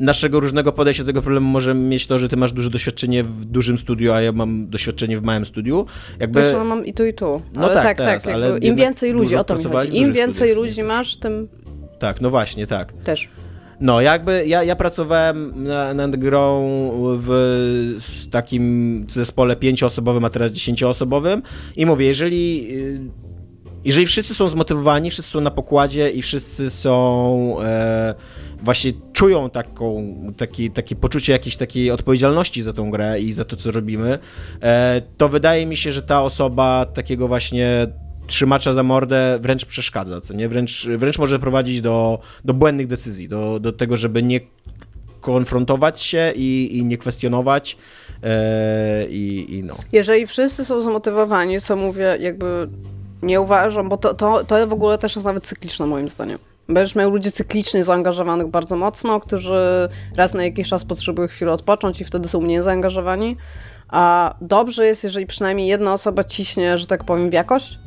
naszego różnego podejścia do tego problemu może mieć to, że ty masz duże doświadczenie w dużym studiu, a ja mam doświadczenie w małym studiu. Jakby Zresztą mam i tu, i tu. No tak, tak, teraz, tak. ale Im więcej ludzi, o to mi chodzi. Im więcej studiach. ludzi masz, tym tak, no właśnie, tak. też. No, jakby ja, ja pracowałem na, nad grą w takim zespole pięcioosobowym, a teraz dziesięcioosobowym i mówię, jeżeli, y, jeżeli wszyscy są zmotywowani, wszyscy są na pokładzie i wszyscy są e, właśnie czują taką, taki, takie poczucie jakiejś takiej odpowiedzialności za tą grę i za to, co robimy, e, to wydaje mi się, że ta osoba takiego właśnie trzymacza za mordę wręcz przeszkadza, co nie? Wręcz, wręcz może prowadzić do, do błędnych decyzji, do, do tego, żeby nie konfrontować się i, i nie kwestionować e, i, i no. Jeżeli wszyscy są zmotywowani, co mówię, jakby nie uważam, bo to, to, to w ogóle też jest nawet cykliczne moim zdaniem. Będziesz miał ludzi cyklicznie zaangażowanych bardzo mocno, którzy raz na jakiś czas potrzebują chwilę odpocząć i wtedy są mniej zaangażowani. A dobrze jest, jeżeli przynajmniej jedna osoba ciśnie, że tak powiem, w jakość.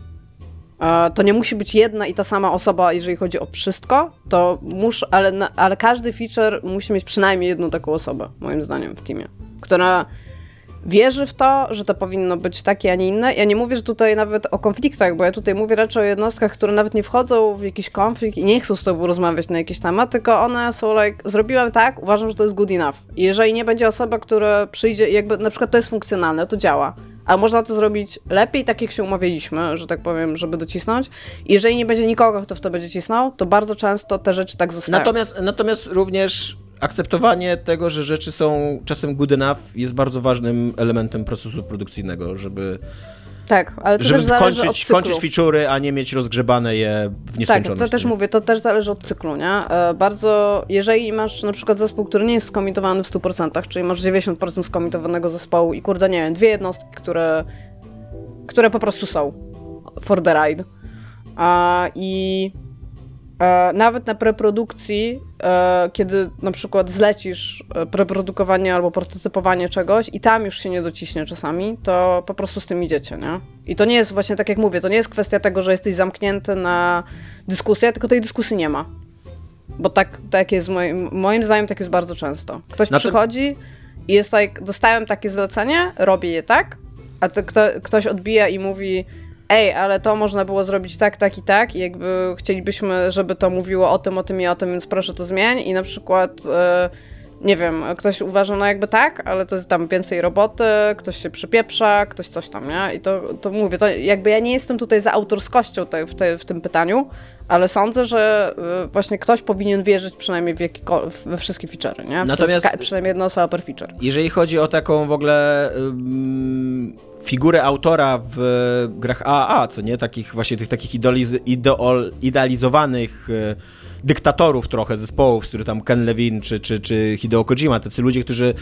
To nie musi być jedna i ta sama osoba, jeżeli chodzi o wszystko, to musz, ale, ale każdy feature musi mieć przynajmniej jedną taką osobę, moim zdaniem, w teamie, która wierzy w to, że to powinno być takie, a nie inne. Ja nie mówię, że tutaj nawet o konfliktach, bo ja tutaj mówię raczej o jednostkach, które nawet nie wchodzą w jakiś konflikt i nie chcą z tobą rozmawiać na jakiś temat, tylko one są like, zrobiłem tak, uważam, że to jest good enough. Jeżeli nie będzie osoba, która przyjdzie jakby na przykład to jest funkcjonalne, to działa. A można to zrobić lepiej, tak jak się umawialiśmy, że tak powiem, żeby docisnąć. Jeżeli nie będzie nikogo, kto w to będzie cisnął, to bardzo często te rzeczy tak zostają. Natomiast, natomiast również akceptowanie tego, że rzeczy są czasem good enough jest bardzo ważnym elementem procesu produkcyjnego, żeby, tak, ale to żeby też zależy od kończyć, cyklu. kończyć feature'y, a nie mieć rozgrzebane je w Tak, nieskończoność. to też mówię, to też zależy od cyklu, nie? E, Bardzo, jeżeli masz na przykład zespół, który nie jest skomitowany w 100%, czyli masz 90% skomitowanego zespołu i kurde, nie wiem, dwie jednostki, które, które po prostu są for the ride. A, I nawet na preprodukcji, e, kiedy na przykład zlecisz e, preprodukowanie albo prototypowanie czegoś i tam już się nie dociśnie czasami, to po prostu z tym idziecie, nie? I to nie jest właśnie tak jak mówię, to nie jest kwestia tego, że jesteś zamknięty na dyskusję, tylko tej dyskusji nie ma. Bo tak, tak jest moim, moim zdaniem tak jest bardzo często. Ktoś przychodzi i jest tak, dostałem takie zlecenie, robię je tak, a to kto, ktoś odbija i mówi ej, ale to można było zrobić tak, tak i tak i jakby chcielibyśmy, żeby to mówiło o tym, o tym i o tym, więc proszę to zmień i na przykład e, nie wiem, ktoś uważa, no jakby tak, ale to jest tam więcej roboty, ktoś się przypieprza, ktoś coś tam, nie? I to, to mówię, to jakby ja nie jestem tutaj za autorskością te, w, te, w tym pytaniu, ale sądzę, że y, właśnie ktoś powinien wierzyć przynajmniej w we wszystkie feature'y, nie? W Natomiast- ka- przynajmniej jedna osoba per feature. Jeżeli chodzi o taką w ogóle ym, figurę autora w grach AAA, co nie? Takich właśnie tych takich idoliz- ideol, idealizowanych y, dyktatorów trochę zespołów, który tam Ken Levine czy, czy, czy Hideo Kojima, tacy ludzie, którzy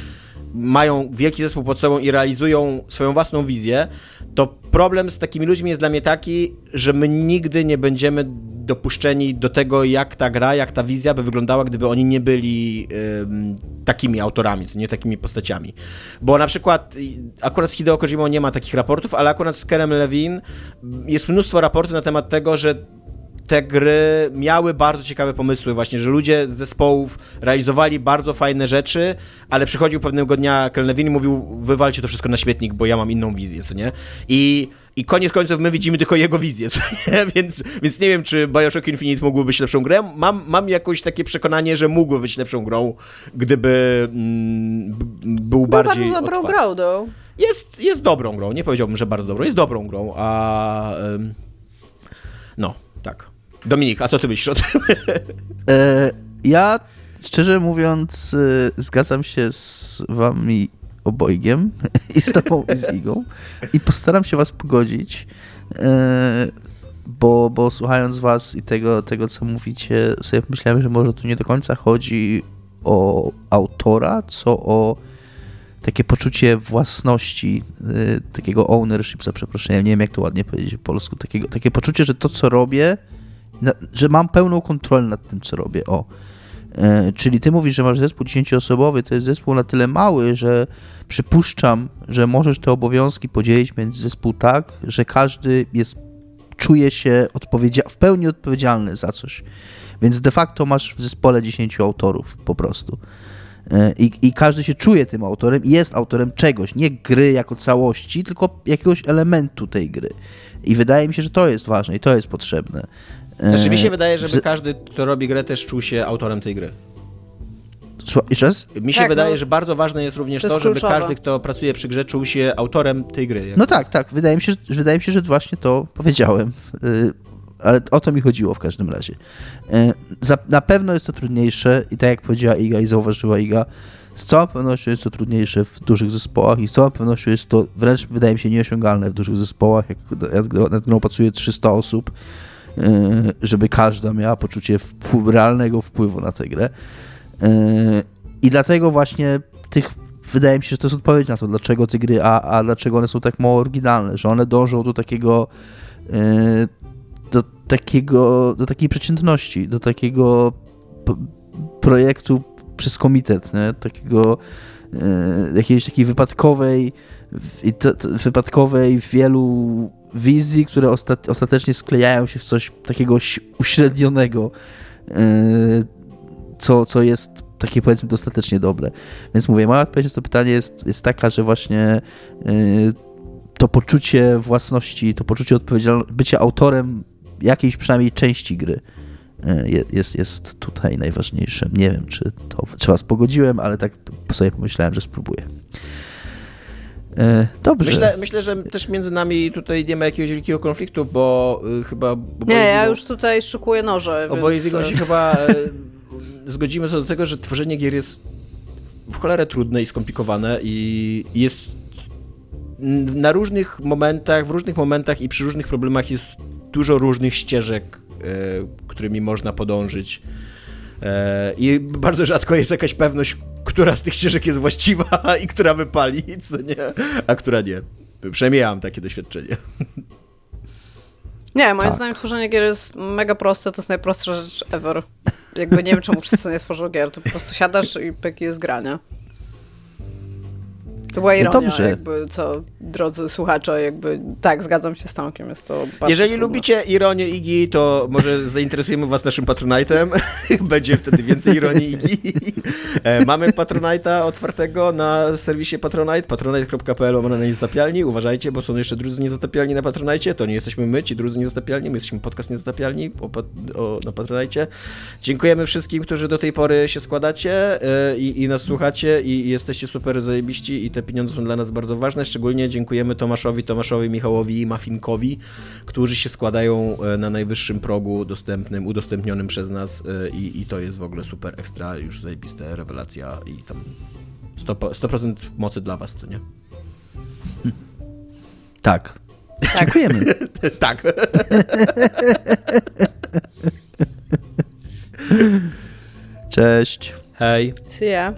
mają wielki zespół pod sobą i realizują swoją własną wizję, to problem z takimi ludźmi jest dla mnie taki, że my nigdy nie będziemy dopuszczeni do tego, jak ta gra, jak ta wizja by wyglądała, gdyby oni nie byli ym, takimi autorami, nie takimi postaciami. Bo na przykład akurat z Hideo Kojimą nie ma takich raportów, ale akurat z Kerem Levin jest mnóstwo raportów na temat tego, że te gry miały bardzo ciekawe pomysły, właśnie, że ludzie z zespołów realizowali bardzo fajne rzeczy, ale przychodził pewnego dnia Kelnewin i mówił, wywalcie to wszystko na śmietnik, bo ja mam inną wizję, co nie? I, i koniec końców my widzimy tylko jego wizję, co nie? Więc, więc nie wiem, czy Bioshock Infinite mógłby być lepszą grą. Mam, mam jakoś takie przekonanie, że mógłby być lepszą grą, gdyby mm, był Był bardziej bardzo dobrą otwarty. grą, though. Jest, jest dobrą grą, nie powiedziałbym, że bardzo dobrą, jest dobrą grą, a... ym, no, tak. Dominik, a co ty myślisz o tym? E, ja, szczerze mówiąc, e, zgadzam się z wami obojgiem i z tobą i z Igą i postaram się was pogodzić, e, bo, bo słuchając was i tego, tego, co mówicie, sobie myślałem, że może tu nie do końca chodzi o autora, co o takie poczucie własności, y, takiego ownership, za przeproszeniem, nie wiem jak to ładnie powiedzieć po polsku, takiego, takie poczucie, że to co robię, że mam pełną kontrolę nad tym co robię, o. E, czyli ty mówisz, że masz zespół 10-osobowy, to jest zespół na tyle mały, że przypuszczam, że możesz te obowiązki podzielić między zespół tak, że każdy jest, czuje się odpowiedzia- w pełni odpowiedzialny za coś. Więc de facto masz w zespole 10 autorów po prostu. E, I, I każdy się czuje tym autorem i jest autorem czegoś, nie gry jako całości, tylko jakiegoś elementu tej gry. I wydaje mi się, że to jest ważne i to jest potrzebne. E, Znaczy mi się wydaje, żeby każdy, kto robi grę, też czuł się autorem tej gry. Słuchaj, Jeszcze raz? Mi się Tak, wydaje, no, że bardzo ważne jest również to żeby kluczowe. każdy, kto pracuje przy grze, czuł się autorem tej gry. No tak, tak. Wydaje mi się, że, wydaje mi się, że właśnie to powiedziałem. Y, Ale o to mi chodziło w każdym razie. Za- Na pewno jest to trudniejsze i tak jak powiedziała Iga i zauważyła Iga, z całą pewnością jest to trudniejsze w dużych zespołach i z całą pewnością jest to wręcz, wydaje mi się, nieosiągalne w dużych zespołach, jak nad grą pracuje 300 osób, żeby każda miała poczucie wpływ, realnego wpływu na tę grę. Y, I dlatego właśnie tych, wydaje mi się, że to jest odpowiedź na to, dlaczego te gry, a, a dlaczego one są tak mało oryginalne, że one dążą do takiego, y, do takiego, do takiej przeciętności, do takiego projektu przez komitet, nie? takiego jakiejś takiej wypadkowej wypadkowej wielu wizji, które ostat, ostatecznie sklejają się w coś takiego uśrednionego, y, co, co jest takie powiedzmy dostatecznie dobre. Więc mówię, moja odpowiedź na to pytanie jest, jest taka, że właśnie y, to poczucie własności, to poczucie odpowiedzialności, bycia autorem jakiejś przynajmniej części gry je- jest, jest tutaj najważniejsze. Nie wiem, czy to czy was pogodziłem, ale tak sobie pomyślałem, że spróbuję. Y, Dobrze. Myślę, myślę, że też między nami tutaj nie ma jakiegoś wielkiego konfliktu, bo y, chyba... Bo Nie, ja już tutaj szykuję noże, Oboje więc... z Igą się chyba e, zgodzimy co do tego, że tworzenie gier jest w cholerę trudne i skomplikowane i jest na różnych momentach, w różnych momentach i przy różnych problemach jest dużo różnych ścieżek, e, którymi można podążyć. E, I bardzo rzadko jest jakaś pewność, która z tych ścieżek jest właściwa i która wypali, co nie, a która nie. Przynajmniej ja mam takie doświadczenie. Nie, moim Tak. zdaniem tworzenie gier jest mega proste, to jest najprostsza rzecz ever. Jakby nie wiem, czemu wszyscy nie tworzą gier, to po prostu siadasz i pyk jest grania. To była ironia, dobrze. jakby co, drodzy słuchacze, jakby tak, zgadzam się z Tomkiem, jest to bardzo Jeżeli trudne. lubicie ironię Igi, to może zainteresujemy was naszym Patronite'em. Będzie wtedy więcej ironii Igi. E, Mamy Patronite'a otwartego na serwisie Patronite, patronite.pl łamane na niezatapialni. Uważajcie, bo są jeszcze drudzy niezatapialni na Patronite. To nie jesteśmy my, ci drudzy niezatapialni. My jesteśmy podcast niezatapialni o, o, na Patronite. Dziękujemy wszystkim, którzy do tej pory się składacie e, i, i nas słuchacie i, i jesteście super zajebiści i te pieniądze są dla nas bardzo ważne. Szczególnie dziękujemy Tomaszowi, Tomaszowi, Michałowi i Mafinkowi, którzy się składają e, na najwyższym progu dostępnym, udostępnionym przez nas e, i, i to jest w ogóle super ekstra, już zajebiste rewelacja i tam 100%, 100% mocy dla was, co nie? Tak. Dziękujemy. tak. Cześć. Hej. See ya.